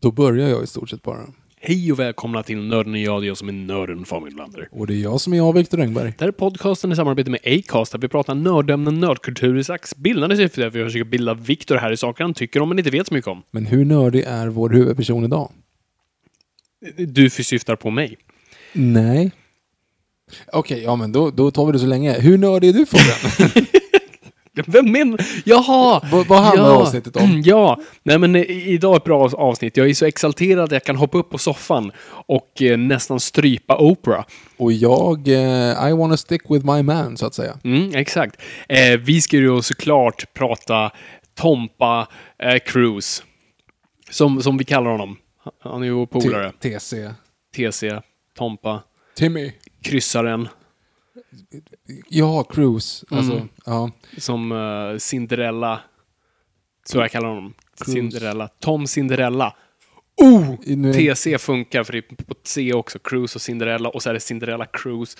Då börjar jag i stort sett bara. Hej och välkomna till Nörden och jag, det är jag som är nörden Fabian Lander. Och det är jag som är jag, Viktor Engberg. Det här är podcasten i samarbete med Acast där vi pratar nördämnen, nördkultur i slags bildande syfte där vi försöker bilda Viktor här i saker han tycker om men inte vet så mycket om. Men hur nördig är vår huvudperson idag? Du syftar på mig. Nej. Okej, ja men då, då tar vi det så länge. Hur nördig är du Fabian? Vem men? Jaha! vad, vad handlar ja. avsnittet om? Ja, nej men i- idag är ett bra avsnitt. Jag är så exalterad att jag kan hoppa upp på soffan och eh, nästan strypa Oprah. Och jag, eh, I wanna stick with my man, så att säga. Mm, exakt. Eh, vi ska ju såklart prata Tompa eh, Cruise. Som, som vi kallar honom. Han är ju vår polare. TC. TC, Tompa, Timmy. kryssaren. Ja, Cruise. Alltså, Mm. ja. Som eh, Cinderella. Så jag kallar honom. Cruise. Cinderella. Tom Cinderella. Oh! Nu TC funkar för det är på C också. Cruise och Cinderella. Och så är det Cinderella Cruise.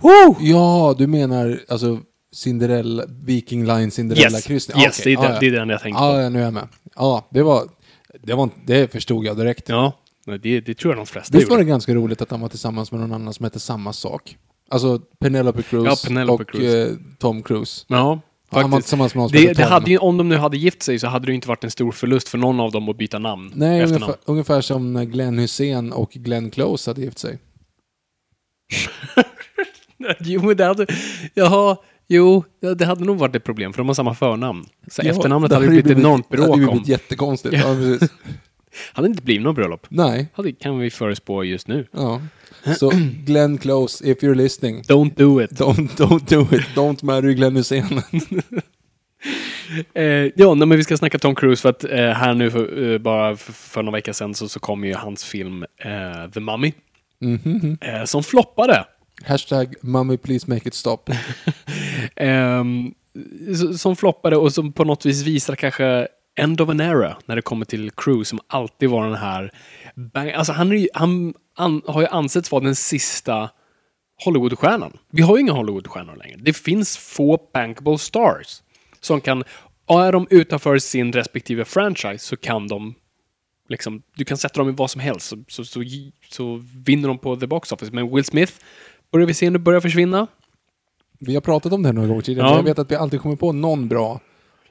Oh! Ja, du menar alltså Cinderella, Viking Line Cinderella Yes, yes okej. det, är den, ja, det är den jag tänkte Ja, på. ja, nu är jag med. Ja, det var, det var, det förstod jag direkt. Ja, det, det tror jag de flesta Visst var det ganska roligt att han var tillsammans med någon annan som hette samma sak? Alltså Penelope Cruz Ja, Penelope och Cruz. eh, Tom Cruise. Ja, Han var faktiskt. tillsammans med någon som Det, hette det Tom. hade ju, om de nu hade gift sig så hade det ju inte varit en stor förlust för någon av dem att byta namn. Nej, efternamn. ungefär, ungefär som när Glenn Hussein och Glenn Close hade gift sig. jo, men det hade... Jaha, jo, ja, det hade nog varit ett problem för de har samma förnamn. Så Ja, efternamnet det hade ju blivit enormt Det hade bråk ju om. blivit jättekonstigt. Ja, precis. Hade inte blivit något bröllop. Nej. Hade, kan vi förespå just nu. Ja. Så Glenn Close, if you're listening, Don't do it. don't, don't do it. Don't marry Glenn Hussein. Eh, ja, nej, men vi ska snacka Tom Cruise för att eh, här nu för, eh, bara för, för några veckor sedan så, så kom ju hans film eh, The Mummy. Mhm. Eh, som floppade. Hashtag mommy please make it stop. Ehm, som floppade och som på något vis visar kanske end of an era när det kommer till Cruise som alltid var den här... Bang, alltså han, ju, han an, har ju ansetts vara den sista Hollywoodstjärnan. Vi har ju inga Hollywoodstjärnor längre. Det finns få bankable stars som kan... Är de utanför sin respektive franchise så kan de Liksom, du kan sätta dem i vad som helst så, så, så, så vinner de på the box office. Men Will Smith börjar vi se nu börjar försvinna. Vi har pratat om det här några gånger tidigare, Ja. men jag vet att vi alltid kommer på någon bra.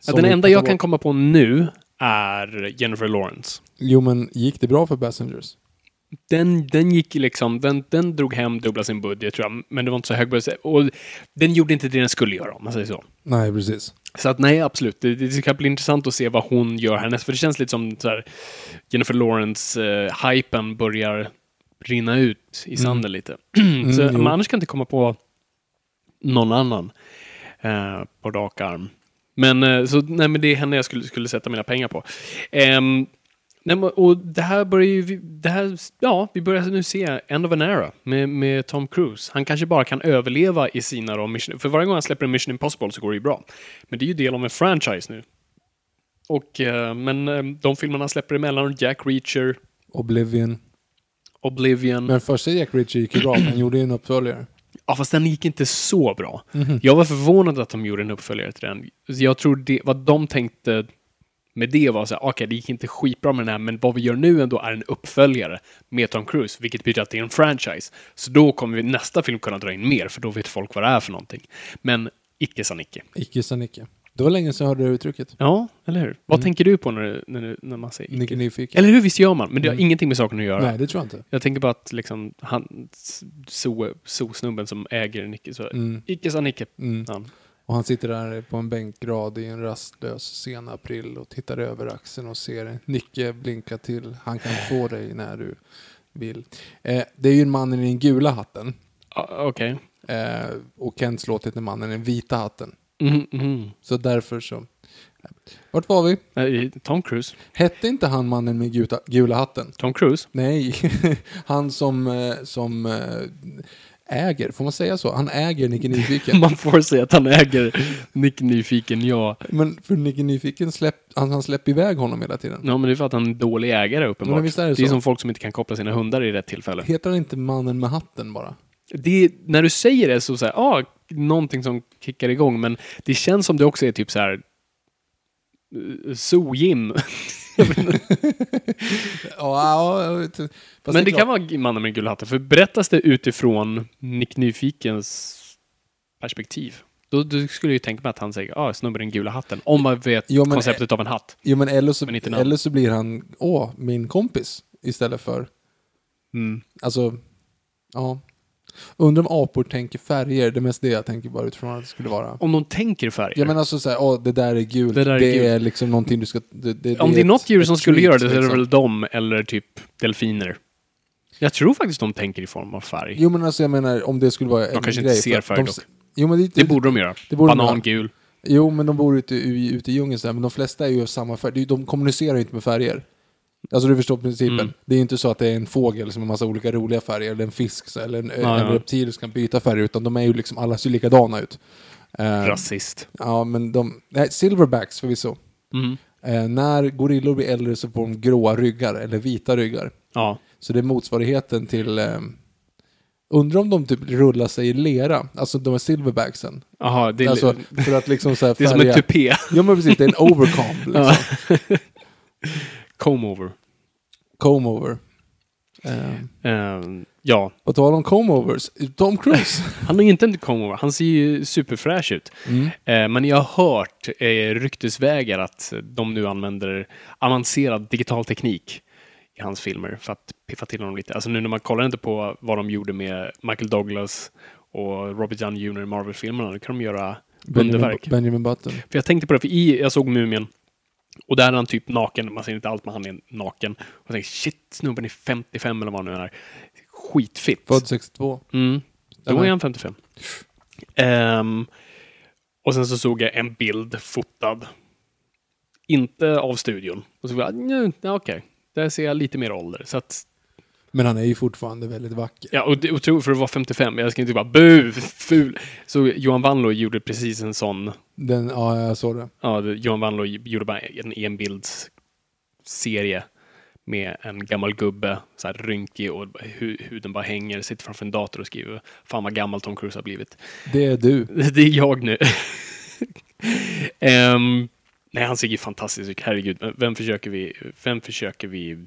Ja, den enda jag kan komma på nu är Jennifer Lawrence. Jo, men gick det bra för Passengers? Den, den gick liksom, den, den drog hem dubbla sin budget tror jag, men det var inte så hög budget. Och den gjorde inte det den skulle göra om man säger så. Nej, precis. Så att nej, absolut. Det, det ska bli intressant att se vad hon gör härnäst. För det känns lite som så här, Jennifer Lawrence-hypen börjar rinna ut i sanden lite. så, Mm, men annars kan jag inte komma på någon annan eh, på rak arm. Men, eh, så, nej, men det är henne jag skulle, skulle sätta mina pengar på. Ehm, nej, och det här börjar ju, det här, ja, vi börjar nu se End of an Era med, med Tom Cruise. Han kanske bara kan överleva i sina då, mission, för varje gång han släpper en Mission Impossible så går det ju bra. Men det är ju del av en franchise nu. Och, eh, men eh, de filmerna han släpper emellan, Jack Reacher, Oblivion. Oblivion. Men första Jack Ritchie gick ju bra, han gjorde ju en uppföljare. Ja, fast den gick inte så bra. Jag var förvånad att de gjorde en uppföljare till den. Jag tror det, vad de tänkte med det var så här, okej, det gick inte skitbra med den här, men vad vi gör nu ändå är en uppföljare med Tom Cruise, vilket betyder att det är en franchise. Så då kommer vi nästa film kunna dra in mer, för då vet folk vad det är för någonting. Men icke sa Nicke. Icke sa Nicke. Det var länge sedan jag hörde det uttrycket. Ja, eller hur? Vad tänker du på när, du- när, du- när man säger icke? Nyfiken. Eller hur, visst gör man? Men det har ingenting med saken att göra. Nej, det tror jag inte. Jag tänker bara att liksom, han, so- so-snubben som äger Nicke, så Mm. icke sa Nicke. Mm. Ja. Och han sitter där på en bänkrad i en rastlös sen april och tittar över axeln och ser Nicke blinka till. Han kan få dig när du vill. Eh, det är ju en man i den gula hatten. Okej. Eh, och Kents låt heter Mannen i den vita hatten. Mhm, mhm. Så därför så... Vart var vi? Tom Cruise. Hette inte han mannen med gula, gula hatten? Tom Cruise? Nej, han som, eh, som eh, äger, får man säga så? Han äger Nicke Nyfiken. Man får säga att han äger Nick Nyfiken, ja. Men för Nicke Nyfiken släpp, han, han släpper iväg honom hela tiden. Ja, men det är för att han är en dålig ägare uppenbart. Men visst är det det är som folk som inte kan koppla sina hundar i rätt tillfälle. Heter han inte mannen med hatten bara? Det, när du säger det så säger ah, någonting som kickar igång, men det känns som det också är typ så här eh. Ja. Fast Men det är kan vara mannen med gula hatten, för berättas det utifrån Nick Nyfikens perspektiv, då, då skulle jag ju tänka mig att han säger ah, snubben i den gula hatten. Om man vet Jo, men- konceptet av en hatt. Jo, men eller så, Men eller så blir han, åh, min kompis. Istället för, Mm. alltså, ja. Undrar om apor tänker färger, det är mest det jag tänker bara utifrån att det skulle vara. Om de tänker färger. Ja men alltså såhär, åh det där är gult, Det det, där är är, gult. liksom någonting du ska... Det, det, Om det är ett- något djur som skulle göra det så är det liksom. väl de, eller typ delfiner. Jag tror faktiskt de tänker i form av färg. Jo men alltså jag menar, om det skulle vara en kanske inte ser färg de, dock. Jo men det, Det borde de göra. det borde de göra. Banangul. Jo men de bor ute, ute i djungeln men de flesta är ju av samma färg. De- De kommunicerar ju inte med färger. Alltså du förstår principen. Mm. Det är inte så att det är en fågel som har massa olika roliga färger, eller en fisk, eller en, Ja, en reptil som kan byta färg, utan de är ju liksom, alla ser likadana ut. Eh, Rasist. ja men de, nej, silverbacks förvisso. Mm. Eh, när gorillor blir äldre så får de gråa ryggar, eller vita ryggar. Ja. Så det är motsvarigheten till... Eh, undrar om de typ rullar sig i lera, alltså de här silverbacksen. Jaha, det är, Alltså för att liksom så här det är som en tupé. Ja men precis, det är en overcomb. Liksom. Ja. Comb over. Comb over. Eh, Ehm, ja, på tal om comb overs, Tom Cruise. han är ju inte en comb over. Han ser ju superfräsch ut. Mm. Eh, men jag har hört eh, ryktesvägar att de nu använder avancerad digital teknik i hans filmer för att piffa till honom lite. Alltså nu när man kollar inte på vad de gjorde med Michael Douglas och Robert Downey Jr. i Marvel-filmerna, då kan de göra Benjamin, underverk. Benjamin Button. För jag tänkte på det, för i, jag såg Mumien och där är han typ naken, man ser inte allt men han är naken. Och jag tänkte shit, snubben är 55 eller vad han nu är. Skitfitt. Född 62. Mm. Då är han 55. Ehm, och sen så såg jag en bild fotad. Inte av studion. Och så var jag, "Nja, ja, okej. Där ser jag lite mer ålder. Så att, Men han är ju fortfarande väldigt vacker. ja, och, och tro för att vara 55, jag ska inte bara bu, ful. Så Johan Wanlo gjorde precis en sån, Den, ja, jag såg det. ja, Johan Wanlo gjorde bara en enbildsserie med en gammal gubbe, så här rynkig och hu, huden bara hänger, sitter framför en dator och skriver fan vad gammal Tom Cruise har blivit. Det är du. Det är jag nu. Ehm, nej, han ser ju fantastisk ut. Herregud, vem försöker vi... Vem försöker vi...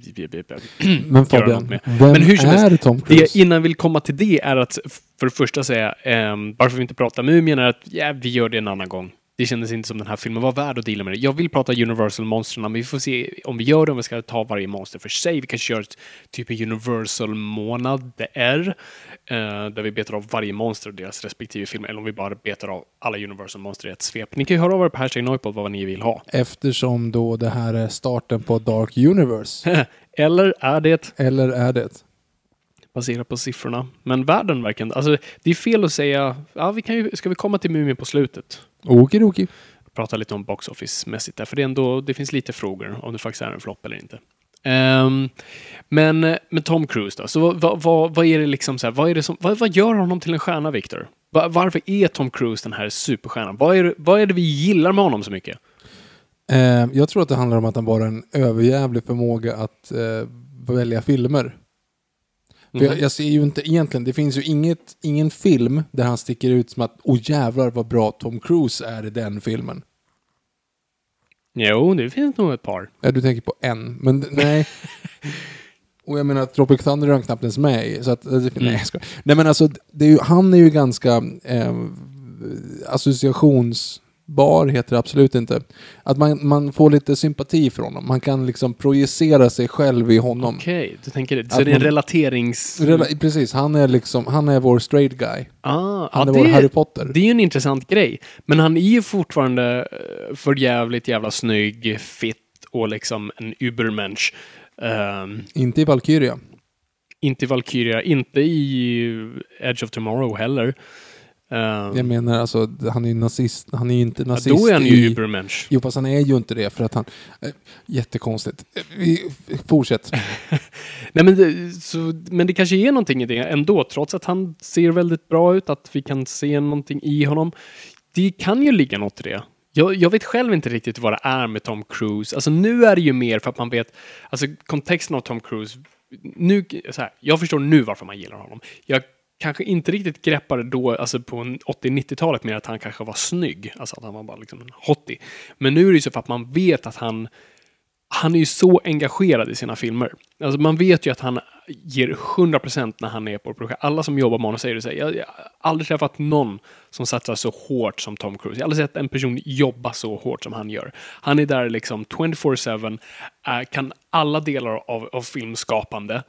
Men Fabian, med. vem Men hur som är helst, Tom det Cruise? jag innan vill komma till det är att för det första säga, um, varför vi inte pratar Mumien är att ja, vi gör det en annan gång. Det kändes inte som den här filmen var värd att deala med det. Jag vill prata Universal-monstren, men vi får se om vi gör det, om vi ska ta varje monster för sig. Vi kanske gör ett, typ en Universal-månad, det är, eh, där vi betar av varje monster och deras respektive filmer, eller om vi bara betar av alla Universal-monster i ett svep. Ni kan ju höra av er på hashtag Noipod vad ni vill ha. Eftersom då det här är starten på Dark Universe. eller är det Eller är det? Baserat på siffrorna. Men världen verkar. Alltså, det är fel att säga... Ja, vi kan ju, ska vi komma till Mumien på slutet? Okidoki. Prata lite om box office-mässigt där, för det, ändå, det finns lite frågor om det faktiskt är en flopp eller inte. Ehm, men med Tom Cruise då, så vad, vad, vad, är det liksom så här, vad, är det som, vad, vad gör honom till en stjärna, Victor? Va- varför är Tom Cruise den här superstjärnan? Vad är, det- vad är det vi gillar med honom så mycket? Eh, jag tror att det handlar om att han bara har en överjävlig förmåga att eh, välja filmer. För jag, jag ser ju inte egentligen, det finns ju inget, ingen film där han sticker ut som att åh jävlar vad bra Tom Cruise är i den filmen. Jo, det finns nog ett par. Ja, du tänker på en, men nej. Och jag menar, Tropic Thunder är han knappt ens med i. Så att, nej, jag skojar. nej men alltså, är ju, han är ju ganska eh, associationsbar, heter det absolut inte. Att man, man får lite sympati för honom. Man kan liksom projicera sig själv i honom. Okej, du tänker det. Så det är en relaterings... Rela- Precis, han är liksom, han är vår straight guy. Ah, Han ja, är vår det, Harry Potter. det är ju en intressant grej. Men han är ju fortfarande eh, för jävligt jävla snygg, fit och liksom en übermensch. Ehm, Inte i Valkyria. inte i Valkyria, inte i Edge of Tomorrow heller. Ehm, Jag menar alltså, han är ju nazist. Han är ju inte ja, nazist då är han ju übermensch. Jo, fast han är ju inte det för att han... Eh, jättekonstigt. Eh, Vi, fortsätt. Nej, men, det, så, men det kanske är någonting i det ändå, trots att han ser väldigt bra ut, att vi kan se någonting i honom. Det kan ju ligga något i det. Jag, jag vet själv inte riktigt vad det är med Tom Cruise. Alltså nu är det ju mer för att man vet, alltså kontexten av Tom Cruise, nu, så här, jag förstår nu varför man gillar honom. Jag kanske inte riktigt greppade då, alltså på 80-90-talet mer att han kanske var snygg, alltså att han var bara liksom en hottie. Men nu är det ju så för att man vet att han han är ju så engagerad i sina filmer. Alltså man vet ju att han ger 100% när han är på projekt. Alla som jobbar med honom säger det så här, jag, jag har aldrig träffat någon som satsar så hårt som Tom Cruise. Jag har aldrig sett en person jobba så hårt som han gör. Han är där liksom 24-7, äh, kan alla delar av, av filmskapande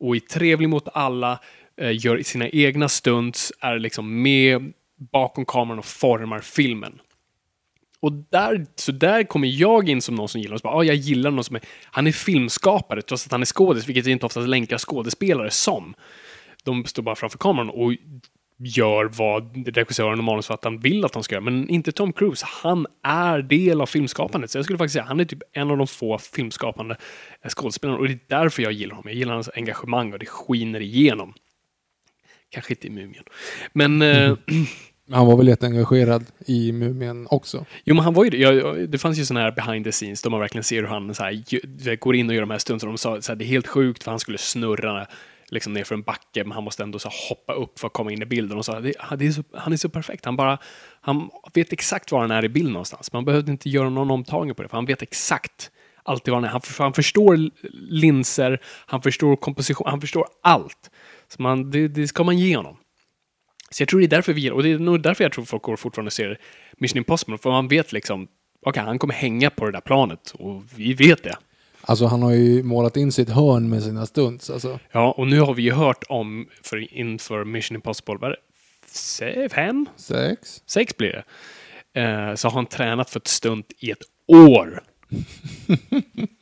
och är trevlig mot alla, Eh, gör sina egna stunts, är liksom med bakom kameran och formar filmen. Och där, så där kommer jag in som någon som gillar honom. Så bara, ah, jag gillar någon som är, han är filmskapare trots att han är skådis, vilket inte oftast länkar skådespelare som. De står bara framför kameran och gör vad regissören och manusförfattaren vill att de ska göra. Men inte Tom Cruise. Han är del av filmskapandet. Så jag skulle faktiskt säga han är typ en av de få filmskapande eh, skådespelarna. Och det är därför jag gillar honom. Jag gillar hans engagemang och det skiner igenom. Kanske inte i Mumien. Men eh, Han var väl jätteengagerad i Mumien också. Jo, men han var ju jag, det fanns ju sådana här behind the scenes där man verkligen ser hur han så här, går in och gör de här stunderna. De sa här, det är helt sjukt för han skulle snurra liksom ner för en backe, men han måste ändå så hoppa upp för att komma in i bilden. Och så, det, han- det är så, han är så perfekt. Han bara, han vet exakt var han är i bild någonstans. Man behövde inte göra någon omtagning på det, för han vet exakt alltid var han är. Han, han förstår linser, han förstår komposition, han förstår allt. Så man, det, det ska man ge honom. Så jag tror det är därför vi och det är nog därför jag tror folk går fortfarande och ser Mission Impossible, för man vet liksom, okej, han kommer hänga på det där planet, och vi vet det. Alltså han har ju målat in sitt hörn med sina stunts. Alltså. Ja, och nu har vi ju hört om, för, inför Mission Impossible, vad är det? Fem? Sex. Sex blir det. Eh, så har han tränat för ett stunt i ett år.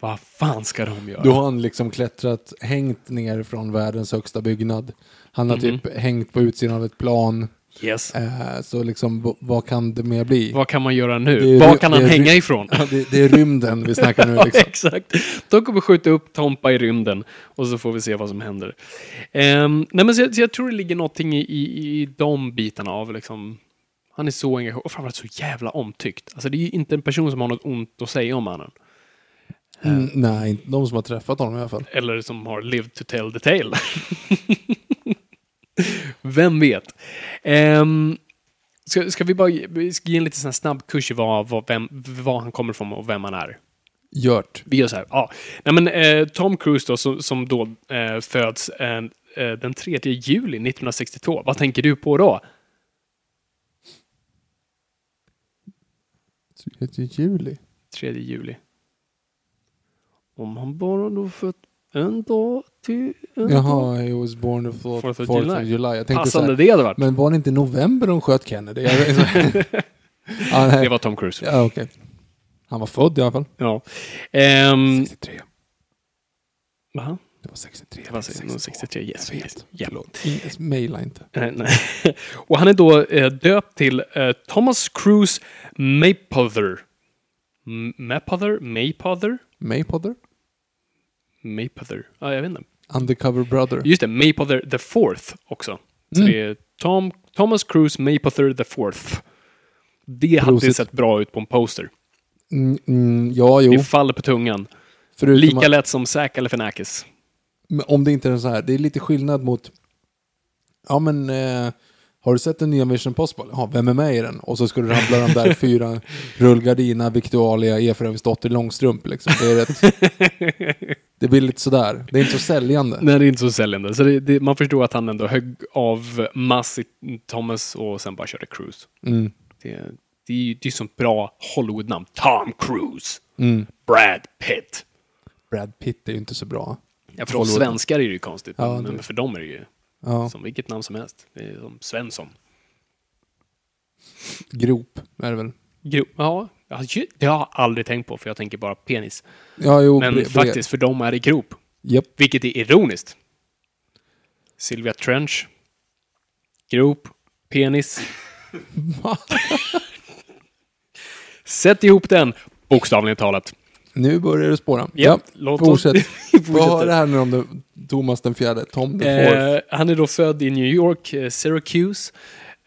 Vad fan ska de göra? Då har han liksom klättrat, hängt ner från världens högsta byggnad. Han har Mhm. typ hängt på utsidan av ett plan. Yes. Eh, så liksom, vad kan det mer bli? Vad kan man göra nu? Var kan han hänga ifrån? Ja, det, det är rymden vi snackar nu Ja, liksom. exakt. De kommer skjuta upp Tompa i rymden och så får vi se vad som händer. Ehm, nej, men så jag, så jag tror det ligger någonting i, i, i de bitarna av liksom... Han är så engagerad och framförallt så jävla omtyckt. Alltså det är ju inte en person som har något ont att säga om mannen. Mm, nej, inte de som har träffat honom i alla fall. Eller som har lived to tell the tale. Vem vet? Ehm, ska, ska vi bara ge, ska ge en lite sån här snabb kurs i vad, vad, vem, var han kommer ifrån och vem han är? Gjort. Vi gör så här. Ja. Nej, men, eh, Tom Cruise då, som, som då eh, föds eh, eh, den 3 juli 1962. Vad tänker du på då? 3 juli. 3 juli. Om han bara då fött en dag till... En dag. Jaha, he was born the 4th, Fourth of 4th July. of July. Jag tänkte så Passande här, det hade varit. men var det inte i november de sköt Kennedy? Nej. Det var Tom Cruise. ja, okej. Han var född i alla fall. Ja. Ehm, 63. va? Det var 63. Det var nog 63, yes. Yes. Ja. Förlåt. Maila inte. Eh, nej. Och han är då eh, döpt till eh, Thomas Cruise Maypother. Maypother? Maypother? Maypother? Maypother? Ja, jag vet inte. Undercover brother. Just det, Maypother the fourth också. Så Mm. det är Tom, Thomas Cruise Maypother the fourth. Det hade Prosit. sett bra ut på en poster. Mm, mm, ja, jo. Det faller på tungan. Förutom Lika lätt som Zack Galifianakis. Men om det inte är så här, det är lite skillnad mot, ja men, eh, har du sett den nya Mission Possible? Ja, vem är med i den? Och så ska du rabbla de där fyra, rullgardina, Victualia, Efraimsdotter, Långstrump liksom. Det, är rätt, det blir lite sådär, det är inte så säljande. Nej, det är inte så säljande. Så det, det, man förstår att han ändå högg av Mass i Thomas och sen bara körde Cruise. Mm. Det, det är ju det är som bra Hollywood-namn. Tom Cruise. Mm. Brad Pitt. Brad Pitt är ju inte så bra. Ja, för oss svenskar är det ju konstigt, Ja, men för dem är det ju Ja, som vilket namn som helst. Det är som Svensson. grop är det väl. Gro ja, det har jag aldrig tänkt på, för jag tänker bara penis. Ja, jo. Men faktiskt, för dem är det grop. Japp. Vilket är ironiskt. Sylvia Trench. Grop. Penis. Sätt ihop den, bokstavligen talat. Nu börjar det spåra. Japp, låt oss- fortsätt. Vad har det här nu om det, Thomas den fjärde? Tom the? Eh, han är då född i New York, eh, Syracuse,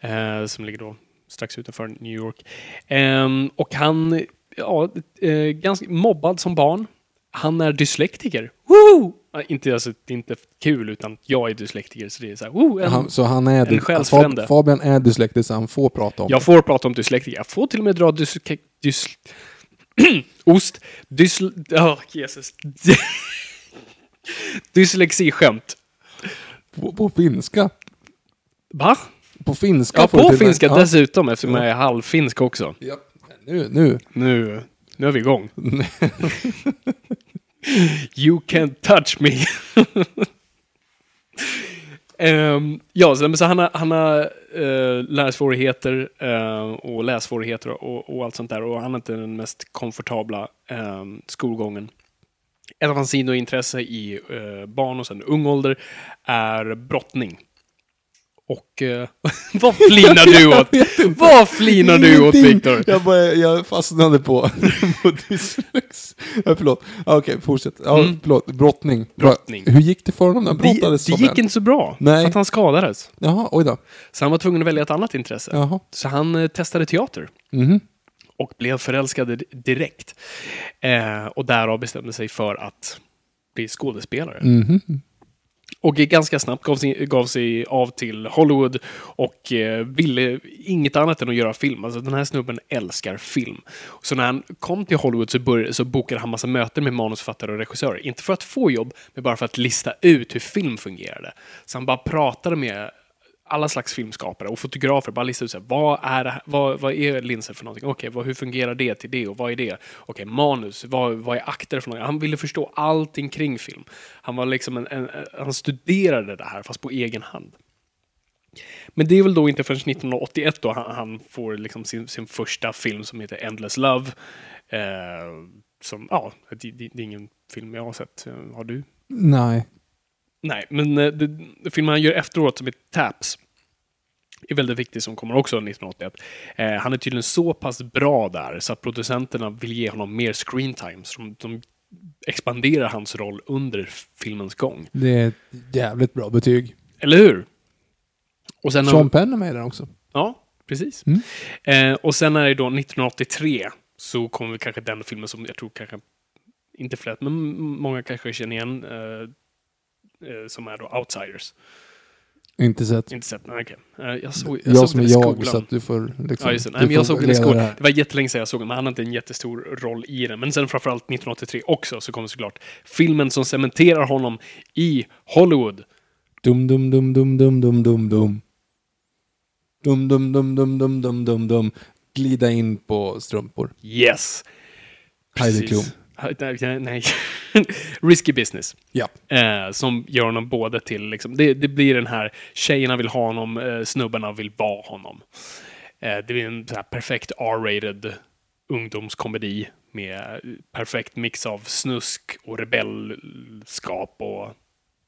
eh, som ligger då strax utanför New York. Ehm, och han, ja, eh, ganska mobbad som barn. Han är dyslektiker. Woo! Ja, inte, alltså, inte kul, utan jag är dyslektiker, så det är så här, woo, en, han, så han är... en själsfrände. Fab- Fabian är dyslektisk, så han får prata om Jag det. får prata om dyslektiker. Jag får till och med dra dys... ost. Dysl... Oh, Jesus. Dyslexiskämt. På, på finska. Va? På finska Ja, på finska Ja. dessutom, eftersom jag är halvfinsk också. Ja. Nu, nu. Nu, nu är vi igång. you can't touch me. Ehm, ja, så, men så han har, han har eh, lärsvårigheter eh, och lässvårigheter och, och allt sånt där. Och han har inte den mest komfortabla eh, skolgången. Ett av hans sidointresse i eh, barn och sen ung ålder är brottning. Och eh, vad flinar du åt? Vad flinar du åt. Viktor? Jag, bara, jag fastnade på, på dyslex. Ja, förlåt. Okej, fortsätt. Ja, Mm. förlåt. Brottning. Brottning. Hur gick det för honom när han Det, brottades? det gick en? inte så bra, Nej. för att han skadades. Jaha, oj då. Så han var tvungen att välja ett annat intresse. Jaha. Så han eh, testade teater Mhm. och blev förälskad di- direkt. Eh, och därav bestämde sig för att bli skådespelare. Mhm. Och ganska snabbt gav sig, gav sig av till Hollywood och eh, ville inget annat än att göra film. Alltså den här snubben älskar film. Så när han kom till Hollywood så, började, så bokade han massa möten med manusförfattare och regissörer. Inte för att få jobb, men bara för att lista ut hur film fungerade. Så han bara pratade med alla slags filmskapare och fotografer. Bara listar ut så här, vad, är vad, vad är linser för någonting? Okej, okay, hur fungerar det till det och vad är det? Okej, manus, vad, vad är akter för någonting? Han ville förstå allting kring film. Han var liksom en, en, han studerade det här fast på egen hand. Men det är väl då inte förrän 1981 då han, han får liksom sin, sin första film som heter Endless Love. Eh, som, ja, det, det, det är ingen film jag har sett. Har du? Nej. Nej, men eh, det, filmen han gör efteråt som heter Taps är väldigt viktig som kommer också 1981. Eh, han är tydligen så pass bra där så att producenterna vill ge honom mer screen time. Så de, de expanderar hans roll under filmens gång. Det är ett jävligt bra betyg. Eller hur? Och sen Sean Penn är med den också. Ja, precis. Mm. Eh, och sen är det då 1983 så kommer vi kanske den filmen som jag tror kanske, inte flest, men många kanske känner igen. Eh, som är då Outsiders. Inte sett. Inte sett, nej okej. Eh, jag såg, Jag, såg som den är i jag, skolan. så att du får liksom... Ja, just det. Nej, men jag såg den i skolan. det var jättelänge sedan jag såg den, men han hade en jättestor roll i den. Men sen framförallt 1983 också så kommer såklart filmen som cementerar honom i Hollywood. Dum, dum, dum, dum, dum, dum, dum, dum. Dum, dum, dum, dum, dum, dum, dum, dum. Glida in på strumpor. Yes! Precis. Nej, nej. Risky business. Ja. Eh, som gör honom både till, liksom, det, det blir den här tjejerna vill ha honom, eh, snubbarna vill vara honom. Eh, det blir en perfekt R-rated ungdomskomedi med perfekt mix av snusk och rebellskap och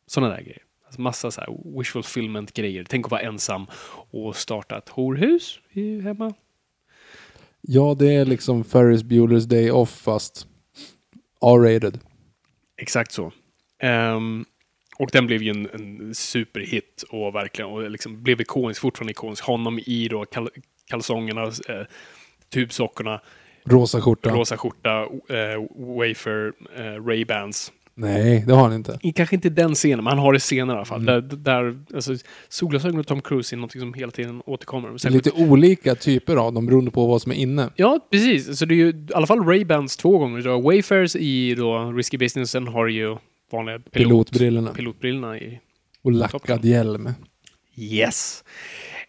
sådana där grejer. Alltså massa så här wishful fulfillment grejer. Tänk att vara ensam och starta ett horhus hemma. Ja, det är liksom Ferris Bueller's Day Off fast R-rated. Exakt så. Ehm, och den blev ju en, en superhit och verkligen och liksom blev ikonisk, fortfarande ikonisk. Honom i då kal kalsongerna, eh, tubsockorna, Rosa skjorta. rosa skjorta, eh, wafer, eh, Ray-Bans. Nej, det har han inte. I, kanske inte den scenen, men han har det senare i alla fall. Mm. Där, där, alltså, solglasögon och Tom Cruise är något som hela tiden återkommer. Det är lite olika typer av dem beroende på vad som är inne. Ja, precis. Så det är ju i alla fall Ray-Bans två gånger. Du har Wayfarers i då Risky Business, sen har du ju vanliga pilot, Pilotbrillorna. pilotbrillorna i Och lackad hjälm. Yes.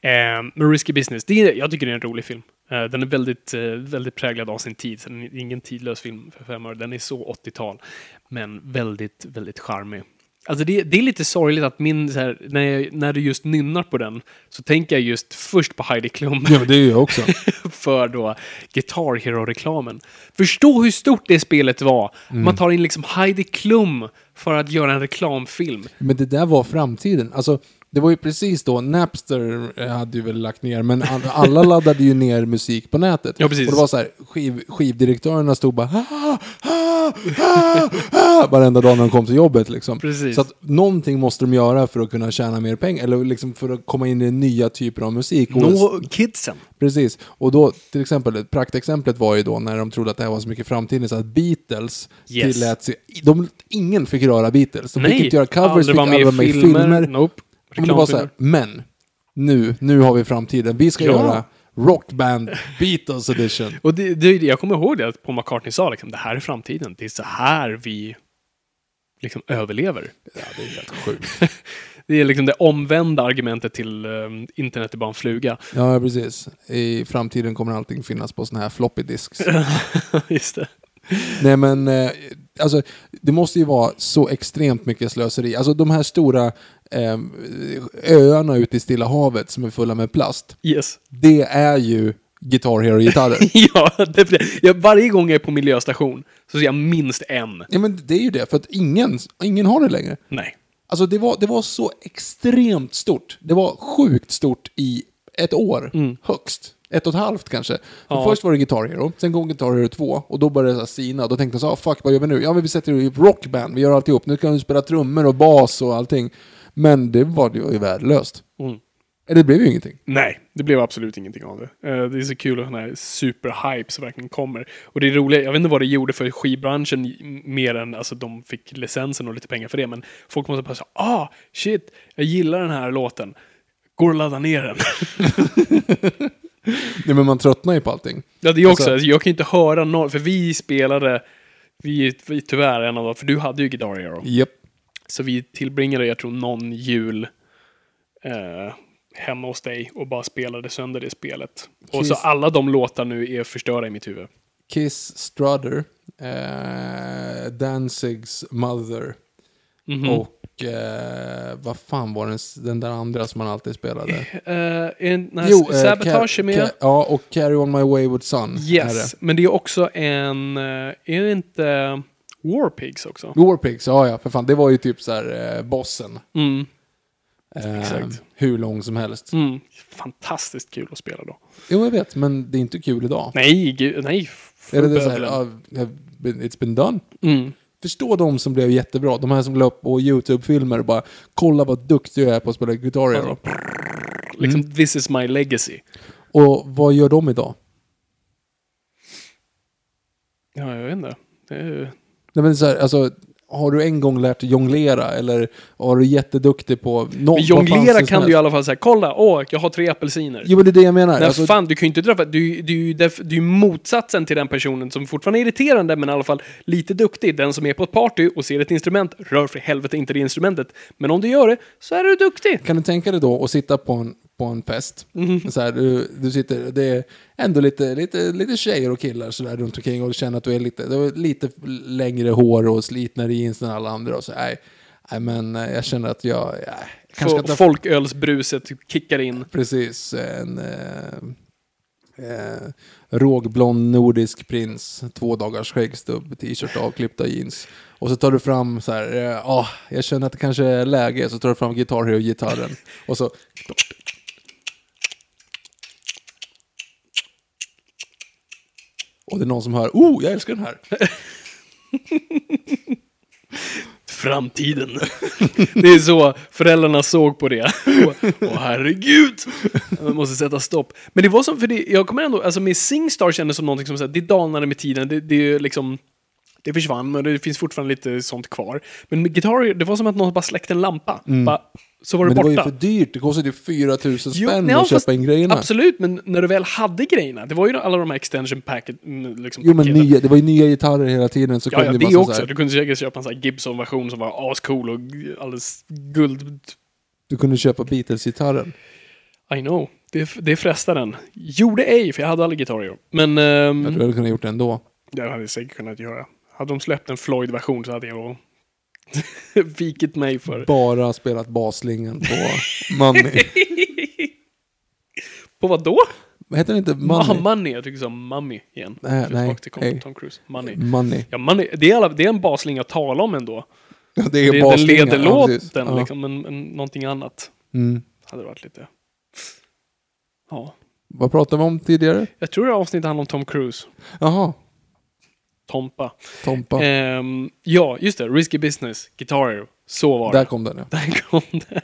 Eh, men Risky Business, det är, jag tycker det är en rolig film. Eh, den är väldigt, eh, väldigt präglad av sin tid. Så den är ingen tidlös film för fem år. Den är så 80-tal. Men väldigt, väldigt charmig. Alltså det, det är lite sorgligt att min, här, när, jag, när du just nynnar på den, så tänker jag just först på Heidi Klum Ja, det är jag också. för då Guitar Hero-reklamen. Förstå hur stort det spelet var. Man tar in liksom Heidi Klum för att göra en reklamfilm. Men det där var framtiden. Alltså, det var ju precis då, Napster eh, hade ju väl lagt ner, men all- alla laddade ju ner musik på nätet. Ja, precis. Och det var så här, skiv, skivdirektörerna stod bara ah, ah, ah, ah, varenda dag när de kom till jobbet liksom. Precis. Så att någonting måste de göra för att kunna tjäna mer pengar, eller liksom för att komma in i nya typer av musik. Nå kidsen. Precis. Och då, till exempel, praktexemplet var ju då när de trodde att det här var så mycket framtiden så att Beatles Yes. tillät sig... De, ingen fick röra Beatles. De fick Nej, inte göra covers, aldrig fick aldrig vara med i filmer. filmer. Nope. Men det var så här, men nu, nu har vi framtiden. Vi ska Ja. göra Rockband Beatles edition. Och det, det, jag kommer ihåg det att Paul McCartney sa liksom, det här är framtiden. Det är så här vi liksom överlever. Ja, det är helt sjukt. Det är liksom det omvända argumentet till um, internet är bara en fluga. Ja, precis. I framtiden kommer allting finnas på såna här floppy disks. Just det. Nej men, eh, alltså det måste ju vara så extremt mycket slöseri. Alltså de här stora eh, öarna ute i Stilla havet som är fulla med plast. Yes. Det är ju Guitar Hero-gitarrer. ja, det, jag, varje gång jag är på miljöstation så ser jag minst en. ja men det är ju det, för att ingen, ingen har det längre. Nej. Alltså det var, det var så extremt stort. Det var sjukt stort i ett år, högst. Ett och ett halvt kanske. För Ja. Först var det Guitar Hero, sen kom Guitar Hero 2 och då började det så här sina. Då tänkte jag så här, "Ah, fuck vad gör vi nu? Ja men vi sätter ihop rockband, vi gör alltihop. Nu kan vi spela trummor och bas och allting. Men det var ju värdelöst. Mm. Eller det blev ju ingenting. Nej, det blev absolut ingenting av det. Eh, det är så kul att den här superhype verkligen kommer. Och det är roligt, jag vet inte vad det gjorde för skivbranschen mer än, alltså de fick licensen och lite pengar för det, men folk måste bara säga ah, shit, jag gillar den här låten. Går att ladda ner den. Nej men man tröttnar ju på allting. ja, det är också, Alltså- jag kan ju inte höra någon, för vi spelade, vi, vi tyvärr en av dem, för du hade ju Guitar Hero. Japp. Så vi tillbringade, jag tror, någon jul eh, hemma hos dig och bara spelade sönder det spelet. Och så Kiss. alla de låtar nu är förstörda i mitt huvud. Kiss Strutter, eh, Danzigs Mother Mhm. och eh, vad fan var den, den där andra som man alltid spelade? Eh, en, Jo, eh, Sabotage är med. Ja, och Carry On My Wayward Son. Yes, det. men det är också en... Är det inte War Pigs också? Warpigs, ja ja, för fan. Det var ju typ så här eh, bossen. Mm, Eh, Exakt. Hur lång som helst. mm. Fantastiskt kul att spela då. Jo, jag vet, men det är inte kul idag. Nej, gud, nej. Är det, det så här, ja, it's been done? Mm. Förstå de som blev jättebra. De här som la upp på YouTube-filmer och bara kolla vad duktig jag är på att spela Guitar Hero. Liksom, Mm. this is my legacy. Och vad gör de idag? Ja, jag vet inte. Det är, ju- Nej, men så här, alltså, har du en gång lärt dig jonglera eller har du jätteduktig på något? men jonglera kan du i alla fall säga, kolla, åh, jag har tre apelsiner. Jo, men det är det jag menar. Nej, Alltså, fan, du kan ju inte träffa... Du, du, def- du är motsatsen till den personen som fortfarande är irriterande, men i alla fall lite duktig. Den som är på ett party och ser ett instrument, rör för helvete inte det instrumentet. Men om du gör det, så är du duktig. Kan du tänka dig då att sitta på en, på en fest? Mhm. Så här, du, du sitter, det är ändå lite, lite, lite tjejer och killar så där runt omkring och du känner att du är lite, du har lite längre hår och slitnare jeans än alla andra. Och så, nej, nej, men eh, jag känner att jag, ja, jag kanske ska ta Folkölsbruset kickar in. precis en eh, eh, rågblond nordisk prins, två dagars skäggstubb, t-shirt avklippta jeans. Och så tar du fram så här, ja, ah, jag känner att det kanske är läge, så tar du fram Guitar Hero-gitarren. Och så Och det är någon som hör, oh, jag älskar den här. Framtiden. det är så föräldrarna såg på det. Åh herregud! Man måste sätta stopp. Men det var som, för det, jag kommer ändå, alltså med Singstar kändes som någonting som så här, det dalnade med tiden. Det, det är ju liksom det försvann, men det finns fortfarande lite sånt kvar. Men med Guitar det var som att någon bara släckte en lampa. Bara, så var det Mm. Men det var borta. ju för dyrt. Det kostade ju 4000 Jo, spänn nej, att köpa in grejerna. Absolut, men när du väl hade grejerna, det var ju alla de här extension packet, mm, liksom Jo men paketen. nya, det var ju nya gitarrer hela tiden. Så Ja, ja, det det också. Du kunde säkert köpa en sån här Gibson-version som var ascool och alldeles guld. Du kunde köpa Beatles-gitarren. I know. Det, det frestar den. Gjorde ej, för jag hade aldrig Guitar Hero. Men Jag tror jag hade kunnat gjort det ändå. det hade jag säkert kunnat göra. Hade de släppt en Floyd-version så hade jag vikit mig för... Bara spelat basslingan på Money. På vad då? Heter det inte Money. Money? money. Jag tycker som Mummy igen. Nej, Tillbaka nej, till hej. Tom Cruise. Money. Money. Ja, money. Det, är alla, det är en basling att tala om ändå. Ja, det Det är är den leder låten, Ja. liksom, men, men någonting annat Mm. hade varit lite... Ja. Vad pratade vi om tidigare? Jag tror det avsnittet handlar om Tom Cruise. Jaha, Tompa. Tompa. Ehm, ja, just det. Risky Business, Guitar Hero. Så var Där det. kom den ja. Där kom det.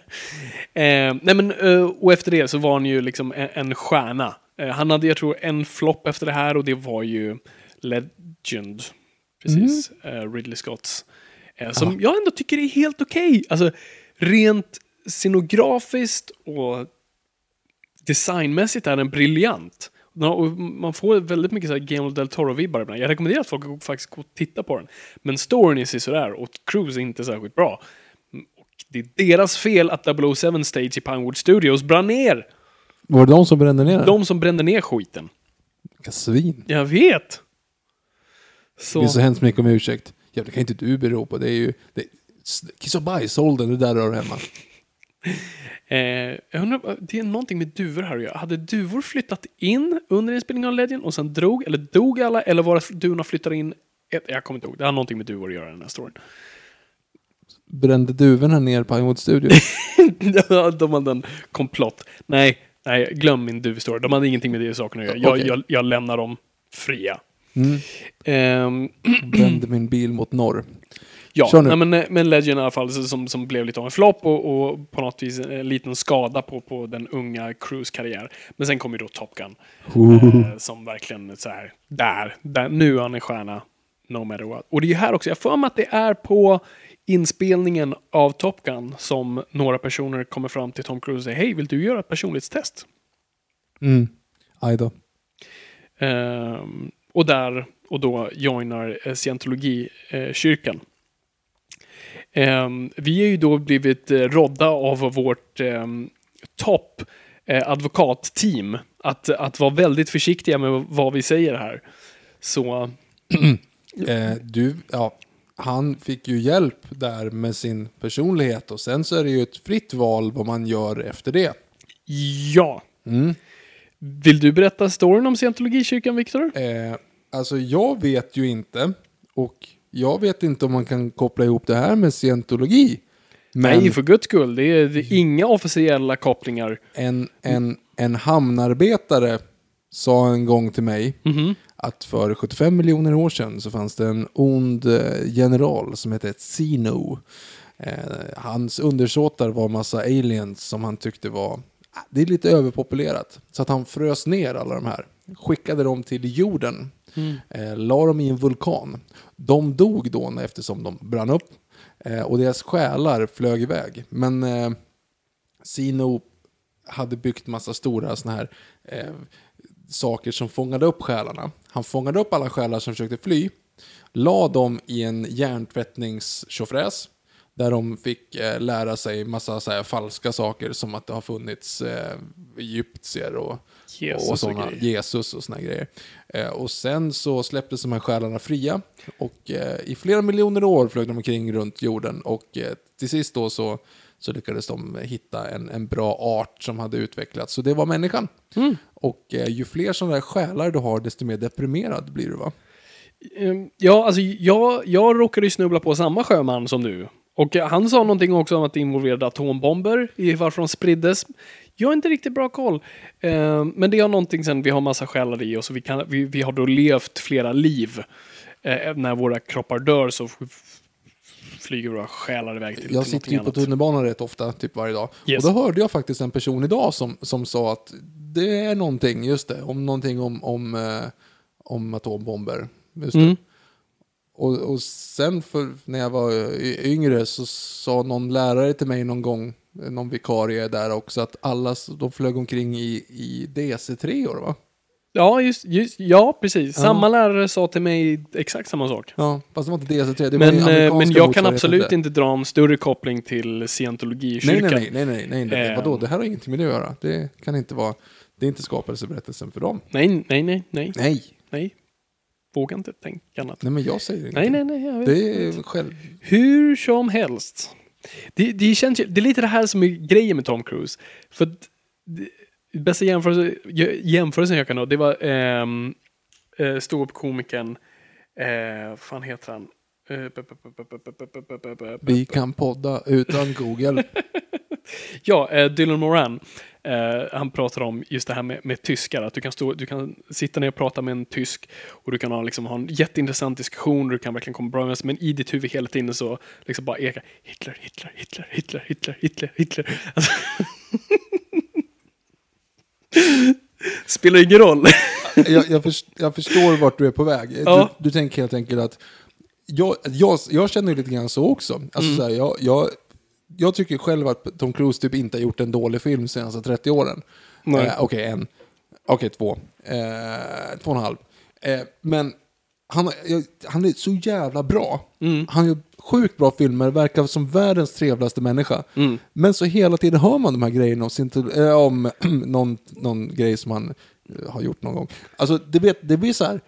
Ehm, nej men, eh, och efter det så var han ju liksom en, en stjärna. Eh, han hade, jag tror, en flopp efter det här och det var ju Legend. Precis. Eh, Ridley Scotts. Som jag ändå tycker är helt okej. Alltså, rent scenografiskt och designmässigt är den briljant. Man får väldigt mycket så här Guillermo del Toro-vibbar ibland. Jag rekommenderar att folk faktiskt går och tittar på den. Men storyn är sådär och Cruise är inte särskilt bra. Mm, Och det är deras fel att 007 Stage i Pinewood Studios brann ner. Var det de som brände ner den? De som brände ner skiten. Vilka svin. Jag vet! Det Så, är så hemskt mycket om ursäkt. Ja, det kan inte du bero på. Det är ju... Det, kiss och bajs, håll den. Det där rör hemma. eh, jag undrar, det är någonting med duvor här att göra. Hade duvor flyttat in under inspelningen av Legend och sen drog, eller dog alla, eller var det duvorna flyttade in? Ett, jag kommer inte ihåg. Det har någonting med duvor att göra den här storyn. Brände duvorna ner Pinewood Studio? de hade en komplott. Nej, nej, glöm min duvstory. De hade ingenting med det saken att göra. Jag, Okej. jag, jag lämnar dem fria. Mm. Ehm, Brände min bil mot norr. Ja, nej, men, men Legend i alla fall som, som blev lite av en flopp och, och på något vis en liten skada på, på den unga Cruise-karriär. Men sen kom ju då Top Gun. Eh, som verkligen så här, där, där, nu är han en stjärna. No matter what. Och det är ju här också, jag får mig att det är på inspelningen av Top Gun som några personer kommer fram till Tom Cruise och säger Hej, vill du göra ett personlighetstest? Mm. Aj då. Ehm, och där, och då joinar eh, scientologikyrkan. Ehm, vi har ju då blivit eh, rådda av vårt ehm, topp eh, advokatteam att, att vara väldigt försiktiga med vad vi säger här. Så Eh, du, ja, han fick ju hjälp där med sin personlighet och sen så är det ju ett fritt val vad man gör efter det. ja. Mm. Vill du berätta storyn om scientologikyrkan, Viktor? Eh, alltså jag vet ju inte och jag vet inte om man kan koppla ihop det här med scientologi. Men Nej, för guds skull. Det är, det är inga officiella kopplingar. en, en, en hamnarbetare sa en gång till mig Mhm. att för 75 miljoner år sedan så fanns det en ond eh, general som hette Zeno. Eh, hans undersåtar var massa aliens som han tyckte var ah, det är lite överpopulerat. Så att han frös ner alla de här. Skickade dem till jorden. Eh, la dem i en vulkan. De dog då eftersom de brann upp. Eh, och deras själar flög iväg. Men eh, Zeno hade byggt massa stora såna här eh, saker som fångade upp själarna. Han fångade upp alla själar som försökte fly, la dem i en hjärntvättningstjofräs där de fick eh, lära sig massa så falska saker som att det har funnits eh, egyptier och, Jesus och och såna, grejer. Jesus och såna grejer. Eh, och sen så släpptes de här själarna fria och eh, i flera miljoner år flög de omkring runt jorden och eh, till sist då så, så lyckades de hitta en, en bra art som hade utvecklats. Så det var människan. Och eh, ju fler sådana där själar du har, desto mer deprimerad blir du va? Ehm, Ja, alltså jag, jag råkade ju snubbla på samma sjöman som du. Och han sa någonting också om att det involverade atombomber i varför de spriddes. Jag har inte riktigt bra koll. Ehm, Men det är någonting sen, vi har massa själar i oss och vi, kan, vi, vi har då levt flera liv. Eh, När våra kroppar dör så flyger våra själar iväg till, Jag sitter ju på tunnelbanan rätt ofta, typ varje dag. Yes. Och då hörde jag faktiskt en person idag som, som sa att det är någonting, just det, om någonting om, om, eh, om atombomber. Just det. Och, och sen för, när jag var yngre så sa någon lärare till mig någon gång, någon vikarie där också, att alla de flög omkring i, i DC3 år va? Ja, just, just, ja precis. Ja. Samma lärare sa till mig exakt samma sak. Ja, fast det var inte DC3, det var Men, ju eh, men jag kan absolut inte dra en större koppling till scientologikyrkan. nej, nej, nej, nej, nej, nej. Eh. vadå? Det här har ingenting med det att göra. Det kan inte vara, det är inte skapelseberättelsen för dem. Nej, nej, nej, nej, Nej, nej. Vågar inte tänka annat. nej men jag säger ingenting. Nej, nej, nej. Jag vet. Det är själv... Hur som helst. Det, det, känns, det är lite det här som är grejen med Tom Cruise. För att det, bästa jämförelse, jä- jämförelsen jag kan ha, det var um, uh, ståuppkomikern, uh, vad fan heter han? Vi eh, kan podda utan Google. ja, eh, Dylan Moran. Eh, han pratar om just det här med, med, tyskar, att du kan, stå, du kan sitta ner och prata med en tysk och du kan ha, liksom, ha en jätteintressant diskussion, du kan verkligen komma bra med men i ditt huvud hela tiden så liksom bara eka Hitler, Hitler, Hitler, Hitler, Hitler, Hitler, Hitler. Alltså. Spelar ingen roll. jag, jag, förstår, jag, förstår vart du är på väg. Ja. Du, du tänker helt enkelt att jag, jag, jag känner lite grann så också. Alltså Mm. så här, jag, jag, jag tycker själv att Tom Cruise typ inte har gjort en dålig film de senaste 30 åren. Eh, Okej, en. Okej, två. Eh, två och en halv. Eh, men han, han är så jävla bra. Mm. Han gör sjukt bra filmer, verkar som världens trevligaste människa. Mm. Men så hela tiden hör man de här grejerna om, sin, äh, om någon, någon grej som han eh, har gjort någon gång. Alltså, det, vet, det blir så här,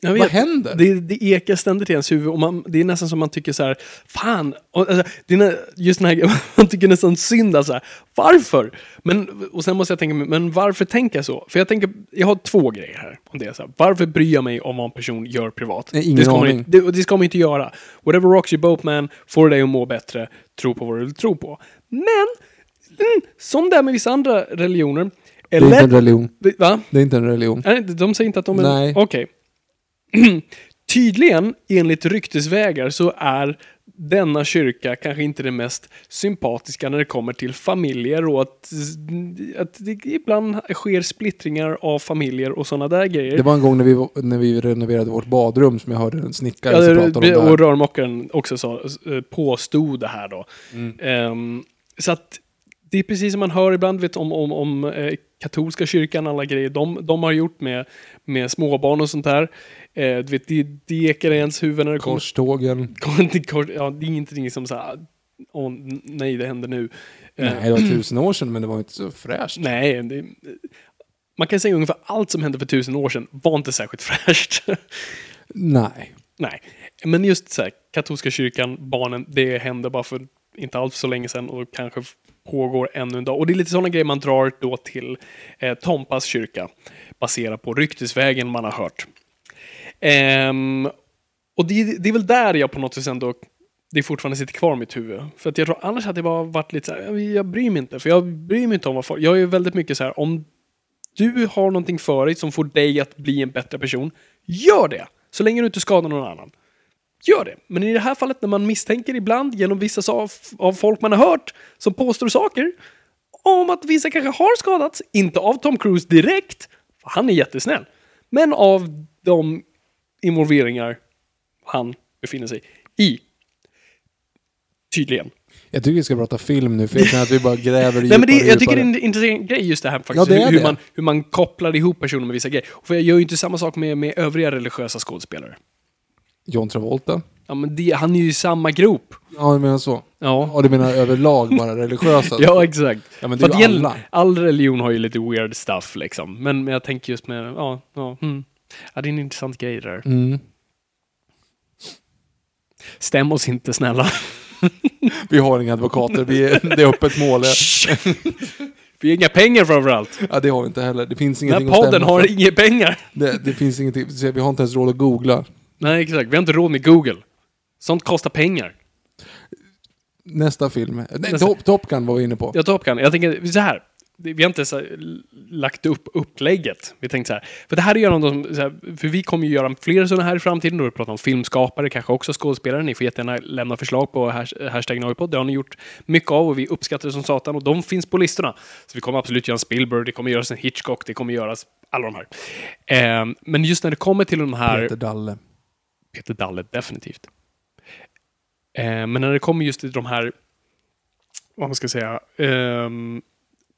Jag vad vet. händer? Det, det ekar ständigt i ens huvud och man, det är nästan som man tycker så här, fan, och, alltså, det är nä- just den här man tycker nästan synd alltså, varför? Men, och sen måste jag tänka, men varför tänker jag så? För jag tänker, jag har två grejer här. Om det är så här, varför bryr jag mig om vad en person gör privat? Nej, ingen det, ska man, aning. inte- det, det ska man inte göra. Whatever rocks your boat man, får dig att må bättre, tro på vad du vill tro på. Men, mm, som det är med vissa andra religioner, det är inte en eller, religion. va? Det är inte en religion. Nej, de säger inte att de är... Nej. Okej. Tydligen, enligt ryktesvägar, så är denna kyrka kanske inte det mest sympatiska när det kommer till familjer och att, att det ibland sker splittringar av familjer och sådana där grejer. Det var en gång när vi, när vi renoverade vårt badrum som jag hörde en snickare Ja, som pratade om det och rörmokaren också sa, eh, påstod det här då. Mm. Ehm, så att det är precis som man hör ibland vet, om, om, om eh, katolska kyrkan, alla grejer de, de har gjort med, med småbarn och sånt här. Eh, du vet, det, det ekar i ens huvud när det kommer Korstågen. kors. Ja, det är ingenting som så här, åh, n- nej, det händer nu. Eh, Nej, det var tusen år sedan men det var inte så fräscht. nej, det, man kan säga ungefär allt som hände för tusen år sedan var inte särskilt fräscht. Nej. Nej, men just så här, katolska kyrkan, barnen, det hände bara för inte alls så länge sedan och kanske pågår ännu en dag. Och det är lite sådana grejer man drar då till eh, Tompas kyrka, baserat på ryktesvägen man har hört. Um, och det, det är väl där jag på något vis ändå det fortfarande sitter kvar i mitt huvud. För att jag tror annars hade jag bara varit lite så här, jag- jag bryr mig inte. För jag bryr mig inte om vad folk... Jag är väldigt mycket så här, om du har någonting för dig som får dig att bli en bättre person, gör det! Så länge du inte skadar någon annan. Gör det. Men i det här fallet när man misstänker ibland genom vissa av, av folk man har hört som påstår saker om att vissa kanske har skadats, inte av Tom Cruise direkt, för han är jättesnäll, men av de involveringar han befinner sig i. Tydligen. Jag tycker vi ska prata film nu för jag känner att vi bara gräver Nej, men det, djupare jag tycker det är djupare. en intressant grej just det här faktiskt. Ja, det hur, det. man, hur man kopplar ihop personer med vissa grejer. För jag gör ju inte samma sak med, med övriga religiösa skådespelare. John Travolta. Ja, men det, han är ju i samma grop. Ja, du menar så. Ja, Ja, du menar överlag bara religiösa? ja exakt. Ja, men det är ju alla. all religion har ju lite weird stuff liksom. Men, men jag tänker just med, ja, ja, hmm. Ja det är en intressant grej det där. Mm. Stäm oss inte snälla. Vi har inga advokater, vi är, det är öppet mål. Vi har inga pengar framförallt. Ja, det har vi inte heller. Det finns Den här ingenting podden har för. inga pengar. Det, det finns ingenting, vi har inte ens råd att googla. Nej, exakt. Vi har inte råd med Google. Sånt kostar pengar. Nästa film. Nej, Nästa. Top, Top Gun var vi inne på. Tar upp kan. Jag tänker så här. Vi har inte så här, lagt upp upplägget. Vi tänkte så här. För det här är ju de, så här, för vi kommer ju göra fler sådana här i framtiden. Då vi pratar om filmskapare, kanske också skådespelare. Ni får jättegärna lämna förslag på hash- hashtag Noipod. Det har ni gjort mycket av och vi uppskattar det som satan. Och de finns på listorna. Så vi kommer absolut göra en Spielberg, det kommer göras en Hitchcock, det kommer göras alla de här. Eh, men just när det kommer till de här... Peter Dalle. Peter Dalle definitivt. Eh, men när det kommer just till de här, vad man ska säga, ehm,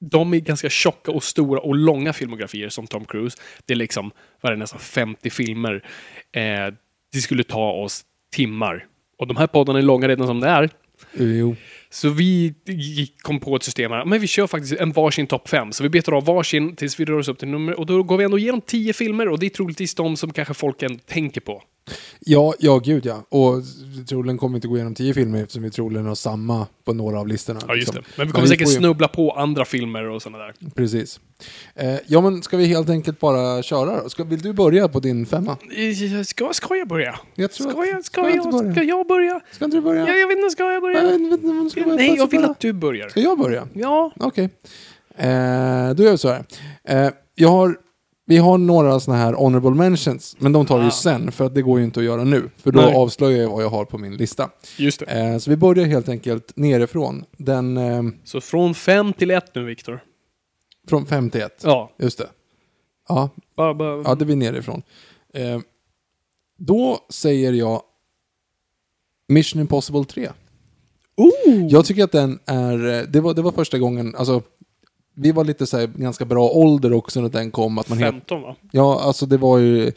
de är ganska tjocka och stora och långa filmografier som Tom Cruise. Det är liksom, vad är det, nästan 50 filmer. Eh, det skulle ta oss timmar. Och de här poddarna är långa redan som det är. Jo. Så vi kom på ett system här, men vi kör faktiskt en varsin topp fem. Så vi betar av varsin tills vi rör oss upp till nummer, och då går vi ändå igenom tio filmer och det är troligtvis de som kanske folk ändå tänker på. Ja, ja, gud ja. Och troligen kommer vi inte gå igenom tio filmer eftersom vi troligen har samma på några av listorna. Ja, just det. liksom. Men vi kommer säkert får ju- snubbla på andra filmer och sådana där. Precis. Eh, ja, men ska vi helt enkelt bara köra? Ska, vill du börja på din femma? Eh, Ska, ska jag börja? Jag tror Ska jag, ska jag jag, inte börja? ska jag börja? Ska inte du börja? Ja, jag vet inte, ska jag Jag börja? vet inte om du ska börja. Nej, jag vill att du börjar. Ska jag börja? Ja, Okej. Eh, då gör vi så här. Eh, jag har, vi har några sådana här honorable mentions, men de tar vi ju Ah. sen, för att det går ju inte att göra nu. För då Nej. avslöjar jag vad jag har på min lista. just det. Eh, så vi börjar helt enkelt nerifrån. Den, eh, Så från fem till ett nu, Viktor. från 5 till 1. Ja, Just det. Ja, bara, bara. ja, det blir nerifrån. Eh, då säger jag Mission Impossible 3. Oh! Jag tycker att den är, eh, det var, det var första gången, alltså vi var lite så här, ganska bra ålder också när den kom. Att man helt, 15 va? ja, alltså det var ju,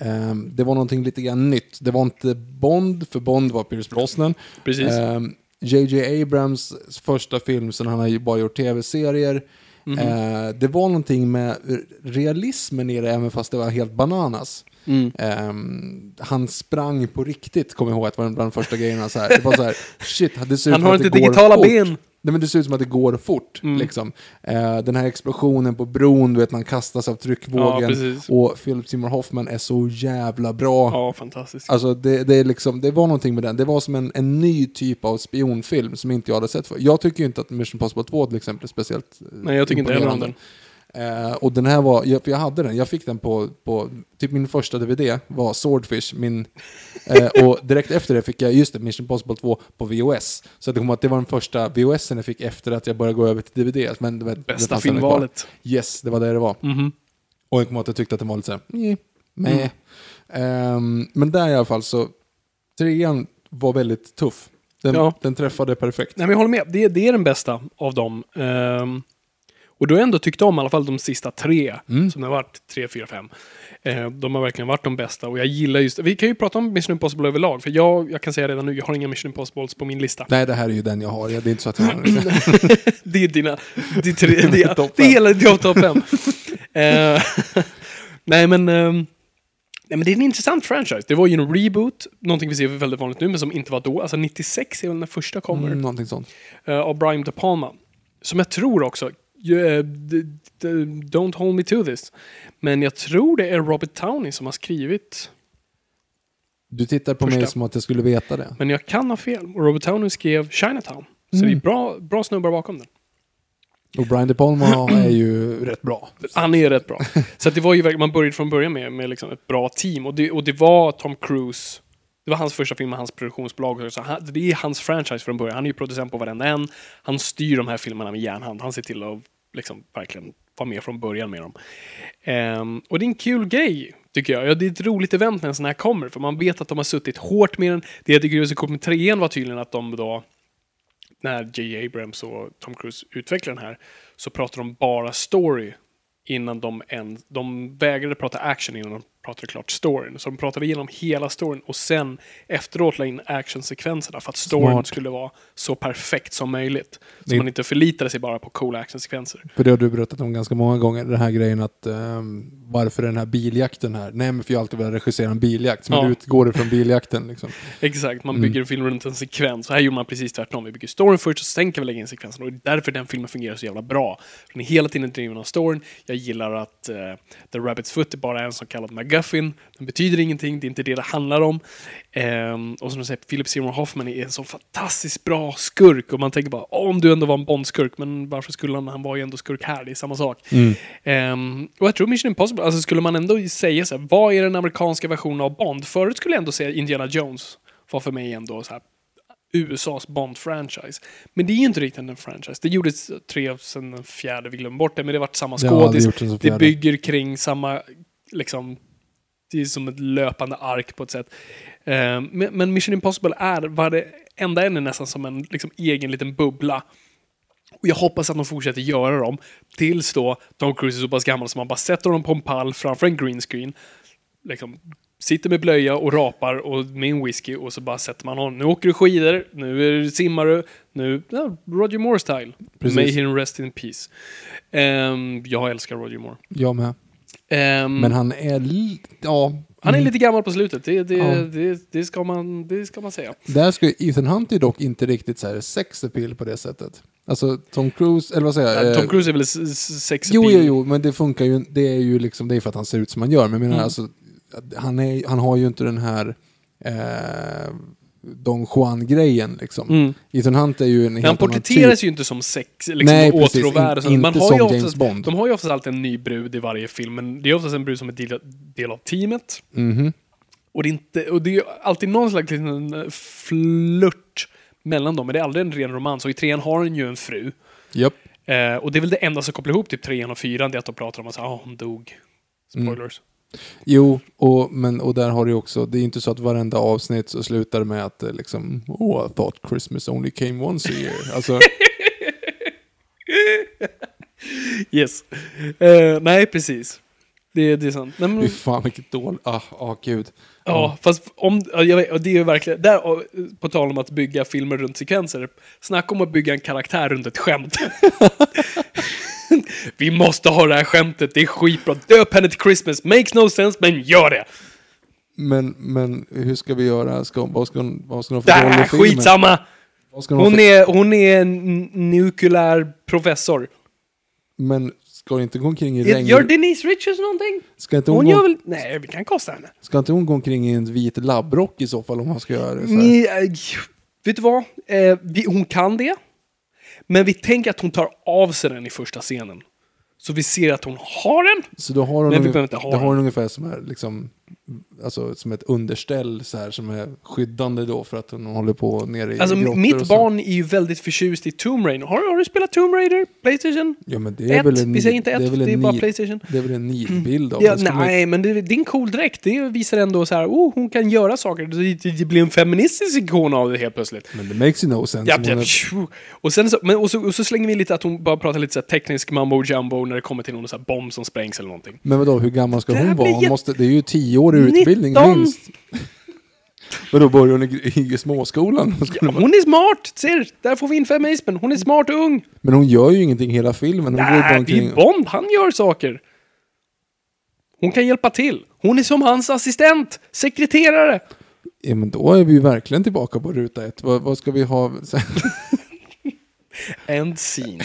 ehm, det var någonting lite grann nytt. Det var inte Bond, för Bond var Pierce Brosnan. Precis. Ehm, J.J. Abrams första film, sen han har ju bara gjort tv-serier. Mhm. Eh, det var någonting med realismen i det, även fast det var helt bananas. Mm. Ehm, han sprang på riktigt, kommer jag ihåg att det var bland de första grejerna. Så här. Det var så här, shit, det ser ut Han har inte digitala fort. ben. Nej, men det ser ut som att det går fort. Mm. Liksom. Eh, den här explosionen på bron, du vet, man kastas av Ja, tryckvågen. precis. och Philip Seymour Hoffman är så jävla bra. Ja, fantastiskt. Alltså det, det, är liksom, det var någonting med den. Det var som en, en ny typ av spionfilm som inte jag hade sett för. Jag tycker ju inte att Mission Impossible 2 till exempel är speciellt eh, Nej, jag tycker inte heller om den. Eh, och den här var, jag, jag hade den, jag fick den på, på typ min första DVD var Swordfish, min, eh, och direkt efter det fick jag, just det, Mission Impossible 2 på VOS. Så det kom att det var den första VOSen jag fick efter att jag började gå över till DVD. Men det, det Bästa kvar. filmvalet. Yes, det var det det var. Mhm. Och jag kommer ihåg att jag tyckte att den var lite såhär, nej. Mm. Ehm, men där i alla fall så, trean var väldigt tuff. Den, Ja. den träffade perfekt. Nej, men jag håller med. Det, det är den bästa av dem. Ehm, och du har ändå tyckt om i alla fall de sista tre, Mm. som har varit tre, fyra, fem. Eh, de har verkligen varit de bästa och jag gillar just Vi kan ju prata om Mission Impossible överlag, för jag, jag kan säga redan nu, jag har inga Mission Impossibles på min lista. Nej, det här är ju den jag har. Det är inte så att jag har Det är dina... Det är, tre, det är, det är hela din topp fem. Eh, nej, men... ehm, Nej, men det är en intressant franchise. Det var ju en reboot, någonting vi ser väldigt vanligt nu, men som inte var då. Alltså 96 är väl när första kommer. mm, någonting sånt. eh, av Brian De Palma. Som jag tror också, eh, don't hold me to this, men jag tror det är Robert Downey som har skrivit, Du tittar på Första. mig som att jag skulle veta det. men jag kan ha fel. Och Robert Downey skrev Chinatown. Så det är Mm. bra, bra snubbar bakom den. Och Brian De Palma är ju rätt bra. Han är rätt bra. Så det var ju man började från början med, med liksom ett bra team. Och det, och det var Tom Cruise, det var hans första film med hans produktionsbolag. Så han, det är hans franchise från början. Han är ju producent på varenda en. Han styr de här filmerna med järnhand. Han ser till att liksom verkligen vara med från början med dem. Um, och det är en kul grej, tycker jag. Ja, det är ett roligt event när en sån här kommer. För man vet att de har suttit hårt med den. Det jag tycker är så coolt med trean var tydligen att de då när J. Abrams och Tom Cruise utvecklar den här så pratar de bara story innan de än, de vägrade prata action innan de pratade klart storyn. Så de pratade igenom hela storyn och sen efteråt la in actionsekvenserna för att storyn Smart. skulle vara så perfekt som möjligt. Så Det- man inte förlitade sig bara på coola actionsekvenser. För det har du berättat om ganska många gånger, den här grejen att ehm, varför den här biljakten här? Nej men för jag har alltid velat regissera en biljakt, men Ja. du utgår ifrån biljakten liksom. Exakt, man Mm. bygger en film runt en sekvens. Så här gjorde man precis tvärtom. Vi bygger storyn först och sen kan vi lägga in sekvensen. Och det är därför den filmen fungerar så jävla bra. Den är hela tiden driven av storyn. Jag gillar att uh, The Rabbit's Foot är bara en så kallad McGuffin. Den betyder ingenting, det är inte det det handlar om. Ehm, och som du säger, Philip Seymour Hoffman är en så fantastiskt bra skurk. Och man tänker bara, "Åh, om du ändå var en Bond-skurk, men varför skulle han, han var ju ändå skurk här, det är samma sak. Ehm, och jag tror Mission Impossible, alltså skulle man ändå säga så här, vad är den amerikanska versionen av Bond? Förut skulle jag ändå säga Indiana Jones var för mig ändå så här USAs Bond-franchise. Men det är ju inte riktigt en franchise. Det gjordes tre, sen den fjärde, vi glömde bort det, men det har varit samma Det skådis. som Det fjärde. bygger kring samma, liksom, det är som ett löpande ark på ett sätt. Eh, men, Mission Impossible är varenda en är nästan som en liksom, egen liten bubbla. Och jag hoppas att de fortsätter göra dem tills då Tom Cruise är så pass gammal som man bara sätter honom på en pall framför en green screen. Liksom, sitter med blöja och rapar och med en whisky och så bara sätter man honom. Nu åker du skidor, nu simmar du, nu, ja, Roger Moore style. Precis. May him rest in peace. Ehm, jag älskar Roger Moore. Jag med. Ehm, Men han är... Ja. han är lite gammal på slutet, det, det, Ja. det, det, ska, man, det ska man säga. Där ska Ethan Hunt är dock inte riktigt så här sex appeal på det sättet. Alltså Tom Cruise, eller vad säger jag? Tom Eh, Cruise är väl sex Jo, jo, jo, men det funkar ju. Det är ju liksom, det är för att han ser ut som han gör. Men menar Mm. alltså, han, är, han har ju inte den här eh, Don Juan-grejen liksom. Mm. Ethan Hunt är ju en helt Han porträtteras typ. ju inte som sex, liksom Nej, precis. åtråvärd. In- inte som ju James oftast, Bond. De har ju oftast alltid en ny brud i varje film, men det är oftast en brud som är del, del av teamet. Mhm. Och det, är inte, och det är ju alltid någon slags liten eh, flört mellan dem, men det är aldrig en ren romans. Och i trean har han ju en fru. Japp. Eh, och det är väl det enda som kopplar ihop typ trean och fyran, det är att de pratar om att ah, hon dog. Mm. Jo, och, men, och där har du också, det är inte så att varenda avsnitt så slutar med att det liksom, oh I thought Christmas only came once a year. Alltså, Yes. Eh, nej, precis. Det, det är sant. Nej, men, fy fan vilket dåligt, ah, ah gud. Ja, fast om, vet, det är ju verkligen, där, på tal om att bygga filmer runt sekvenser, snacka om att bygga en karaktär runt ett skämt. Vi måste ha det här skämtet, det är skitbra. Döp henne till Christmas, makes no sense, men gör det! Men, men hur ska vi göra? Ska, vad, ska, hon- vad ska de få roll i filmen? skitsamma! Hon för, är, hon är en nukleär professor. Men ska det inte gå omkring i regn? Gör Denise Richards någonting? Ska inte hon, Hon gå, gör väl... Nej, vi kan kosta henne. ska inte hon gå omkring i en vit labbrock i så fall om man ska göra det så här? Ni, äh, vet du vad? Eh, vi, hon kan det. Men vi tänker att hon tar av sig den i första scenen. Så vi ser att hon har den. Så då har hon, Men vi behöver inte ha då har den. hon ungefär som, är, liksom, alltså, som ett underställ så här, som är skyddande då för att hon håller på nere i Alltså mitt barn är ju väldigt förtjust i Tomb Raider. Har, har du spelat Tomb Raider? Playstation? Ja men det är Ett. väl en Vi säger inte ett, det är, väl det är bara Playstation. Det är väl en nidbild av Ja. Ska man- nej, men det, det är en cool dräkt. Det visar ändå så här, oh, hon kan göra saker. Det, det, blir en feministisk ikon av det helt plötsligt. Men det makes you no sense. Japp, japp, är- och, sen så, men, och, så, och så slänger vi lite att hon bara pratar lite så här teknisk mambo jumbo när det kommer till någon så här bomb som sprängs eller någonting. Men vadå, hur gammal ska hon vara? Hon måste, det är ju tio år i utbildning 19. minst. Vadå, börjar hon i, i småskolan? Ska hon- är smart! Ser, där får vi in feminismen. Hon är smart och ung. Men hon gör ju ingenting hela filmen. Hon Nej, det är Bond. Han gör saker. Hon kan hjälpa till. Hon är som hans assistent, sekreterare. Ja, men då är vi ju verkligen tillbaka på ruta ett. Vad, vad ska vi ha? sen? End scene.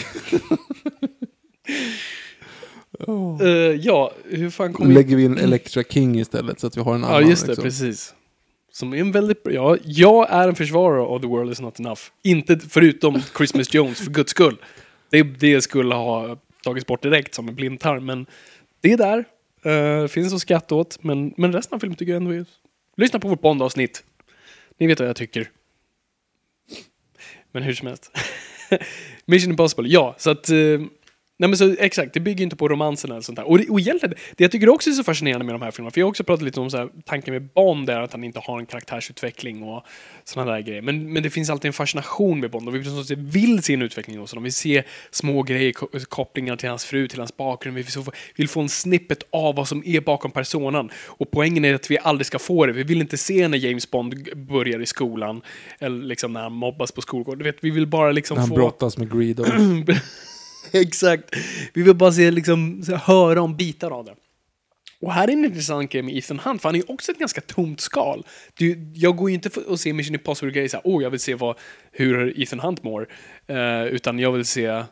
Eh, ja, hur fan kommer vi... Lägger vi in Electra King istället så att vi har en annan. Ja, just det, liksom. precis. Som är en väldigt bra... Ja, jag är en försvarare av The World Is Not Enough. Inte förutom Christmas Jones, för guds skull. Det, det skulle ha tagits bort direkt som en blindtarm, men det är där. Uh, finns att skratta åt, men, men resten av filmen tycker jag ändå är... Lyssna på vårt Bond-avsnitt. Ni vet vad jag tycker. Men hur som helst. Mission Impossible, ja. Så att... eh, nej men så exakt, det bygger inte på romansen eller sånt där. Och, och egentligen, det jag tycker också är så fascinerande med de här filmerna, för jag har också pratat lite om så här, tanken med Bond där, att han inte har en karaktärsutveckling och sådana där grejer. Men, men det finns alltid en fascination med Bond och vi vill se en utveckling hos honom. Vi ser små grejer, ko- kopplingar till hans fru, till hans bakgrund. Vi vill få, en snippet av vad som är bakom personen. Och poängen är att vi aldrig ska få det. Vi vill inte se när James Bond börjar i skolan, eller liksom när han mobbas på skolgården. Du vet, vi vill bara liksom När han få... brottas med Greed och... Exakt. Vi vill bara se, liksom, höra om bitar av det. Och här är en intressant grej med Ethan Hunt, för han är ju också ett ganska tomt skal. Du, jag går ju inte och ser Mission Impossible-grejer såhär, åh, jag vill se vad, hur Ethan Hunt mår. Uh, utan jag vill se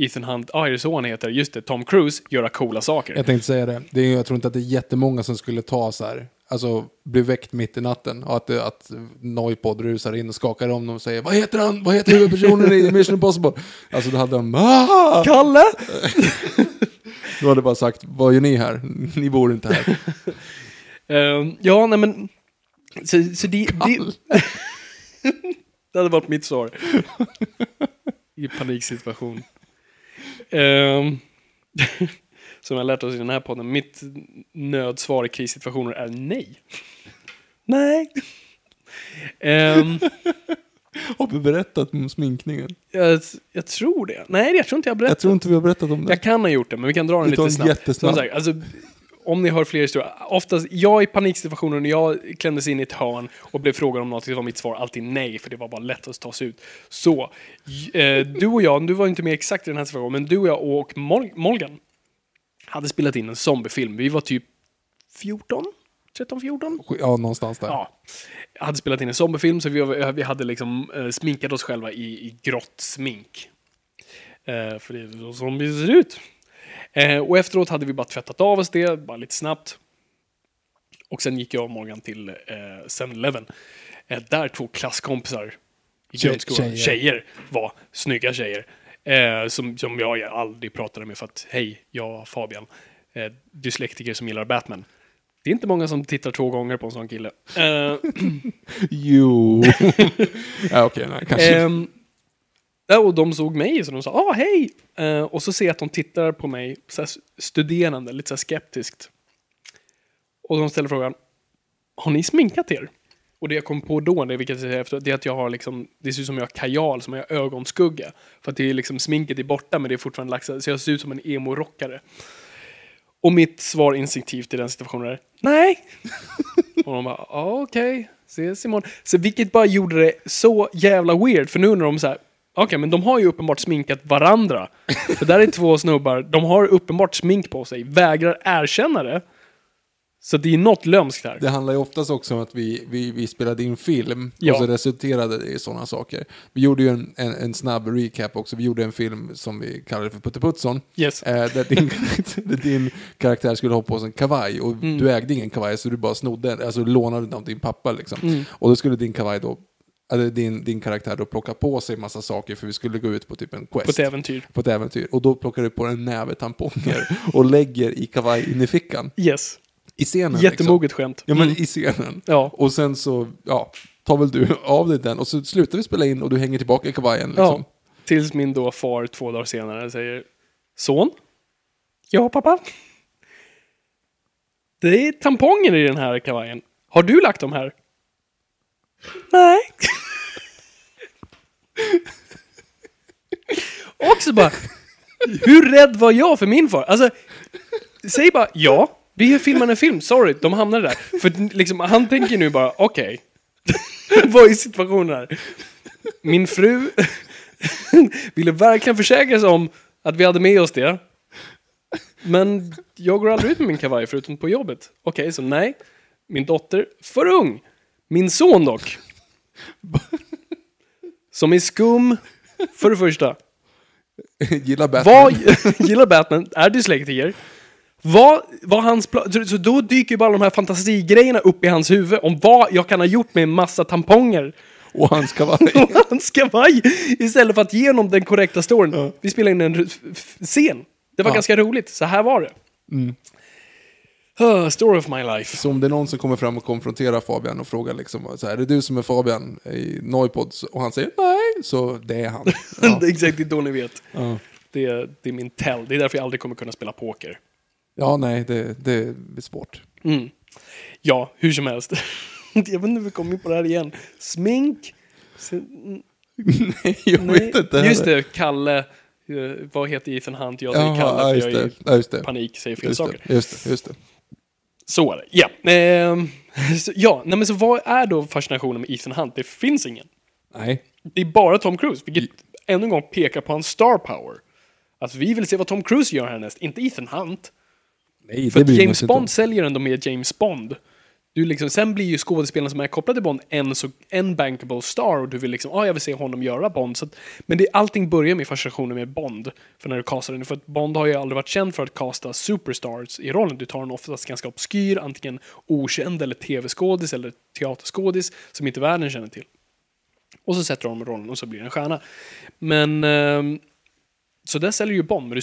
Ethan Hunt, ah, är det så han heter? Just det, Tom Cruise, göra coola saker. Jag tänkte säga det. det är, jag tror inte att det är jättemånga som skulle ta så här. Alltså bli väckt mitt i natten och att, att Noipod rusar in och skakar om dem och säger Vad heter han? Vad heter huvudpersonen i Mission Impossible? Alltså då hade de ah! Kalle! Då hade bara sagt Vad gör ni här? Ni bor inte här. Ehm, ja, nej men... Så, så det, det, det hade varit mitt svar. I paniksituation. Ehm, som jag lärt oss i den här podden. Mitt nödsvar i krissituationer är nej. nej. Ehm, Har vi berättat om sminkningen? jag, jag tror det. Nej, jag tror inte jag har berättat. Jag tror inte vi har berättat om det. Jag kan ha gjort det, men vi kan dra den Vi lite snabbt. jättesnabb. Som sagt, alltså, om ni hör fler historier. Oftast, jag i paniksituationer när jag klämdes in i ett hörn och blev frågad om något, så var mitt svar alltid nej, för det var bara lätt att ta sig ut. Så, eh, du och jag, du var inte med exakt i den här situationen, men du och jag och Mol- Molgan hade spelat in en zombiefilm. Vi var typ 14? 13, 14? Ja, någonstans där. Ja. Jag hade spelat in en zombiefilm så vi, var, vi hade liksom eh, sminkat oss själva i, i grått smink. Eh, för det är så zombies ser ut. Eh, och efteråt hade vi bara tvättat av oss det, bara lite snabbt. Och sen gick jag och Morgan till eh, 7-Eleven. Eh, där två klasskompisar i grundskolan, tjejer. tjejer. var snygga tjejer. Eh, som, som jag aldrig pratade med för att, hej, jag Fabian, eh, dyslektiker som gillar Batman. Det är inte många som tittar två gånger på en sån kille. Eh, Jo. ja, okej, nej, kanske. Ja, och de såg mig så de sa ah hej! Eh, och så ser jag att de tittar på mig så studerande, lite så skeptiskt. Och de ställer frågan Har ni sminkat er? Och det jag kom på då, det, vilket jag efter, det är att jag har liksom, det ser ut som jag har kajal, som jag har ögonskugga. För att det är liksom, sminket är borta men det är fortfarande lagt så jag ser ut som en emo-rockare. Och mitt svar instinktivt i den situationen är nej. Och de bara, ja okej, ses imorgon. Så vilket bara gjorde det så jävla weird, för nu undrar de så här, okej men de har ju uppenbart sminkat varandra. För där är två snubbar, de har uppenbart smink på sig, vägrar erkänna det. Så det är något lömskt här. Det handlar ju oftast också om att vi, vi, vi spelade in film Ja. och så resulterade det i sådana saker. Vi gjorde ju en, en, en snabb recap också. Vi gjorde en film som vi kallade för Putteputtsson. Yes. Eh, där, din, där din karaktär skulle ha på sig en kavaj och Mm. du ägde ingen kavaj så du bara snodde alltså lånade den av din pappa liksom. Mm. Och då skulle din kavaj då, eller din, din karaktär då plocka på sig massa saker för vi skulle gå ut på typ en quest. På ett äventyr. på ett äventyr. Och då plockar du på en näve tamponger och lägger i kavaj in i fickan. Yes. I scenen. Jättemoget skämt. Liksom. Ja men Mm. i scenen. Ja. Och sen så, ja, tar väl du av dig den och så slutar vi spela in och du hänger tillbaka i kavajen liksom. Ja. Tills min då far två dagar senare säger Son? Ja, pappa? Det är tamponger i den här kavajen. Har du lagt dem här? Nej. Också bara, hur rädd var jag för min far? Alltså, säg bara ja, vi filmar en film, sorry, de hamnade där. För liksom, han tänker nu bara, okej. Vad är situationen här? Min fru ville verkligen försäkra sig om att vi hade med oss det. Men jag går aldrig ut med min kavaj förutom på jobbet. Okej, så nej. Min dotter, för ung. Min son dock. Som är skum, för det första. Gillar Batman. Vad gillar Batman, är dyslektiker. Vad var hans plan? Så, så då dyker ju bara de här fantasigrejerna upp i hans huvud om vad jag kan ha gjort med en massa tamponger Och hans kavaj. och hans kavaj istället för att ge honom den korrekta storyn. Vi spelade in en f- scen. Det var Ja. ganska roligt. Så här var det. Uh, story of my life. Så om det är någon som kommer fram och konfronterar Fabian och frågar liksom så här, är det du som är Fabian i Noipod? Och han säger nej, så det är han. Ja, det är exakt det är då ni vet. ja. Det, är- det är min tell. Det är därför jag aldrig kommer kunna spela poker. ja nej, det, det blir svårt. Mm. Ja, hur som helst. jag vet inte hur vi kom in på det här igen. Smink. Se- nej, jag Nej. vet inte Just det, Kalle. eh, vad heter Ethan Hunt? Jag säger Jaha, Kalle för jag är i panik, säger fel Just saker. det, just det, just det. Så är det, ja. Ehm, så, ja, nej men så vad är då fascinationen med Ethan Hunt? Det finns ingen. Nej. Det är bara Tom Cruise, vilket ännu en gång pekar på hans star power. Alltså vi vill se vad Tom Cruise gör härnäst, inte Ethan Hunt. Nej, För James sig inte. Bond säljer ändå med James Bond. Du liksom, sen blir ju skådespelaren som är kopplad till Bond en, så, en bankable star och du vill liksom, ah, jag vill se honom göra Bond. Så att, men det, allting börjar med fascinationen med Bond. För när du castar den, för att Bond har ju aldrig varit känd för att casta superstars i rollen. Du tar en oftast ganska obskyr, antingen okänd eller tv-skådis eller teaterskådis som inte världen känner till. Och så sätter de rollen och så blir det en stjärna. Men, ehm, så där säljer ju Bond, men du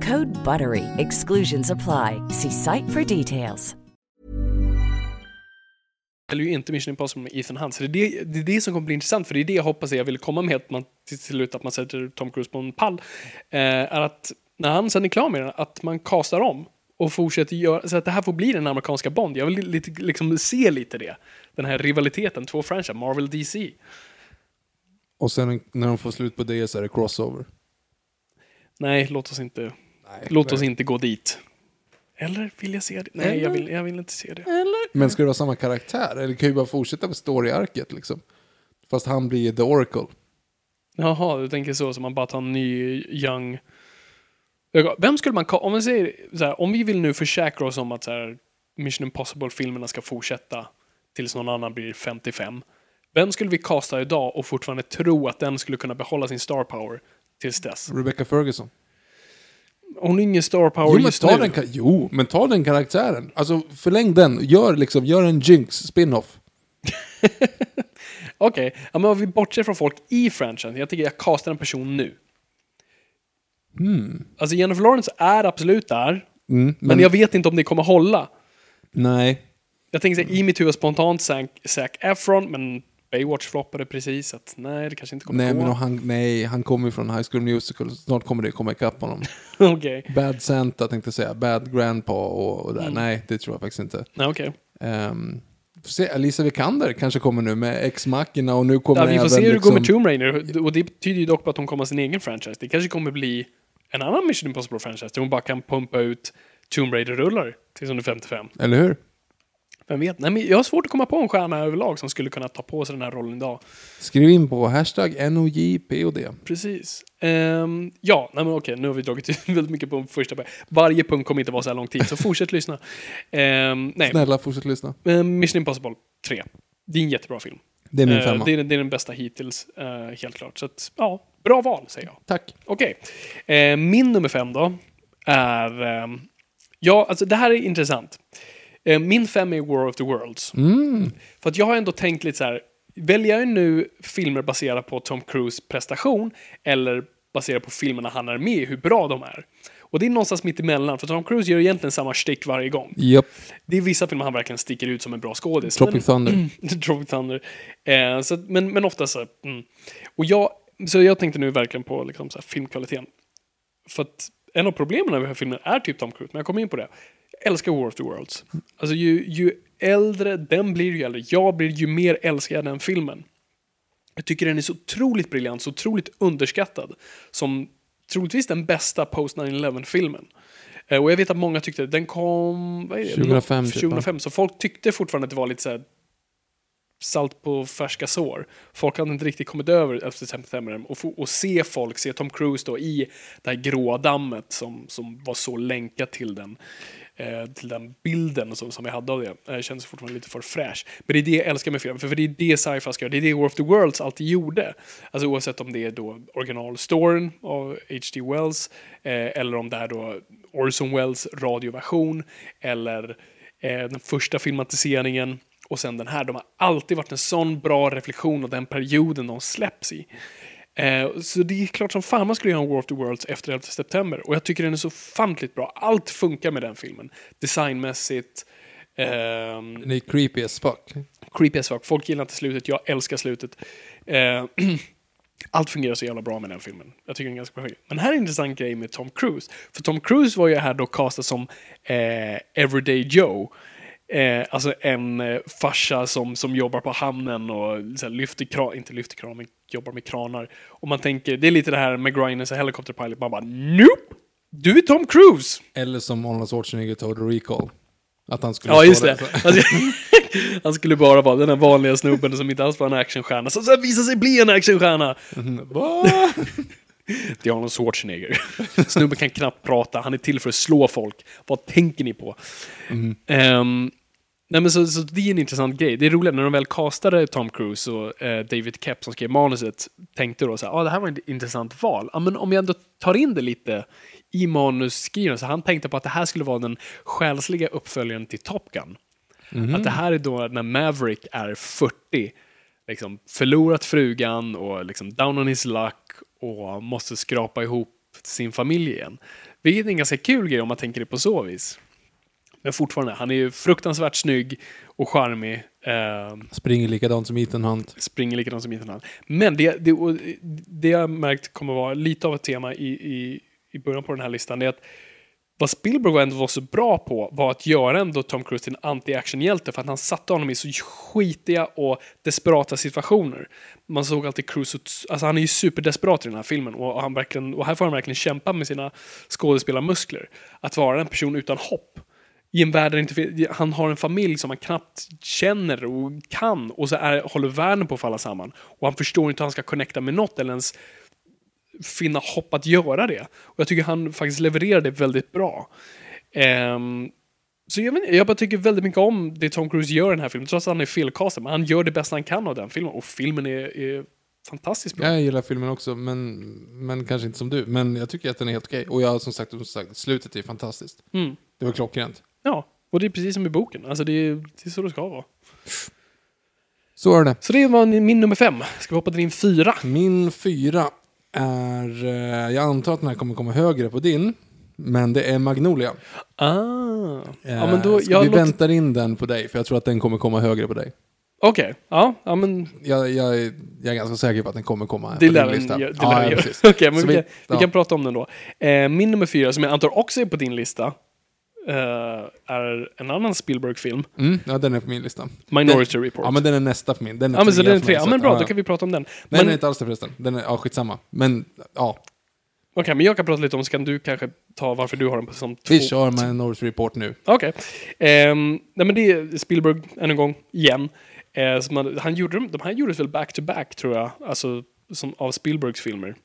Code BUTTERY. Exclusions apply. See site for details. eller ju inte Mission Impossible med Ethan Hunt. Så det är det, det är det som kommer bli intressant, för det är det jag hoppas jag vill komma med, att man till slut att man sätter Tom Cruise på en pall. Eh, är att när han sen är klar med den, att man kastar om och fortsätter göra, så att det här får bli den amerikanska Bond. Jag vill lite, liksom se lite det. Den här rivaliteten, två franchise, Marvel DC. Och sen när de får slut på det så är det crossover. Nej, låt oss inte, Nej, låt oss inte gå dit. Eller vill jag se det? Nej, jag vill, jag vill inte se det. Men ska det vara samma karaktär? Eller kan ju bara fortsätta på story-arket liksom. Fast han blir The Oracle. Jaha, du tänker så, som man bara tar en ny young... Vem skulle man om man säger så här, om vi vill nu försäkra oss om att så här, Mission Impossible-filmerna ska fortsätta tills någon annan blir 55. Vem skulle vi kasta idag och fortfarande tro att den skulle kunna behålla sin star power tills dess? Rebecca Ferguson. Hon har ingen star power Jo men, just ta nu. den, jo, men ta den karaktären. Alltså förläng den. Gör, liksom, gör en Jinx spin-off. Okej, ja, men om vi bortser från folk i franchisen, jag tycker jag castar en person nu. Alltså Jennifer Lawrence är absolut där, Mm, men, men jag vet inte om det kommer hålla. nej. Jag tänker så här, i mitt huvud spontant Zac Efron, men Baywatch floppade precis, att nej, det kanske inte kommer Nej, gå. men han, nej, han kommer ju från High School Musical. Snart kommer det komma ikapp honom. Okej, Bad Santa tänkte jag säga. Bad Grandpa och, och där. Mm. Nej, det tror jag faktiskt inte. nej okej. Um, får se, Alicia Vikander kanske kommer nu med Ex-Machina och nu kommer Ja, vi får se hur det går med liksom- Tomb Raider, och det betyder ju dock på att hon kommer ha sin egen franchise. Det kanske kommer bli en annan Mission Impossible-franchise, där hon bara kan pumpa ut Tomb Raider-rullar tills hon är 55. Eller hur? Vem vet? Nej, men jag har svårt att komma på en stjärna överlag som skulle kunna ta på sig den här rollen idag. Skriv in på hashtag NOJPOD. Precis. Ehm, ja, nej men okej, nu har vi dragit ut väldigt mycket på första början. Varje punkt kommer inte vara så här lång tid, så fortsätt lyssna. Ehm, nej, Snälla, fortsätt lyssna. men Mission Impossible 3. Det är en jättebra film. Det är min femma. det, är, det är den bästa hittills, eh, helt klart. Så att, ja, bra val, säger jag. Tack. Okej. Eh, min nummer fem då är... ja, alltså det här är intressant. Eh, min fem är War of the Worlds. Mm. För att jag har ändå tänkt lite så här. Väljer jag nu filmer baserade på Tom Cruise prestation eller baserat på filmerna han är med i, hur bra de är? Och det är någonstans mitt emellan, för Tom Cruise gör egentligen samma stick varje gång. Japp. Det är vissa filmer han verkligen sticker ut som en bra skådis. Tropic Thunder. Tropic Thunder. Eh, så, men, men ofta så. Mm. Och jag, så jag tänkte nu verkligen på liksom, så här, filmkvaliteten. För att en av problemen med den här filmen är typ Tom Cruise, men jag kommer in på det. Älskar War of the Worlds. Alltså ju, ju äldre den blir, ju äldre jag blir, ju mer älskar jag den filmen. Jag tycker den är så otroligt briljant, så otroligt underskattad. Som troligtvis den bästa post 9-11-filmen. Eh, Och jag vet att många tyckte den kom... Vad är det? 2005 typ, va? 2005. Så folk tyckte fortfarande att det var lite så här salt på färska sår. Folk hade inte riktigt kommit över 11 september och, få- och se folk, se Tom Cruise då i det här gråa dammet som, som var så länkat till den, eh, till den bilden som, som jag hade av det. Eh, kändes fortfarande lite för fräsch. Men det är det jag älskar med filmen, för, för det är det sci-fi ska göra. Det är det War of the Worlds alltid gjorde. Alltså oavsett om det är då originalstoryn av H.G. Wells eh, eller om det är då Orson Welles radioversion eller eh, den första filmatiseringen och sen den här. De har alltid varit en sån bra reflektion av den perioden de släpps i. Eh, så det är klart som fan man skulle göra en War of the Worlds efter 11 september. Och jag tycker den är så fantligt bra. Allt funkar med den filmen. Designmässigt. ehm, Den är creepy as fuck. creepy as fuck. Folk gillar inte slutet, jag älskar slutet. Eh, allt fungerar så jävla bra med den filmen. Jag tycker den är ganska bra. Men här är en intressant grej med Tom Cruise. För Tom Cruise var ju här då castad som eh, Everyday Joe. Eh, alltså en eh, farsa som, som jobbar på hamnen och så här, lyfter kran, inte lyfter kran, men jobbar med kranar. Och man tänker, det är lite det här med Grinders och Helicopter Pilot. Man bara, nope! Du är Tom Cruise! Eller som Arnold Schwarzenegger Total Recall. Att han skulle Ja, just där det. så- Alltså, han skulle bara vara den här vanliga snubben som inte alls var en actionstjärna, som sen visade sig bli en actionstjärna. Va? Det är Arnold Schwarzenegger. Snubben kan knappt prata, han är till för att slå folk. Vad tänker ni på? Ehm, nej men så, så det är en intressant grej. Det är roligt när de väl castade Tom Cruise och eh, David Kep som skrev manuset tänkte då så här, ah, det här var ett intressant val. Ah, men om jag ändå tar in det lite i manusskrivandet, så han tänkte på att det här skulle vara den själsliga uppföljaren till Top Gun. Att det här är då när Maverick är 40, liksom förlorat frugan och liksom down on his luck och måste skrapa ihop sin familj igen. Vilket är en ganska kul grej om man tänker det på så vis. Men fortfarande, han är ju fruktansvärt snygg och charmig. Eh, Springer likadant som Ethan Hunt. springer likadant som Ethan Hunt. Men det, det, det jag märkt kommer vara lite av ett tema i, i, i början på den här listan, är att vad Spielberg ändå var så bra på var att göra ändå Tom Cruise till en anti-actionhjälte för att han satte honom i så skitiga och desperata situationer. Man såg alltid Cruise, alltså han är ju superdesperat i den här filmen och, han verkligen, och här får han verkligen kämpa med sina skådespelarmuskler. Att vara en person utan hopp. I en värld där inte, han har en familj som han knappt känner och kan och så är, håller världen på att falla samman. Och han förstår inte hur han ska connecta med något eller ens finna hopp att göra det. Och jag tycker han faktiskt levererar det väldigt bra. Ehm, så jag, inte, jag bara tycker väldigt mycket om det Tom Cruise gör i den här filmen, trots att han är felcastad. Men han gör det bästa han kan av den filmen. Och filmen är, är fantastiskt bra. Jag gillar filmen också, men, men kanske inte som du. Men jag tycker att den är helt okej. Och jag som sagt, som sagt, slutet är fantastiskt. Mm. Det var klockrent. Ja, och det är precis som i boken. Alltså det är, det är så det ska vara. Så är det. Så det var min nummer fem. Ska vi hoppa till din fyra? Min fyra är... eh, Jag antar att den här kommer komma högre på din. Men det är Magnolia. Ah. Eh, Ja, men då, ska jag vi låter... väntar in den på dig? För jag tror att den kommer komma högre på dig. Okej, ja, ja men Jag, jag, är- jag är ganska säker på att den kommer komma det på lär din den lista. gö- det lär den göra. precis. Okej, men Så vi, kan, vi ja. kan prata om den då. Eh, min nummer fyra, som jag antar också är på din lista, eh, är en annan Spielberg-film, Mm, ja, den är på min lista. Minority den, Report. Ja, men den är nästa på min. Den är Ja, men så den är tre. Ja, men bra, ja, då kan vi prata om den. Nej, Men, den är inte alls det förresten. Den är, ja, skitsamma. Men, ja. Okej, men jag kan prata lite om, så kan du kanske ta varför du har den på som två. Vi kör Minority Report nu. Okej. Ehm, nej men det är Spielberg, än en gång, igen. Eh, som man, han gjorde, de här gjordes väl back-to-back, tror jag, alltså som, av Spielbergs filmer.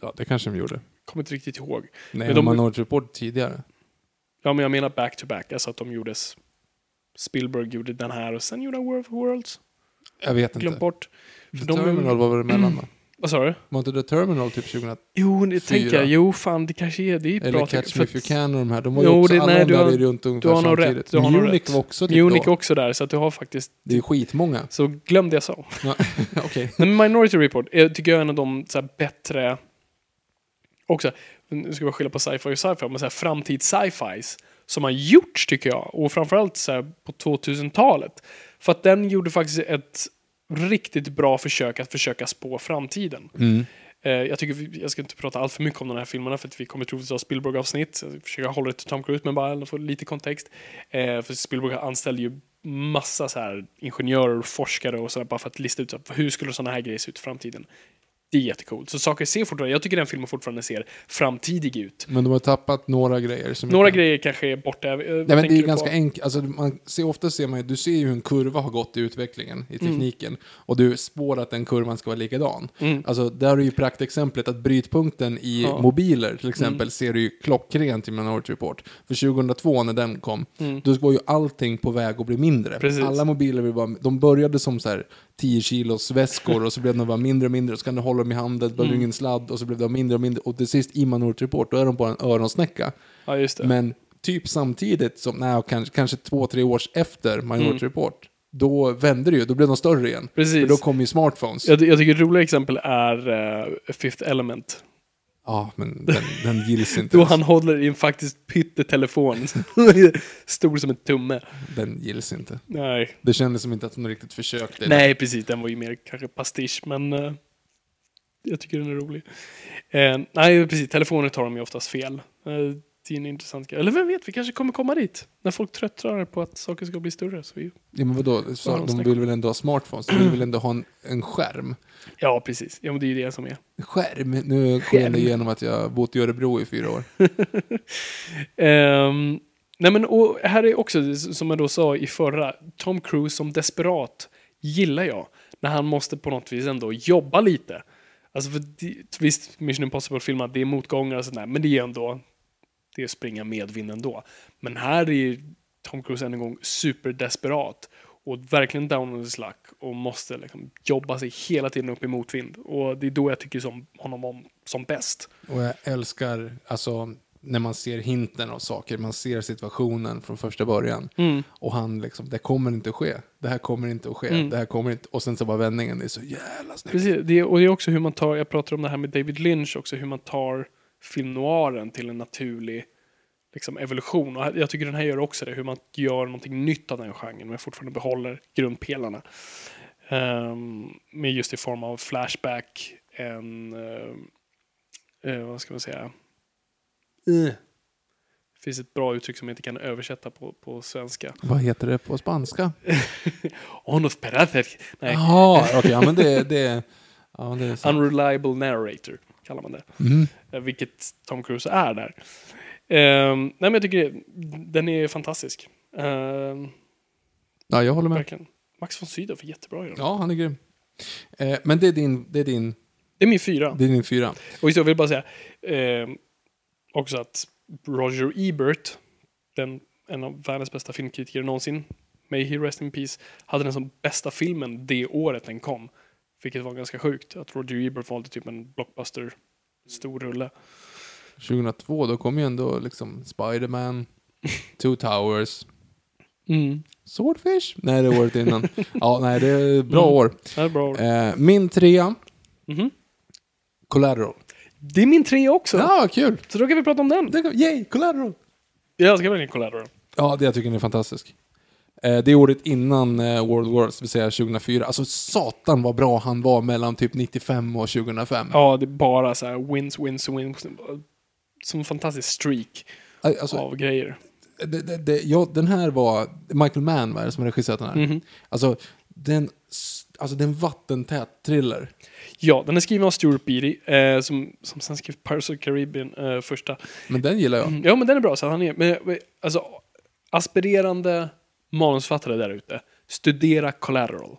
Ja, det kanske de gjorde. Kommer inte riktigt ihåg. Nej, Men de- Minority Report tidigare. Ja, men jag menar back-to-back, alltså att de gjordes... Spielberg gjorde den här och sen gjorde han War of Worlds. Jag vet inte. bort. The de- Terminal var väl emellan då? Vad sa du? Var inte The Terminal typ 2000? Jo, det tänker jag. Jo, fan, det kanske är, det är Eller bra. Catch Me If You Can och de här. De var ju Jo, också, det- alla nej, de där har- är runt ungefär samtidigt. rätt. Munich var också typ Munich då. också där, så att du har faktiskt... Det är skitmånga. Så glöm det jag sa. Ja, Okej. Men Minority Report är, tycker jag är en av de så här, bättre... Också, nu ska vi skilja på sci-fi och sci-fi, men så här, framtids-sci-fis som har gjorts tycker jag. Och framförallt så här, på 2000-talet. För att den gjorde faktiskt ett riktigt bra försök att försöka spå framtiden. Mm. Eh, jag, tycker vi, jag ska inte prata allt för mycket om de här filmerna för att vi kommer troligtvis ha Spielberg-avsnitt. Jag försöker hålla det till Tom Cruise men bara få lite kontext. Eh, för Spielberg anställde ju massa så här ingenjörer och forskare och sådär bara för att lista ut så här, hur skulle sådana här grejer se ut i framtiden. Det är jättecoolt. Så saker ser fortfarande, jag tycker den filmen fortfarande ser framtidig ut. Men de har tappat några grejer. som Några jag- grejer kanske är borta. Eh, Nej, men det är ganska enkelt. Alltså, man ser, ofta ser man ju, du ser ju hur en kurva har gått i utvecklingen, Mm. i tekniken. Och du spår att den kurvan ska vara likadan. Mm. Alltså, där är ju praktexemplet att brytpunkten i Ja. mobiler till exempel Mm. ser du ju klockrent i Minority Report. För 2002 när den kom, Mm. då var ju allting på väg att bli mindre. Precis. Alla mobiler var bara, de började som så här 10 kilos väskor och så blev de bara mindre och mindre. Så kan du hålla dem i handen, Mm. behöver du ingen sladd och så blev de mindre och mindre. Och till sist i Minority Report, då är de bara en öronsnäcka. Ja, just det. Men typ samtidigt som, nej, kanske, kanske två, tre års efter Minority Mm. Report, då vände det ju, då blev de större igen. Precis. För då kom ju smartphones. Jag, jag tycker ett roligt exempel är uh, Fifth Element. Ja, men den, den gills inte. Då ens. han håller i en faktiskt pyttetelefon. Stor som en tumme. Den gills inte. Nej. Det kändes som inte att de riktigt försökte. Nej, precis. Den var ju mer kanske pastisch, men eh, jag tycker den är rolig. Eh, nej, precis. Telefoner tar de ju oftast fel. Eh, det är en intressant grej. Eller vem vet, vi kanske kommer komma dit. När folk tröttnar på att saker ska bli större. Så vi... Ja, men vadå? Så, de vill väl ändå ha smartphones? De vill väl ändå ha en, en skärm? Ja, precis. Ja, men det är ju det som är. Skärm? Nu går jag ändå igenom att jag bott i Örebro i fyra år. Ehm, nej men och här är också, som jag då sa i förra, Tom Cruise som desperat gillar jag. När han måste på något vis ändå jobba lite. Alltså för det, visst, Mission Impossible-filmer, det är motgångar och sådär, men det är ändå, det är att springa medvind ändå. Men här är Tom Cruise än en gång superdesperat och verkligen down on his luck och måste liksom jobba sig hela tiden upp i motvind. Och det är då jag tycker som honom om som bäst. Och jag älskar, alltså, när man ser hinten av saker. Man ser situationen från första början. Mm. Och han liksom, det kommer inte att ske. Det här kommer inte att ske. Mm. Det här kommer inte. Och sen så bara vändningen, det är så jävla snyggt. Precis, det, och det är också hur man tar, jag pratar om det här med David Lynch också, hur man tar film noiren till en naturlig liksom, evolution. Och jag tycker den här gör också det, hur man gör någonting nytt av den genren men fortfarande behåller grundpelarna. Ehm, med just i form av flashback, en, eh, eh, vad ska man säga, Eh. det finns ett bra uttryck som jag inte kan översätta på, på svenska. Vad heter det på spanska? Onos peracer. Nej, Jaha, okej, ja men det, det, ja, det är sant. unreliable narrator kallar man det. Mm. Eh, Vilket Tom Cruise är där. Ehm, nej men jag tycker den är fantastisk. Ehm, Ja, jag håller med. verkligen. Max von Sydow är jättebra i den. Ja, han är grym. Eh, men det är din, det är din, Det är min fyra. det är din fyra. Och jag vill bara säga ehm, också att Roger Ebert, den, en av världens bästa filmkritiker någonsin, May he rest in peace, hade den som bästa filmen det året den kom. Vilket var ganska sjukt, att Roger Ebert valde typ en blockbuster stor rulle. 2002, då kom ju ändå liksom Spider-Man, Two Towers, Mm. Swordfish? Nej, det är året innan. Ja, nej, det är bra Mm. år. Det är bra. Eh, min trea, Mhm. Collateral. Det är min tre också. Ja, kul! Så då kan vi prata om den. Yay, Collateral! Jag ska verkligen kolla den. Ja, det jag tycker den är fantastisk. Eh, det är året innan eh, World Wars, det vill säga 2004. Alltså satan vad bra han var mellan typ 95 och 2005. Ja, det är bara så här wins, wins, wins. Som en fantastisk streak Alltså, av grejer. det, det, det, ja, den här var, Michael Mann var det som regisserat den här. Mhm. Alltså, den, alltså, det är en vattentät thriller. Ja, den är skriven av Stuart Beatty, eh, som, som sen skrev Pirates of the Caribbean eh, första. Men den gillar jag. Mm, Ja, men den är bra. Så han är, men, alltså, aspirerande manusfattare där ute, studera Collateral.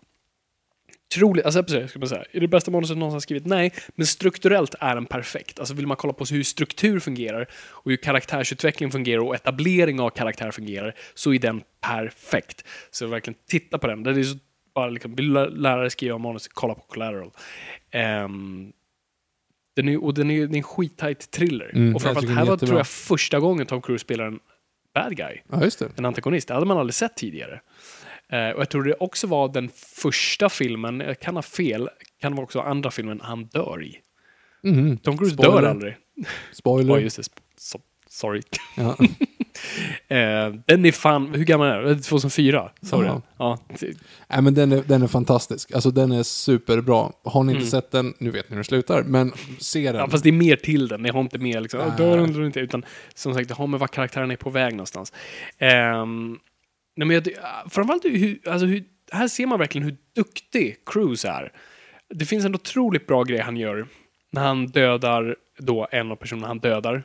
Troligt, alltså precis, ska man säga. Är det bästa manuset någonsin skrivit? Nej, men strukturellt är den perfekt. Alltså vill man kolla på hur struktur fungerar och hur karaktärsutveckling fungerar och etablering av karaktär fungerar så är den perfekt. Så verkligen titta på den. Det är så bara liksom, vill du lära dig skriva manus, kolla på Collateral. Ehm, den är, och den är, det är en skittajt thriller. Mm, och jag framförallt här den är var, tror jag, första gången Tom Cruise spelar en bad guy. Ja, just det. En antagonist. Det hade man aldrig sett tidigare. Eh, och jag tror det också var den första filmen, jag kan ha fel, kan vara också andra filmen han dör i. Mhm. Tom Cruise Spoiler. dör aldrig. Spoiler. Ja, just det. So, sorry. Ja. Eh, den är fan, hur gammal är den? 2004? Sa Ja. Ja. Nej, men den är, den är fantastisk. Alltså den är superbra. Har ni inte Mm. sett den, nu vet ni hur den slutar, men se den. ja, fast det är mer till den. Jag har inte mer liksom. "Ah, dör hon inte, utan som sagt, det har med vad karaktären är på väg någonstans. Ehm, nej, men jag, framförallt hur, alltså hur, här ser man verkligen hur duktig Cruise är. Det finns en otroligt bra grej han gör när han dödar då en av personerna han dödar.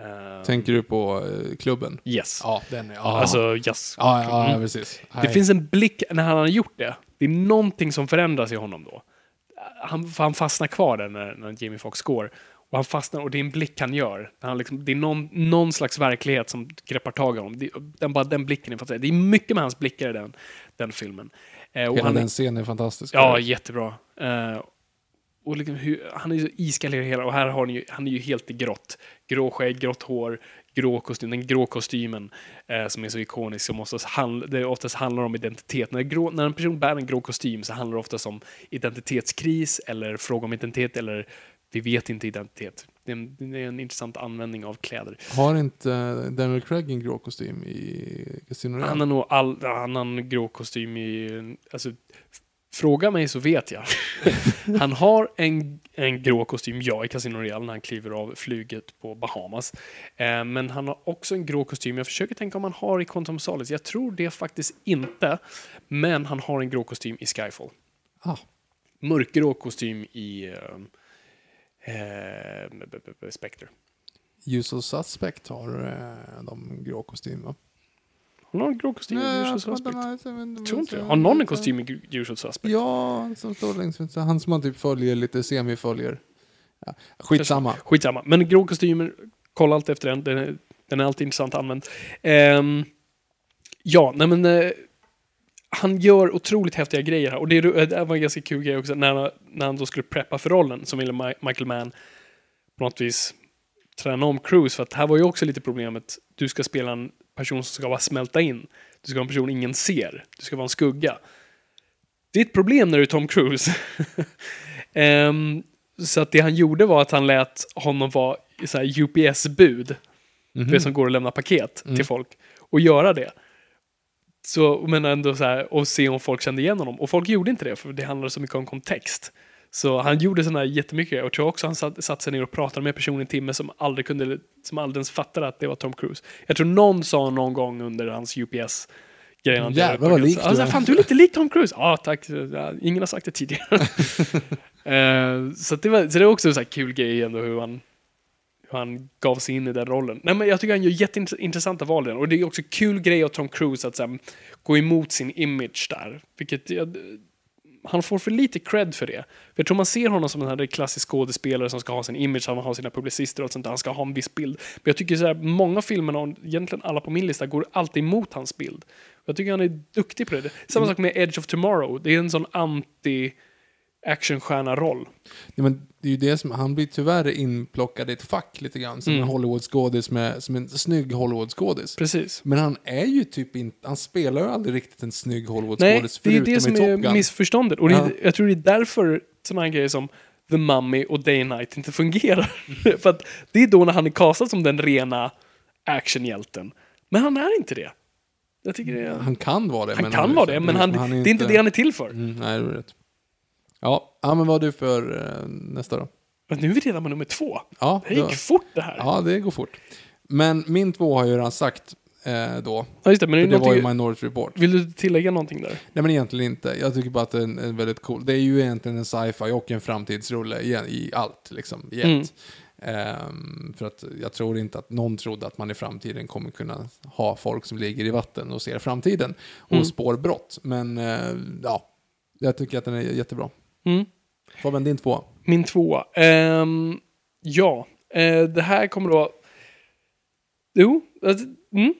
Ehm, Tänker du på eh, klubben? Yes. Ja, den är... Ja, Alltså, yes. ja, ja, ja Mm. precis. Det Nej. finns en blick när han har gjort det. Det är någonting som förändras i honom då. Han, han fastnar kvar där när, när Jamie Foxx går. Och han fastnar och det är en blick han gör. Han liksom, det är någon, någon slags verklighet som greppar tag i honom. Det, den, bara den blicken är fantastisk. Det är mycket med hans blickar i den, den filmen. Eh, och Hela han, den scenen är fantastisk. Ja, jättebra. Eh, och liksom hur, han är ju så iskall i hela och här har ni ju, han är ju helt i grått. Grå skägg, grått hår, grå kostym, den grå kostymen eh, som är så ikonisk som oftast, handl det oftast handlar om identitet. När, grå, när en person bär en grå kostym så handlar det oftast om identitetskris eller fråga om identitet eller vi vet inte identitet. Det är, en, det är en intressant användning av kläder. Har inte Daniel Craig en grå kostym i Casino Han Royale? har nog all annan grå kostym i... Alltså, fråga mig så vet jag. han har en, en grå kostym, ja, i Casino Royale när han kliver av flyget på Bahamas. Eh, men han har också en grå kostym. Jag försöker tänka om han har i Quantum Solace. Jag tror det faktiskt inte. Men han har en grå kostym i Skyfall. Ah, Mörkgrå kostym i eh, eh, Spectre. Usual Suspect har eh, de grå kostym va? Han har en grå kostym i Usual jag Suspect. tror Tror inte det. Har någon en kostym i Usual Suspect? Ja, han som står längst ut. Han som man typ följer lite semiföljer. Ja. Skitsamma. Skitsamma. Men grå kostymer, kolla alltid efter den. Den är, den är alltid intressant använd. Ehm, ja, nej men... eh, han gör otroligt häftiga grejer här. Och det, är- det var en ganska kul grej också när han, när han då skulle preppa för rollen som ville Ma- Michael Mann på något vis träna om Cruise. För att här var ju också lite problemet. Du ska spela en person som ska bara smälta in. Du ska vara en person ingen ser. Du ska vara en skugga. Det är ett problem när du är Tom Cruise. Ehm, så att det han gjorde var att han lät honom vara i så här UPS-bud. Mhm. Det som går att lämna paket Mm. till folk. Och göra det. Så, men ändå så här, och se om folk kände igen honom. Och folk gjorde inte det, för det handlade så mycket om kontext. Så han gjorde sådana jättemycket. Och jag tror också han satt, satt sig ner och pratade med personer i en timme som aldrig kunde, som aldrig ens fattade att det var Tom Cruise. Jag tror någon sa någon gång under hans UPS grejen han Jävlar vad lik alltså, du är. Fan, du är lite lik Tom Cruise. Ja, tack. Ja, ingen har sagt det tidigare. Eh, så, det var, så det var också en kul grej ändå hur han, hur han gav sig in i den rollen. Nej, men jag tycker han gör jätteintressanta val i den. Och det är också kul grej av Tom Cruise att så här, gå emot sin image där. Vilket jag, han får för lite cred för det. För jag tror man ser honom som den här klassisk skådespelare som ska ha sin image, han har sina publicister och sånt där, han ska ha en viss bild. Men jag tycker så här, många av filmerna, och egentligen alla på min lista, går alltid emot hans bild. Jag tycker han är duktig på det. Samma sak med Edge of Tomorrow, det är en sån anti actionstjärna-roll. Ja, men det är ju det som, han blir tyvärr inplockad i ett fack lite grann. Som Mm. en Hollywoodskådis med, som en snygg Hollywoodskådis. Precis. Men han är ju typ inte, han spelar ju aldrig riktigt en snygg Nej, Hollywoodskådis det är förutom det som i Top är Gun. missförståndet. Och det, Ja. är- jag tror det är därför sådana här grejer som The Mummy och Day and Night inte fungerar. För att det är då när han är castad som den rena actionhjälten. Men han är inte det. Jag tycker det är... Han kan vara det. Han men kan vara det, men han, är det är inte det han är till för. Mm, nej, det är rätt. Ja, ja, men vad har du för eh, nästa då? Men nu är vi redan på nummer två. Ja, Det gick då, fort det här. ja, det går fort. Men min två har jag ju redan sagt eh, då. Ja, just det, men är För det det var ju någonting- Minority Report. Vill du tillägga någonting där? Nej men egentligen inte. Jag tycker bara att det är en, en väldigt cool. Det är ju egentligen en sci-fi och en framtidsrulle i, i allt liksom. I ett. Mm. Ehm, för att jag tror inte att någon trodde att man i framtiden kommer kunna ha folk som ligger i vatten och ser framtiden och Mm. spår brott. Men eh, ja, jag tycker att den är jättebra. Mm. Fabian, din två. Min tvåa. Ehm, ja, eh, det här kommer då... Jo, alltså, mm.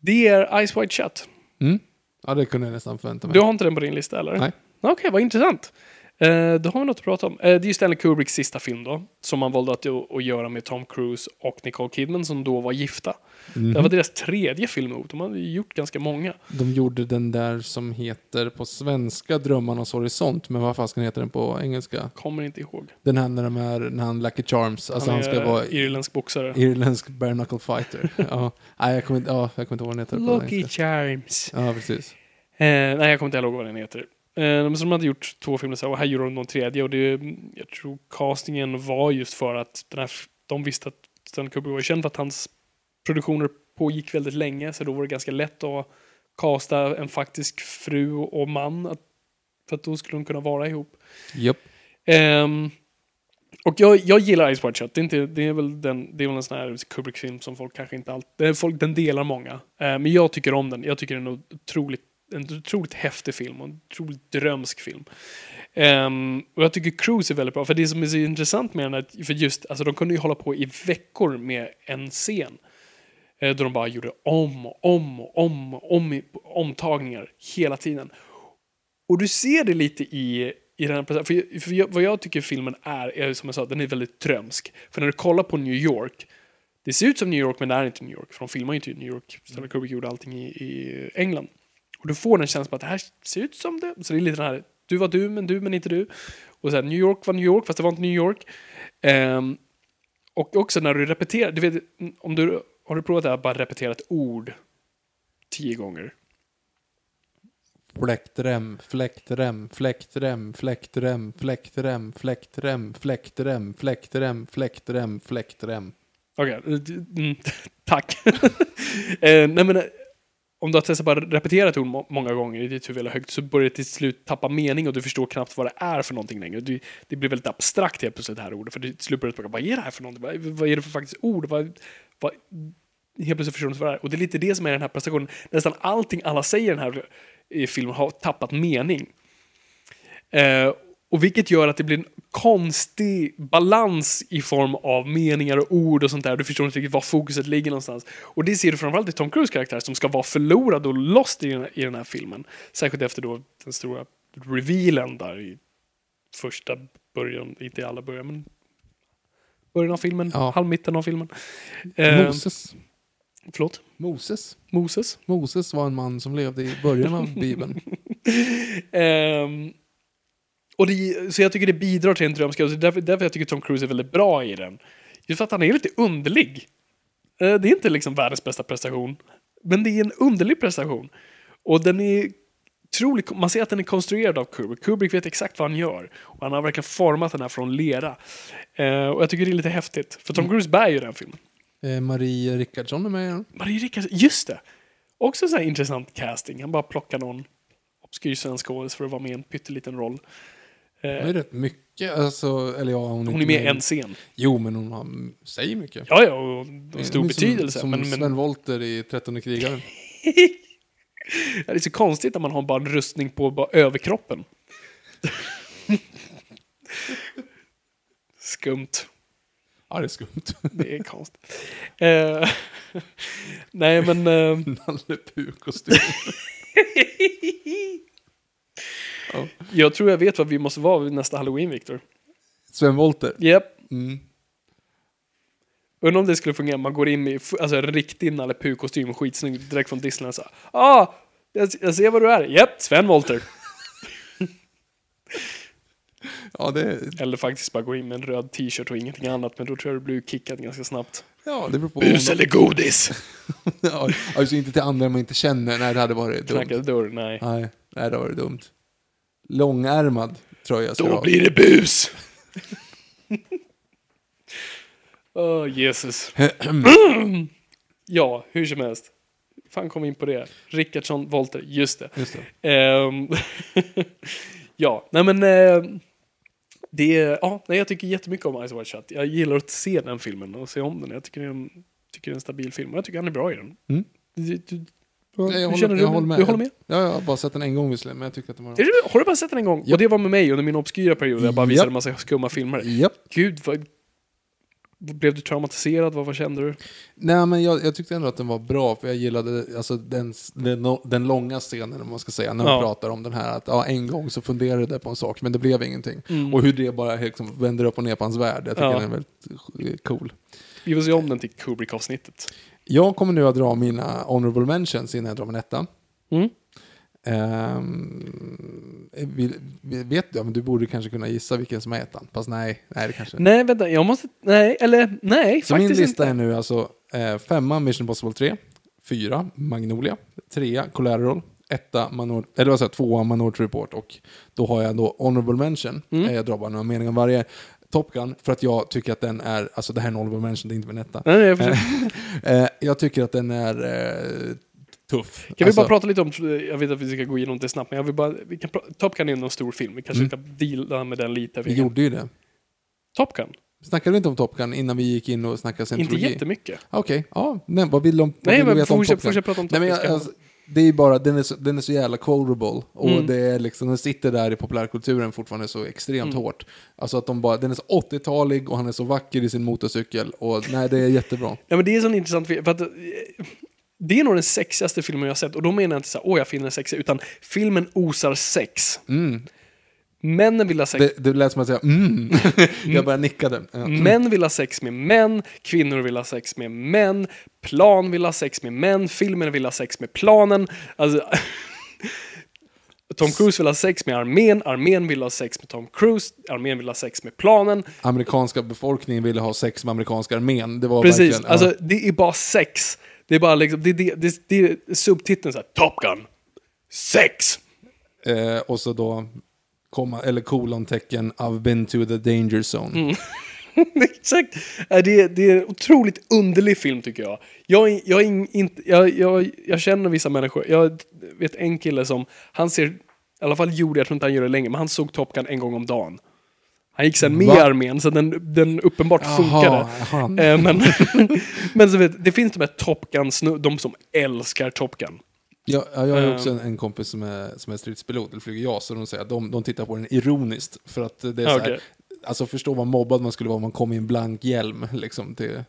det är Ice White Shut. Mm. Ja, det kunde jag nästan förvänta mig. Du har inte den på din lista eller? Nej. Okej, vad intressant. Eh, då har vi något att prata om. Eh, det är ju Stanley Kubricks sista film då, som man valde att, att göra med Tom Cruise och Nicole Kidman som då var gifta. Mhm. Det var deras tredje film ihop. De hade gjort ganska många. De gjorde den där som heter på svenska Drömmarnas horisont, men vad fasken heter den på engelska? Kommer inte ihåg. Den här när, de är, när han Lucky Charms, alltså han, är ska vara irländsk boxare. irländsk bare knuckle fighter. ja. Nej, jag kommer inte, ja, jag kommer inte ihåg vad den heter Lucky. Charms. Ja, precis. Eh, nej, jag kommer inte ihåg vad den heter. Eh, men så de hade gjort två filmer så här, och här gjorde de någon tredje och det, jag tror castingen var just för att den här, de visste att Stanley Kubrick var känd för att hans produktioner pågick väldigt länge så då var det ganska lätt att casta en faktisk fru och man att, för att då skulle de kunna vara ihop. Japp. Ehm, och jag, jag gillar Ice White Shut. Det är, inte, det är väl, den, det är väl en sån här Kubrick-film som folk kanske inte alltid... Folk, den delar många. Eh, men jag tycker om den. Jag tycker den är otroligt, en otroligt häftig film och en otroligt drömsk film. Um, och jag tycker Cruise är väldigt bra. För det som är så intressant med den är för just, alltså de kunde ju hålla på i veckor med en scen. Eh, då de bara gjorde om och om och om och om, omtagningar hela tiden. Och du ser det lite i, i den här processen. För, för jag, vad jag tycker filmen är, är som jag sa, den är väldigt drömsk. För när du kollar på New York, Det ser ut som New York men det är inte New York. För de filmar ju inte i New York. Stanley Kubrick gjorde allting i, i England. Och du får den känslan på att det här ser ut som det. Så det är lite den här, du var du men du men inte du. Och sen New York var New York fast det var inte New York. Ehm, och också när du repeterar, du vet, om du, har du provat det här, bara repetera ett ord tio gånger? Fläktrem, fläktrem, fläktrem, fläktrem, fläktrem, fläktrem, fläktrem, fläktrem, fläktrem, fläktrem. Okej, mm, tack. eh, nej men, om du har testat bara repetera ett ord må- många gånger i ditt huvud eller högt så börjar det till slut tappa mening och du förstår knappt vad det är för någonting längre. Du, det blir väldigt abstrakt helt plötsligt det här ordet för till slut börjar du fråga vad är det här för någonting? Vad, vad är det för faktiskt ord? Vad, vad, helt plötsligt förstår du inte vad det är. Och det är lite det som är den här prestationen. Nästan allting alla säger i den här i filmen har tappat mening. Eh, och vilket gör att det blir en konstig balans i form av meningar och ord och sånt där. Du förstår inte riktigt var fokuset ligger någonstans. Och det ser du framförallt i Tom Cruise karaktär som ska vara förlorad och lost i den, här, i den här filmen. Särskilt efter då den stora revealen där i första början, inte i alla början, men början av filmen, Ja. halvmitten av filmen. Eh, Moses. förlåt? Moses. Moses? Moses var en man som levde i början av Bibeln. Ehm, och det, så jag tycker det bidrar till en drömska. Och det är därför, därför jag tycker Tom Cruise är väldigt bra i den. Just för att han är lite underlig. Eh, det är inte liksom världens bästa prestation. Men det är en underlig prestation. Och den är otroligt, man ser att den är konstruerad av Kubrick. Kubrick vet exakt vad han gör. Och han har verkligen format den här från lera. Eh, och jag tycker det är lite häftigt. För Tom Cruise bär ju den filmen. Eh, Marie Rickardsson är med. Marie Rickardsson, just det! Också så här intressant casting. Han bara plockar någon obskyr svensk skådis för att vara med i en pytteliten roll. Hon Eh, är rätt mycket, alltså, eller ja, hon är, hon är med i en scen. Jo, men hon har, säger mycket. Ja, ja, och, och Hon stor är betydelse. Som, men, som men Sven Wollter i Trettonde krigaren. det är så konstigt när man har bara en rustning på bara överkroppen. Skumt. Ja, det är skumt. Det är konstigt. Eh, nej, men... Eh, Nalle Puh-kostym. Ja. jag tror jag vet vad vi måste vara vid nästa halloween, Viktor. Sven Wollter. Japp. Mm. Undrar om det skulle fungera, man går in i alltså, en riktig Nalle Puh-kostym, skitsnygg, direkt från Disneyland. Så, här, ah, jag, jag ser vad du är. Japp, Sven Wollter. Ja, det, Eller faktiskt bara gå in med en röd t-shirt och ingenting annat, men då tror jag du blir kickad ganska snabbt. ja, det beror på. Bus eller godis? Ja, alltså inte till andra man inte känner. Nej, det hade varit dumt. Knackade dörr, nej. Nej, nej, det hade varit dumt. Långärmad tröja ska jag Då ha. blir det bus! Åh, Jesus. ja, hur som helst. fan kom in på det? Rickardsson, Volter, just det. Just det. Ehm, ja, nej men... eh, det är, ja, nej, jag tycker jättemycket om Ice White Shut. Jag gillar att se den filmen och se om den. Jag tycker det är en, tycker det är en stabil film och jag tycker han är bra i den. Mm. Du, du, Jag, håller, du? jag håller med. Du håller med? Ja, jag har bara sett den en gång visserligen, men jag tycker att den var... Är det, har du bara sett den en gång? Japp. Och det var med mig under min obskyra period där jag bara visade en massa skumma filmer. Japp. Gud, vad, blev du traumatiserad? Vad, vad kände du? Nej, men jag, jag tyckte ändå att den var bra, för jag gillade alltså, den, den, den långa scenen, om man ska säga, när man Ja. pratar om den här. Att ja, en gång så funderade jag på en sak, men det blev ingenting. Mm. Och hur det bara liksom vänder upp och ner på hans värld. Jag tycker Ja. den är väldigt cool. Vi får se om den till Kubrick-avsnittet. Jag kommer nu att dra mina honorable mentions innan jag drar min etta. Mm. Vill- vet du? Ja, men du borde kanske kunna gissa vilken som är ettan. Fast nej, nej det kanske Nej, vänta, jag måste... Nej, eller nej, Så min lista inte. är nu alltså eh, femma Mission Impossible 3, fyra Magnolia, trea Collateral, etta Manor, eller vad säger jag, tvåa Minority Report och då har jag då Honorable Mention, Mm. eh, jag drar bara några meningar om varje. Top Gun, för att jag tycker att den är, alltså det här är en Honorable Mention, det är inte min etta. Nej, nej, jag förstår. Eh, jag tycker att den är eh, tuff. Kan vi Alltså, bara prata lite om, jag vet att vi ska gå igenom det snabbt, men jag vill bara, vi kan Top Gun är en stor film, vi kanske ska deala med den lite. Vi gjorde ju det. Top Gun? Snackade vi inte om Top Gun innan vi gick in och snackade Inte scientologi? jättemycket. Okej, ja, nej, vad vill de, vad Nej, vill du men veta om Top Gun? fortsätt prata om Top men Gun. Det är bara, den är så, den är så jävla quotable. Och Mm. det är liksom, den sitter där i populärkulturen fortfarande så extremt Mm. hårt. Alltså att de bara, den är så 80-talig och han är så vacker i sin motorcykel. Och nej, det är jättebra. Ja, men det är en sån intressant film, för att eh, det är nog den sexigaste filmen jag har sett, och då menar jag inte så här, åh jag finner den sexig, utan filmen osar sex. Mm. Männen vill ha sex Det, det lät som att säga mm. jag bara nickade. Ja. Män vill ha sex med män, kvinnor vill ha sex med män, plan vill ha sex med män, filmen vill ha sex med planen. Alltså, Tom Cruise vill ha sex med armén, armén vill ha sex med Tom Cruise, armén vill ha sex med planen. Amerikanska befolkningen ville ha sex med amerikanska armén. Det var Precis, ja. alltså det är bara sex. Det är bara liksom, det, det, det, det är subtiteln såhär, Top Gun, sex! Eh, och så då komma, eller kolontecken, I've been to the danger zone. Mm. Exakt. Ja, Det, det är en otroligt underlig film tycker jag. Jag, är- jag, är inte, jag, jag, jag känner vissa människor. Jag vet en kille som, han ser, i alla fall gjorde, jag tror inte han gör det längre, men han såg Top Gun en gång om dagen. Han gick sen med Va? i armén, så den, den uppenbart funkade. han. Eh, men, men så vet, det finns de här Top Gun, de som älskar Top Gun. Jag, ja, jag har också Ehm. en, en kompis som är, som är stridspilot, eller flyger JAS, och de säger att de, de tittar på den ironiskt. För att det är Ja, så här, alltså förstå vad mobbad man skulle vara om man kom i en blank hjälm. Liksom, till,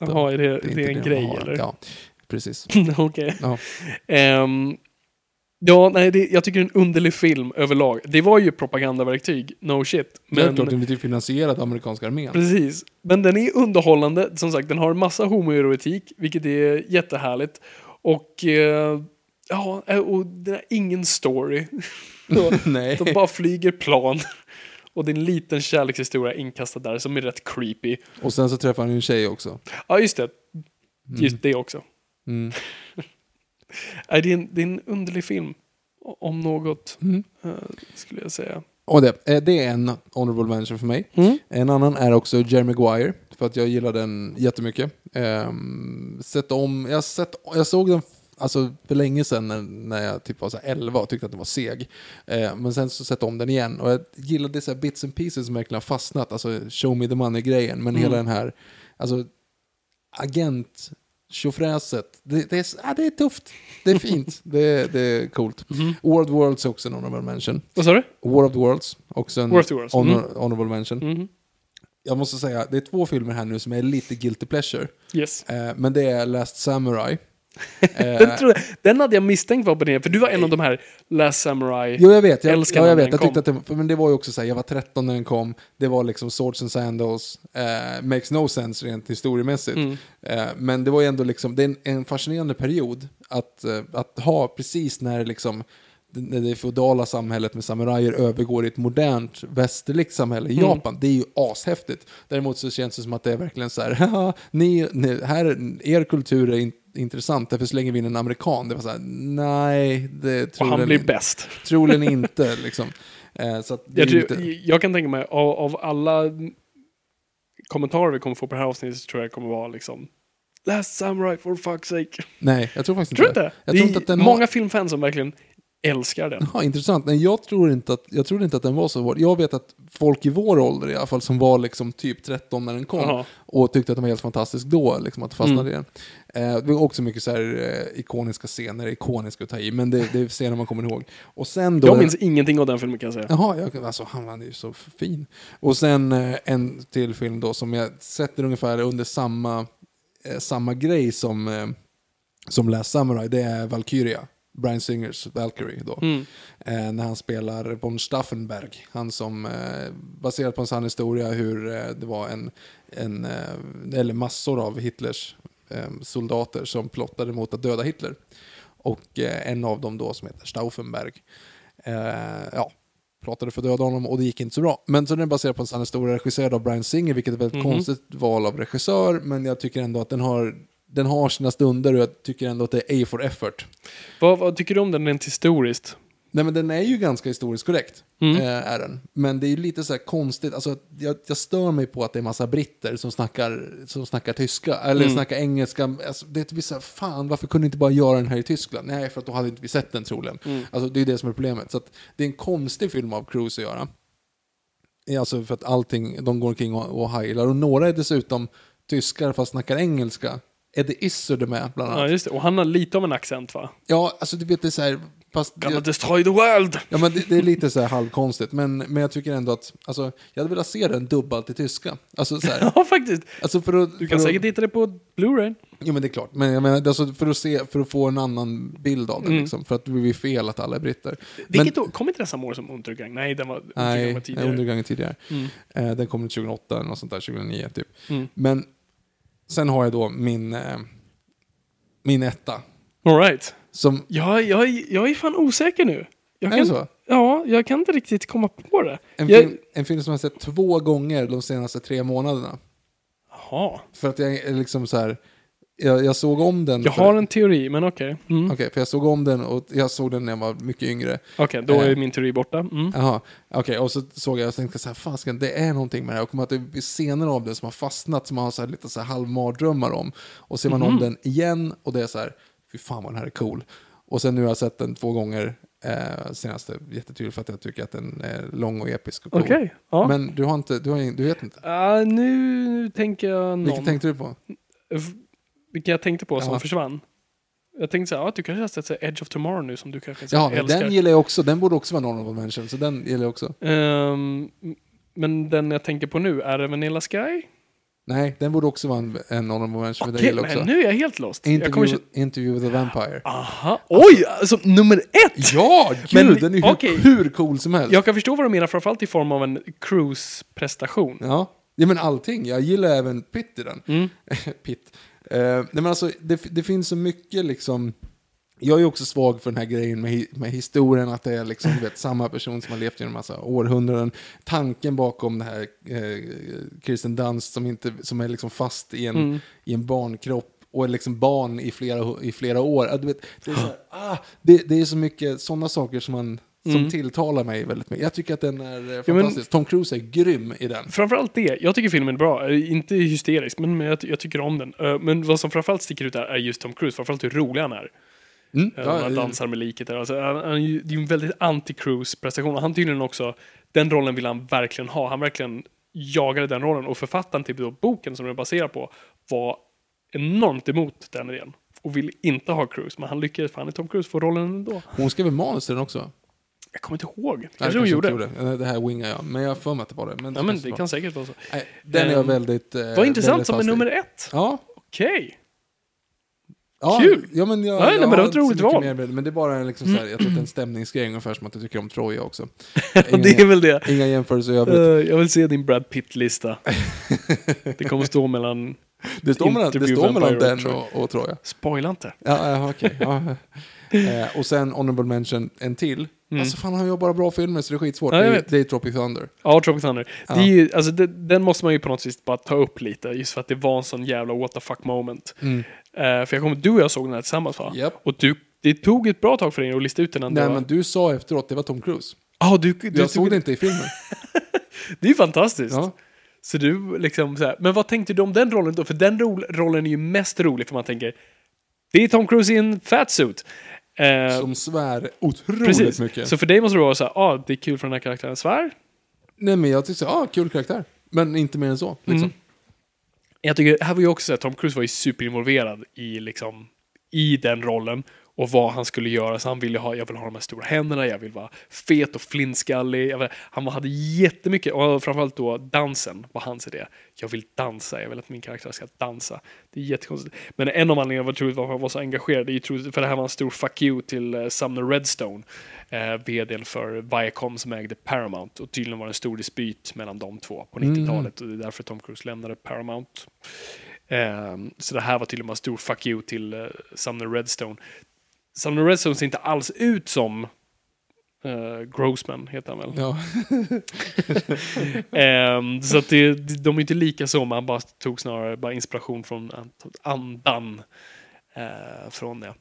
Jaha, är det, det, är en de grej eller? Ja, precis. Okej. Ja. Ehm, ja, nej, det, jag tycker det är en underlig film överlag. Det var ju propagandaverktyg, no shit. Men... Klart, den blir finansierad av amerikanska armén. precis. Men den är underhållande. Som sagt, den har en massa homoerotik, vilket är jättehärligt. Och, eh, ja, eh, och den har ingen story. Nej. De bara flyger plan. Och det är en liten kärlekshistoria inkastad där som är rätt creepy. Och sen så träffar han ju en tjej också. Ja, just det. Just det också. Mm. Det, är en, det är en underlig film. Om något, Mm. eh, skulle jag säga. Och det, eh, det är en honorable mention för mig. Mm. En annan är också Jerry Maguire, för att jag gillar den jättemycket. Um, sett om, jag, sett, jag såg den alltså, för länge sedan när, när jag typ var så här 11 och tyckte att den var seg. Eh, men sen så sett om den igen och jag gillade så bits and pieces som verkligen har fastnat. Alltså show me the money-grejen, men hela den här alltså, agent tjofräset. Det, det, är, ah, det är tufft, det är fint, det, det är coolt. War of the Worlds är också en honorable mention. Vad sa du? War of the Worlds, också en Worlds, honor, mm. honorable mention. Mhm. Jag måste säga, det är två filmer här nu som är lite guilty pleasure. Yes. Eh, men det är Last Samurai. Eh, Den, tror jag, den hade jag misstänkt var på det, för du var en av de här Last Samurai. Jo, jag vet. Jag, ja, jag vet. Jag tyckte att det, men det var ju också så här, jag var 13 när den kom. Det var liksom Swords and Sandals. Eh, makes no sense rent historiemässigt. Mm. Eh, men det var ju ändå liksom, det är en, en fascinerande period att, eh, att ha precis när liksom det- det feodala samhället med samurajer övergår i ett modernt västerligt samhälle i Mm. Japan. Det är ju ashäftigt. Däremot så känns det som att det är verkligen så här, "Haha, ni, ni, här, er kultur är in, intressant, därför slänger vi in en amerikan. Det var så här, nej, det och tror han jag blir inte. bäst. Troligen inte, liksom. Eh, så det Jag, tror, lite... jag kan tänka mig, av, av alla kommentarer vi kommer få på det här avsnittet så tror jag det kommer vara liksom Last Samurai for fuck's sake. Nej, jag tror faktiskt Tror inte inte? Jag det tror inte att den många har... filmfans som verkligen älskar den. Ja, intressant. Nej, jag tror, inte att, jag tror inte att den var så hård. Jag vet att folk i vår ålder i alla fall, som var liksom typ 13 när den kom, Jaha. och tyckte att den var helt fantastisk då, liksom att fastnade Mm. i den. Eh, det var också mycket så här, eh, ikoniska scener, ikoniska att ta i, men det, det är scener man kommer ihåg. Och sen då... Jag minns ingenting av den filmen kan jag säga. Jaha, jag, alltså, han var ju så fin. Och sen eh, en till film då som jag sätter ungefär under samma, eh, samma grej som, eh, som Last Samurai. Det är Valkyria. Brian Singers Valkyrie då. Mm. Eh, när han spelar von Staffenberg. Han som, eh, baserat på en sann historia, hur eh, det var en, en eh, eller massor av Hitlers eh, soldater som plottade mot att döda Hitler. Och eh, en av dem då som heter Stauffenberg, ja, plottade för att döda honom och det gick inte så bra. Men så den är baserad på en sann historia, regisserad av Brian Singer, vilket är ett väldigt Mhm. konstigt val av regissör, men jag tycker ändå att den har den har sina stunder och jag tycker ändå att det är A for effort. Vad, vad tycker du om den rent historiskt? Nej men den är ju ganska historiskt korrekt. Mm. Eh, är den. Men det är ju lite så här konstigt, alltså jag, jag stör mig på att det är massa britter som snackar, som snackar tyska, eller Mm. snackar engelska. Alltså, det är så här, fan varför kunde inte bara göra den här i Tyskland? Nej, för att då hade inte vi sett den troligen. Mm. Alltså det är det som är problemet. Så att det är en konstig film av Cruise att göra. Alltså för att allting, de går omkring och, och heilar. Och några är dessutom tyskar fast snackar engelska. Eddie Izzard är med bland annat. Ja, just det. Och han har lite av en accent va? Ja, alltså du vet det är så här, fast Gonna destroy the world! Ja, men det, det är lite så här halvkonstigt, men, men jag tycker ändå att, alltså, jag hade velat se den dubbad till tyska. Alltså, så här, Ja, faktiskt. alltså för att, Du för kan att, säkert hitta det på Blu-ray. Jo men det är klart, men jag menar, alltså, för, att se, för att få en annan bild av den, Mm. liksom, för att det blir fel att alla är britter. Vilket då? Kom inte det samma år som Untergang? Nej, den var, Nej, var tidigare. undergången tidigare. Mm. Eh, den kom 2008 eller något sånt där, 2009 typ. Mm. Men sen har jag då min, eh, min etta. All right. Som, Jag, jag, jag är fan osäker nu. Jag är kan, det så? Ja, jag kan inte riktigt komma på det. En, jag, film, en film som jag har sett två gånger de senaste tre månaderna. Jaha. För att jag är liksom så här, jag, jag såg om den. Jag för, har en teori, men okej. Mm. Okej, för jag såg om den och jag såg den när jag var mycket yngre. Okej, då Eh. är min teori borta. Mm. Jaha, okej, och så såg jag och tänkte så här, fasken, det är någonting med det här. Och kommer att det är scener av det som har fastnat, som man har så här, lite så här halvmardrömmar om. Och ser man om den igen och det är så här, fy fan vad den här är cool. Och sen nu har jag sett den två gånger eh, senaste, jättetydligt för att jag tycker att den är lång och episk och cool. Okej. Ja. Men du har inte, du, har du vet inte. Ah, nu tänker jag någon. Vilken tänkte du på? Vilken jag tänkte på som Ja. försvann. Jag tänkte så här, ja, du kanske har sett så här Edge of Tomorrow nu som du kanske så Ja, älskar. den gillar jag också. Den borde också vara honorable mention, så den gillar jag också. Ehm, men den jag tänker på nu, är det Vanilla Sky? Nej, den borde också vara en, en honorable mention, den jag men också. nu är jag helt lost. Jag kommer Interview, interview with a Vampire. Aha, oj! Alltså nummer ett! Ja, gud! Men- den är hur, okej. hur cool som helst. Jag kan förstå vad du menar, framförallt i form av en cruise-prestation. Ja. ja, men allting. Jag gillar även Pitt i den. Mm. Pitt. Eh, nej, men alltså, det, det finns så mycket liksom... Jag är också svag för den här grejen med, med historien, att det är liksom, vet, samma person som har levt genom en massa århundraden. Tanken bakom det här eh, Kirsten Dunst som, inte, som är liksom fast i en, Mm. i en barnkropp och är liksom barn i flera, i flera år. Vet, det, är så här, ah, det, det är så mycket sådana saker som, man, som Mm. tilltalar mig väldigt mycket. Jag tycker att den är eh, Ja, fantastisk. Tom Cruise är grym i den. Framförallt det. Jag tycker filmen är bra. Eh, Inte hysterisk, men jag, jag tycker om den. Eh, Men vad som framförallt sticker ut där är just Tom Cruise. Framförallt hur rolig han är. Mm. Ja, han dansar med liket där. Alltså, han, han, är det är en väldigt anti-Cruise-prestation. Och han tydligen också, den rollen vill han verkligen ha. Han verkligen jagade den rollen. Och författaren till då boken som den är baserad på var enormt emot den idén. Och ville inte ha Cruise. Men han lyckades fan i Tom Cruise få rollen ändå. Hon skrev manus till den också. Jag kommer inte ihåg. Nej, Kanske hon gjorde. gjorde. Det här wingar jag. Men jag har för mig att det var det. Men Ja, men kanske det var. kan säkert vara så. Nej, den är jag Ehm, väldigt... Eh, Vad intressant som är nummer ett. Ja. Okej. ja. Kul! Ja, men jag, Nej, nej, jag men det var ett roligt val. mer det, Men det är bara liksom så här, jag tror att det en stämningsgrej ungefär som att jag tycker om Troja också. det är väl det. Inga jämförelser i övrigt. Eh, jag vill se din Brad Pitt-lista. det kommer stå mellan... det står mellan, det står mellan den Troja. och, och Troja. Spoila inte. Ja, ja okej. Ja. Eh, och sen Honorable Mention, en till. Alltså fan, han gör bara bra filmer så det är skitsvårt. Mm. Ja, det, är, det är Tropic Thunder. Ja, Tropic Thunder. Ja. Det är ju, alltså, det, den måste man ju på något vis bara ta upp lite. Just för att det var en sån jävla what the fuck moment. Mm. Eh, för jag kommer, du och jag såg den här tillsammans va? Japp. Och du, det tog ett bra tag för dig att lista ut den. Nej, va? men du sa efteråt, det var Tom Cruise. Ah, du, du, Jag tog såg det inte i filmen. Det är ju fantastiskt. Ja. Så du liksom så här, men vad tänkte du om den rollen då? För den ro- rollen är ju mest rolig för man tänker, det är Tom Cruise i en fatsuit. Eh, Som svär otroligt precis. mycket. Så för dig måste det vara så här, ah, det är kul för den här karaktären svär. Nej, men jag tyckte, ah, kul karaktär. Men inte mer än så. Liksom. Mm. Jag tycker, här var ju också så här, Tom Cruise var ju superinvolverad i liksom, i den rollen och vad han skulle göra. Så han ville ha, jag vill ha de här stora händerna, jag vill vara fet och flintskallig. Vill, han hade jättemycket, och framförallt då dansen var hans idé. Jag vill dansa, jag vill att min karaktär ska dansa. Det är jättekonstigt. Men en av anledningarna var troligt varför han var så engagerad, det är troligt, för det här var en stor fuck you till uh, Sumner Redstone, eh, vdn för Viacom som ägde Paramount. Och tydligen var det en stor dispyt mellan de två på 90-talet och det är därför Tom Cruise lämnade Paramount. Ehm, så det här var tydligen bara en stor fuck you till uh, Sumner Redstone. Sumner Redstone ser inte alls ut som uh, Grossman, heter han väl? Ja. Ehm, så att det, de är inte lika så, man bara tog snarare bara inspiration från andan eh, från det.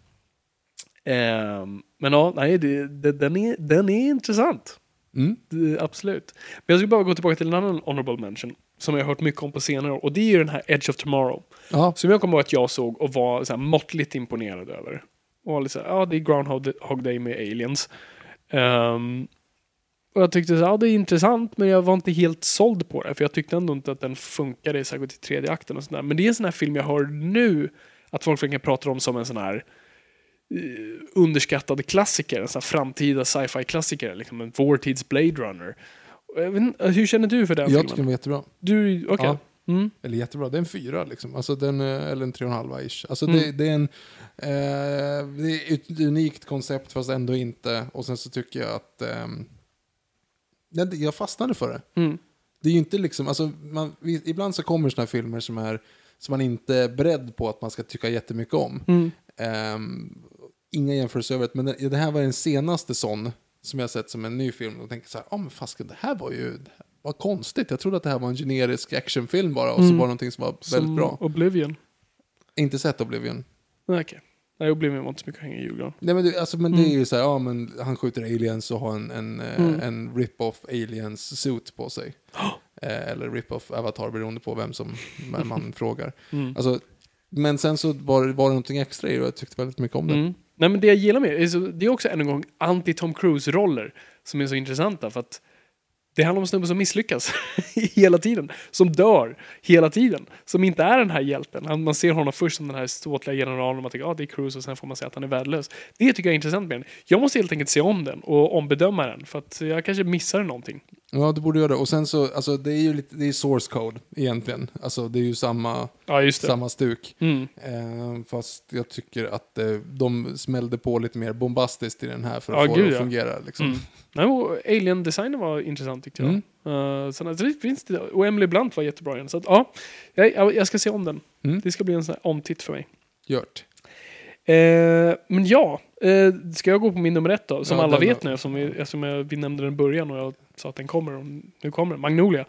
Ehm, men ja, nej, det, det, den, är, den är intressant. Mm. Det, absolut. Men jag skulle bara gå tillbaka till en annan honorable mention som jag har hört mycket om på senare år. Och det är ju den här Edge of Tomorrow. ja. Som jag kommer ihåg att jag såg och var så här måttligt imponerad över. Och var lite så här, ja det är Groundhog Day med aliens. Ehm, och jag tyckte så här, ja det är intressant men jag var inte helt såld på det. För jag tyckte ändå inte att den funkade särskilt i tredje akten och sådär. Men det är en sån här film jag hör nu Att folk verkligen pratar om som en sån här eh, underskattad klassiker, en sån här framtida sci-fi-klassiker, liksom en vår tids Blade Runner. Jag inte, hur känner du för den Jag filmen? tycker den var jättebra. Du, okej. Ja. Mm. Eller jättebra, det är en fyra liksom. Alltså den, eh, eller en tre och en halva ish. Alltså Mm. det, det är en, eh, det är ett unikt koncept fast ändå inte. Och sen så tycker jag att, det- jag fastnade för det. Mm. Det är ju inte liksom, alltså man, ibland så kommer sådana här filmer som är, som man inte är beredd på att man ska tycka jättemycket om. Mm. Ehm, inga jämförelser övrigt, men det, det här var den senaste sån som jag sett som en ny film och tänkte så här, ja men fasken, det här var ju, var konstigt. Jag trodde att det här var en generisk actionfilm bara och så Mm. var det någonting som var väldigt Som bra. Oblivion. Inte sett Oblivion. Nej, okej. Nej, Oblivion var inte så mycket att hänga i julgran. Nej men, det, alltså, men det är ju så här, ja men han skjuter aliens och har en, en, eh, Mm. en rip-off aliens suit på sig. Eh, eller rip-off avatar beroende på vem som man, man frågar. Mm. Alltså, men sen så var, det- var det någonting extra i det och jag tyckte väldigt mycket om det. Mm. Nej, men det jag gillar med det är, så, det är också än en gång anti-Tom Cruise-roller som är så intressanta för att det handlar om en snubbe som misslyckas hela tiden, som dör hela tiden, som inte är den här hjälten. Man ser honom först som den här ståtliga generalen och man tänker att ah, det är Cruise och sen får man se att han är värdelös. Det tycker jag är intressant med den. Jag måste helt enkelt se om den och ombedöma den för att jag kanske missar någonting. Ja, du borde göra det. Och sen så, alltså det är ju lite, det är source code egentligen. Alltså det är ju samma, Ja, samma stuk. Mm. Eh, fast jag tycker att eh, de smällde på lite mer bombastiskt i den här för att Ja, få gud, det att ja. fungera. Liksom. Mm. Nej, Alien-designen var intressant tyckte jag. Uh, sen, alltså, det finns det, och Emily Blunt var jättebra igen. Så att, ja, jag, jag- ska se om den. Mm. Det ska bli en sån här omtitt för mig. Gjort. Eh, men ja, eh, ska jag gå på min nummer ett då? Som Ja, alla den vet nu, eftersom vi, eftersom vi nämnde den i början och jag sa att den kommer. Och nu kommer den, Magnolia. Eh,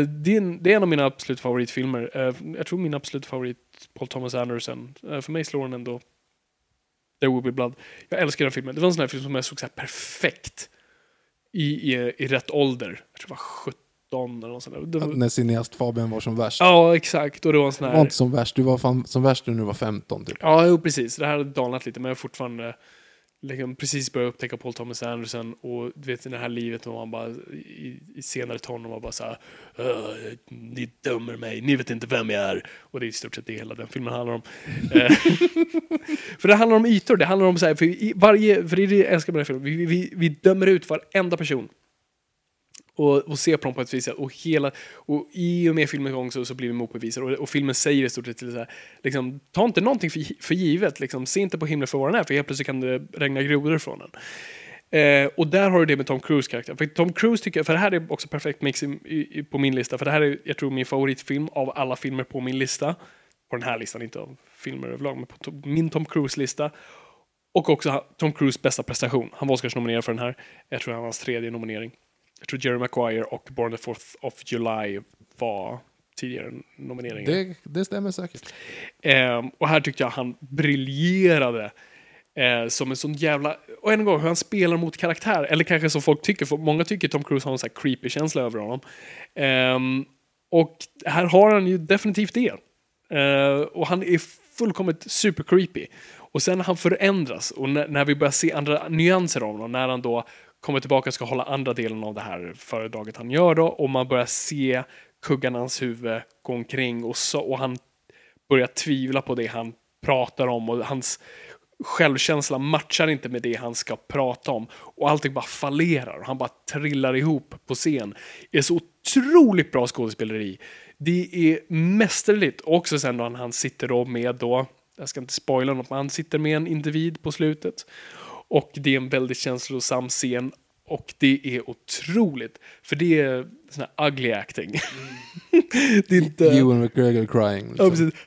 det, är en, det är en av mina absolut favoritfilmer. Eh, jag tror min absolut favorit, Paul Thomas Anderson. Eh, för mig slår den ändå There Will Be Blood. Jag älskar den filmen. Det var en sån här film som jag såg så perfekt i, i, i rätt ålder. Jag tror det var 17 eller något sånt där. Var, När cineast Fabian var som värst. ja, exakt. Och det var en sån Du här... var inte som värst, du var fan, som värst när du var 15 typ. Ja, jo, precis. Det här har dalat lite, men jag har fortfarande liksom, precis börjat upptäcka Paul Thomas Anderson och du vet det här livet när man bara i, i senare tonår var bara så här "Åh, ni dömer mig, ni vet inte vem jag är. Och det är i stort sett det hela den filmen handlar om. Eh, för det handlar om ytor, det handlar om så här, för i varje, för det är det jag älskar med den här filmen, vi, vi, vi dömer ut varenda person. Och, och se på dem på ett vis. Och, hela, och i och med filmen igång så, så blir vi motbevisade. Och, och filmen säger i stort sett till så här, liksom, ta inte någonting för, för givet. Liksom, se inte på himlen för vad den är, för helt plötsligt kan det regna grodor från den. Eh, och där har du det med Tom Cruise karaktär. För Tom Cruise tycker jag, för det här är också perfekt mix i, i, på min lista. För det här är, jag tror, min favoritfilm av alla filmer på min lista. På den här listan, inte av filmer överlag, men på to- min Tom Cruise-lista. Och också Tom Cruise bästa prestation. Han var Oscars-nominerad för den här. Jag tror han var hans tredje nominering. Jag tror Jerry Maguire och Born the 4th of July var tidigare nomineringar. Det, det stämmer säkert. Ehm, och här tyckte jag han briljerade. Eh, som en sån jävla... Och än en gång, hur han spelar mot karaktär. Eller kanske som folk tycker, för många tycker Tom Cruise har en sån här creepy känsla över honom. Ehm, och här har han ju definitivt det. Eh, och han är fullkomligt super creepy. Och sen han förändras och när, när vi börjar se andra nyanser av honom, när han då kommer tillbaka och ska hålla andra delen av det här föredraget han gör då, och man börjar se kuggan i hans huvud gå omkring och, så, och han börjar tvivla på det han pratar om och hans självkänsla matchar inte med det han ska prata om. Och allting bara fallerar och han bara trillar ihop på scen. Det är så otroligt bra skådespeleri. Det är mästerligt. Och också sen då han sitter då med då, jag ska inte spoila något, men han sitter med en individ på slutet. Och det är en väldigt känslosam scen. Och det är otroligt. För det är sån här ugly acting. det är inte... Ewan McGregor crying. Ja, Liksom. precis.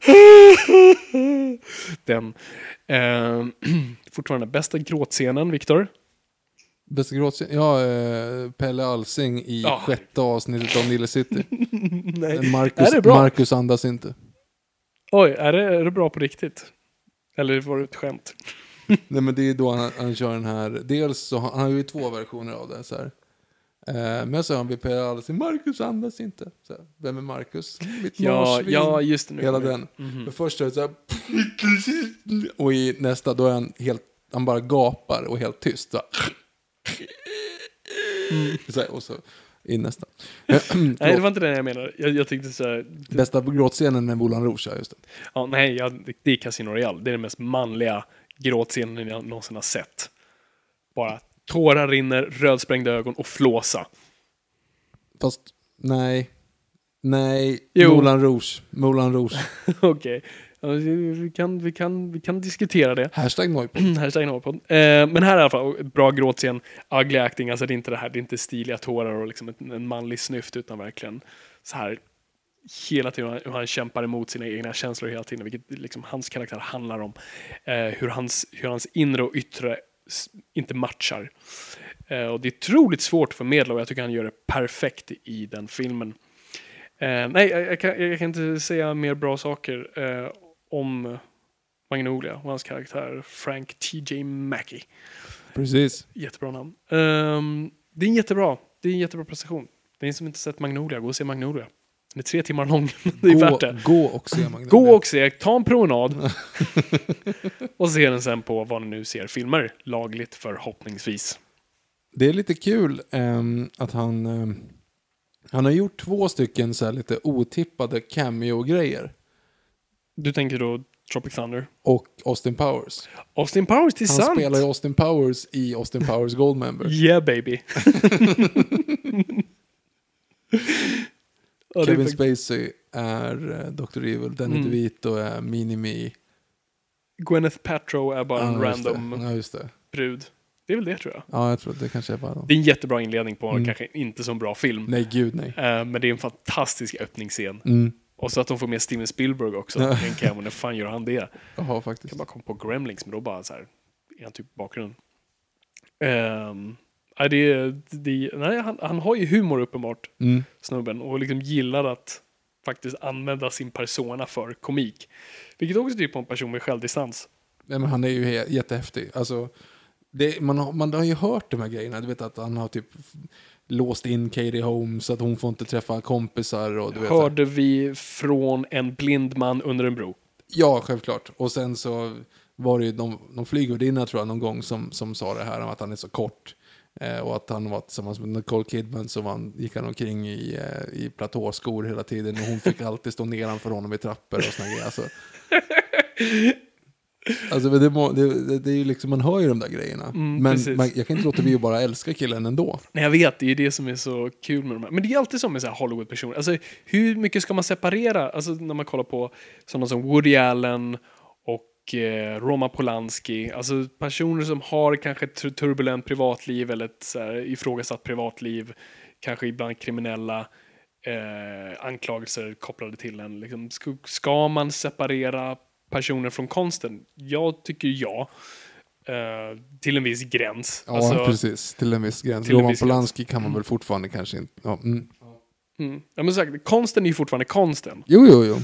Den. Eh, fortfarande bästa gråtscenen, Viktor. Bästa gråtscen? Ja, eh, Pelle Alsing i Ja. sjätte avsnittet av Nile City. Nej. Marcus, Är det bra? Marcus andas inte. Oj, är det, är det bra på riktigt? Eller var det ett skämt? Nej men det är då han, han kör den här, dels så har han har ju två versioner av det så här. Eh, men så har han Pelle Alsing, Marcus andas inte. Så här, Vem är Marcus? Mitt Ja, marsvin. ja, just det. Nu Hela kommer den. det. Mhm. Men först är det så här, och i nästa då är han helt, han bara gapar och helt tyst. Så, här. Mm. så här, och så Innersta. Nej, det var inte det jag menade. Jag, jag tyckte så här, Bästa gråtscenen är Moulin Rouge, ja, just det. ja, nej, jag, det är Casino Royale. Det är den mest manliga gråtscenen jag någonsin har sett. Bara tårar rinner, rödsprängda ögon och flåsa. Fast, nej. Nej, Jo. Moulin Rouge. Moulin Rouge. Okej, ja, vi, kan, vi, kan, vi kan diskutera det. Hashtag Noipod. Hashtag Norrpodd. Eh, men här är i alla fall bra gråtscen, ugly acting, alltså det är inte det här, det är inte stiliga tårar och liksom en, en manlig snyft utan verkligen så här hela tiden hur han- kämpar emot sina egna känslor hela tiden, vilket liksom hans karaktär handlar om. Eh, hur, hans, hur hans inre och yttre inte matchar. Eh, och det är otroligt svårt att förmedla och jag tycker han gör det perfekt i den filmen. Eh, nej, jag, jag, kan, jag kan inte säga mer bra saker eh, om Magnolia och hans karaktär Frank T.J. Mackey. Precis. Jättebra namn. Ehm, det är en jättebra, det är en jättebra prestation. Är som inte sett Magnolia, gå och se Magnolia. Den är tre timmar lång, det är gå, värt det. Gå och se Magnolia. Gå och se, ta en promenad och se den sen på vad ni nu ser filmer. Lagligt förhoppningsvis. Det är lite kul ehm, att han... ehm, han har gjort två stycken så här lite otippade cameo-grejer. Du tänker då Tropic Thunder? Och Austin Powers. Austin Powers, det är Han sant! spelar ju Austin Powers i Austin Powers Goldmember. Yeah baby! Ja, är Kevin fakt- Spacey är eh, Dr. Evil. Danny Mm. DeVito är Mini-Me. Gwyneth Paltrow är bara en Ja, det. random Ja, det. brud. Det är väl det tror jag. Ja, jag tror det kanske är bara dem. Det är en jättebra inledning på en Mm. kanske inte så bra film. Nej, gud nej. Eh, men det är en fantastisk öppningsscen. Mm. Och så att de får med Steven Spielberg också. Ja. En cameo, när fan gör han det? Jaha, Jag faktiskt. kan bara komma på Gremlings, men då bara så här, är han typ bakgrunden. Um, nej, det, det, nej, han, han har ju humor uppenbart, Mm. snubben, och liksom gillar att faktiskt använda sin persona för komik. Vilket också tyder på en person med självdistans. Nej, men han är ju jättehäftig. Alltså, det, man, har, man har ju hört de här grejerna. Du vet att han har typ låst in Katie Holmes så att hon får inte träffa kompisar. Och, du vet. Hörde vi från en blind man under en bro. Ja, självklart. Och sen så var det ju någon, någon flygvärdinna tror jag någon gång som, som sa det här om att han är så kort. Eh, och att han var tillsammans med Nicole Kidman så han, gick han omkring i, eh, i platåskor hela tiden. Och hon fick alltid stå nedanför honom i trappor och såna grejer. Alltså, alltså det, det, det, är ju liksom, man hör ju de där grejerna. Mm, men man, jag kan inte låta bli att bara älska killen ändå. Nej, jag vet, det är ju det som är så kul med de här. Men det är alltid så med så här Hollywood-personer. Alltså, hur mycket ska man separera? Alltså, när man kollar på sådana som Woody Allen Roma Polanski. Alltså personer som har kanske ett tur- turbulent privatliv eller ett så här, ifrågasatt privatliv. Kanske ibland kriminella eh, anklagelser kopplade till en. Liksom, ska, man separera personer från konsten? Jag tycker ja. Eh, till en viss gräns. Ja, Alltså- precis. Till en viss gräns. Roman viss gräns. Polanski kan man väl fortfarande kanske inte... Ja, mm. Mm. Ja, men sagt, konsten är ju fortfarande konsten. Jo, jo, jo. Och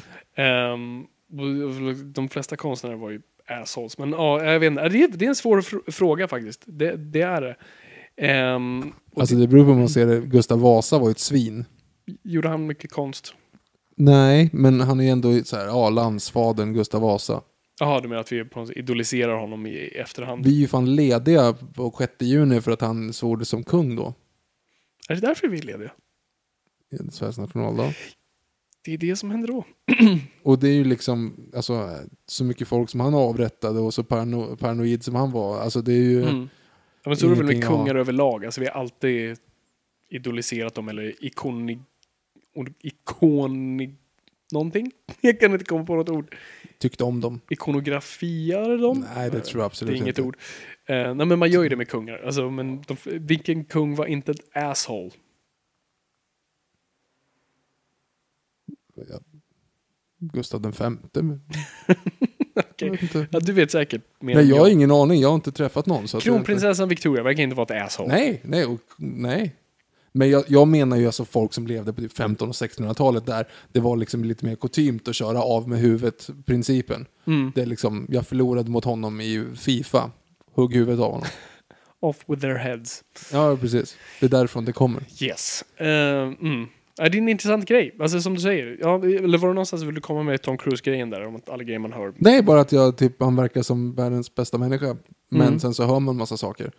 de flesta konstnärer var ju assholes. Men ja, jag vet inte. Det är, det är en svår fr- fråga faktiskt. Det, det är det. Ehm, Alltså det beror på hur man ser det. Gustav Vasa var ju ett svin. Gjorde han mycket konst? Nej, men han är ju ändå så här, ja, landsfadern Gustav Vasa. Jaha, du menar att vi på något sätt idoliserar honom i efterhand? Vi är ju fan lediga på 6 juni för att han svorde som kung då. Är det därför vi är lediga? Sveriges nationaldag. Det är det som händer då. Och det är ju liksom, alltså, så mycket folk som han avrättade och så parano paranoid som han var. Alltså det är ju, Mm. Ja, men så är det väl med kungar överlag. Alltså vi har alltid idoliserat dem eller ikonig... Ikonig... Någonting? Jag kan inte komma på något ord. tyckte om dem. Ikonografiar dem? Nej, det tror jag Det absolut är inget inte. ord. Eh, nej, men man gör ju det med kungar. Alltså, men de, vilken kung var inte ett asshole? Gustav vet inte. Ja, du vet säkert mer Nej, jag har ingen aning. Jag har inte träffat någon. Så jag inte- Kronprinsessan Victoria verkar inte vara ett asshole. Nej, nej, och, nej. Men jag, jag menar ju alltså folk som levde på typ 15 och 1600-talet där det var liksom lite mer kutymt att köra av med huvudet-principen. Mm. Det är liksom, jag förlorade mot honom i Fifa. Hugg huvudet av honom. Off with their heads. Ja, precis. Det är därifrån det kommer. Yes. Uh, mm. Ja, det är en intressant grej. Alltså som du säger. Ja, eller var det någonstans vill du komma med Tom Cruise-grejen där? Om att alla grejer man hör. Nej, bara att jag typ, han verkar som världens bästa människa. Men Mm. sen så hör man massa saker.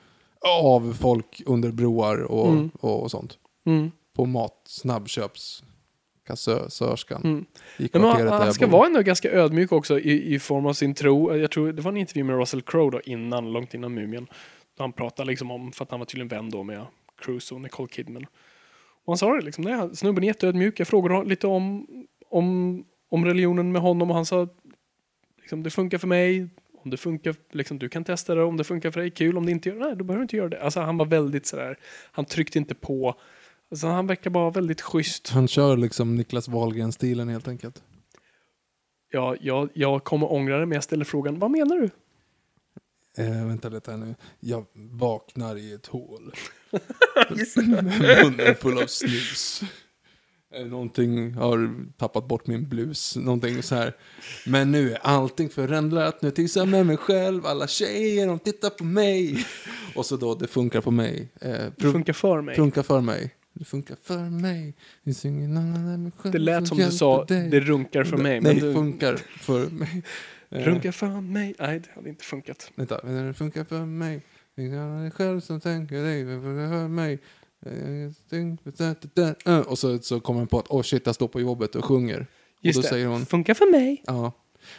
Av folk under broar och, Mm. och, och sånt. Mm. på mat, snabbköpskassörskan Mm. i kvarteret han, han ska vara ändå ganska ödmjuk också i, i form av sin tro. Jag tror det var en intervju med Russell Crowe då innan, långt innan Mumien. Då han pratade liksom om, för att han var tydligen vän då med Cruise och Nicole Kidman. Han sa det liksom, nej, snubben är jätteödmjuk. Jag frågade lite om, om, om religionen med honom och han sa liksom, det funkar för mig. Om det funkar, liksom, du kan testa det. Om det funkar för dig, kul. Om det inte gör nej, då behöver du inte göra det. Alltså han var väldigt sådär, han tryckte inte på. Alltså, han verkar bara väldigt schysst. Han kör liksom Niklas Wahlgren-stilen helt enkelt. Ja, jag, jag kommer ångra det, men jag ställer frågan, vad menar du? Eh, vänta lite här nu. Jag vaknar i ett hål. Munnen full av snus. Någonting har tappat bort min blus. Någonting så här. Men nu är allting förändrat. Nu trivs jag med mig själv. Alla tjejer de tittar på mig. Och så då, det funkar på mig. Eh, Det funkar för mig. funkar för mig. Det funkar för mig. Det finns ingen annan än mig själv Det lät som du hjälper sa, dig. det runkar för mig. Nej, Men du, funkar för mig. Eh, runkar för mig. Nej, det hade inte funkat. Vänta, det funkar för mig. Det är dig själv som tänker dig, det funkar för mig. Eh, Och så, så kommer hon på att oh shit, jag står på jobbet och sjunger. Just och då det. säger hon, Funkar för mig. ja.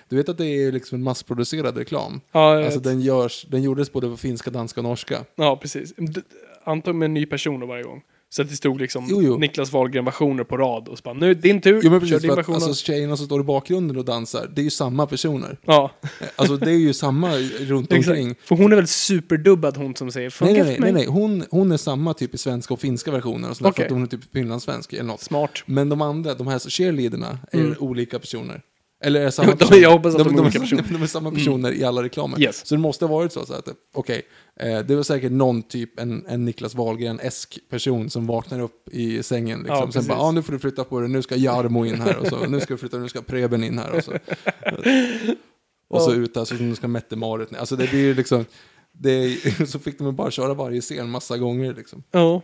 Du vet att det är liksom en massproducerad reklam? Ja, jag Alltså vet. den, görs, den gjordes både på finska, danska och norska. ja precis. D- Antagligen med en ny person då varje gång. Så att det stod liksom Jo, jo. Niklas Wahlgren-versioner på rad och så bara, nu din tur, Jo men kör precis, din för att, version. alltså, tjejerna som står i bakgrunden och dansar, det är ju samma personer. ja, Eh, Alltså det är ju samma runt omkring. För hon är väl superdubbad hon som säger, Nej, nej, nej, nej, nej. Hon, hon är samma typ i svenska och finska versioner och sådär, Okej. för att hon är typ finlandssvensk eller något. Smart. Men de andra, de här cheerleaderna, är Mm. olika personer. Eller är samma de- personer. jag hoppas att de är olika de, personer. Mm. de är samma personer i alla reklamer. Yes. Så det måste ha varit så, så att, okej, eh, det var säkert någon typ, en, en Niklas Wahlgren-esk person som vaknar upp i sängen. Liksom. Ja, Sen bara, ah, nu får du flytta på dig, nu ska Jarmo in här, och så, nu ska du flytta, nu ska Preben in här. Och så, och så ut, alltså, nu ska Mette-Marit ner. Alltså det blir liksom, det, är- så fick de bara köra varje scen massa gånger liksom. Ja.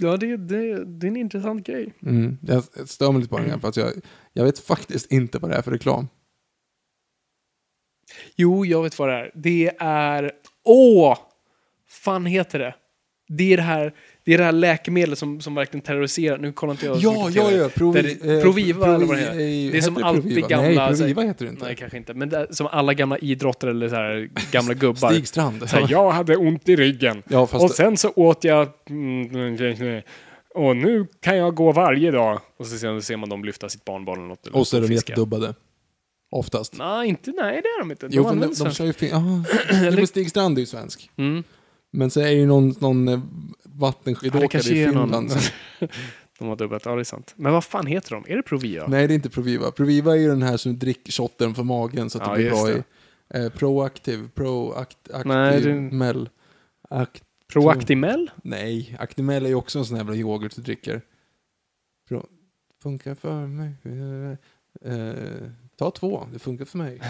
Ja, det, det, det är en intressant grej. Mm. Jag stör mig lite på den här, för att jag, jag vet faktiskt inte vad det är för reklam. Jo, jag vet vad det är. Det är... Åh! fan heter det? Det är det här, det är det här läkemedlet som, som verkligen terroriserar. Nu kollar inte jag Ja, ja, ja. Provi, Där- Proviva eller vad det heter. Provi- Det är som alltid Proviva? gamla- Nej, så- Proviva heter det inte. Nej, kanske inte. Men det som alla gamla idrottare eller så här, gamla gubbar. Stig Strand. Så här, jag hade ont i ryggen. Ja, fast och sen så åt jag... Och nu kan jag gå varje dag. Och så ser man dem lyfta sitt barnbarn eller något. och så är de jättedubbade. Oftast. Nej, inte, nej, det är de inte. De Jo, de, använder de svenska. kör ju fin... Ah, Stig Strand är ju svensk. Mm. Men så är ju någon, någon eh, Ja, vattenskidåkare kanske i. Finland. De har dubblat, ja det är sant. Men vad fan heter de? Är det Provia? Nej, det är inte Proviva. Proviva är ju den här som dricker shotten för magen så att Ja, det blir bra det. i. Eh, proaktiv, proakt, aktiv, Nej, det- mel. Akt, Proactimel? nej, Actimel är ju också en sån jävla yoghurt du dricker. Pro, funkar för mig. Eh, ta två, det funkar för mig.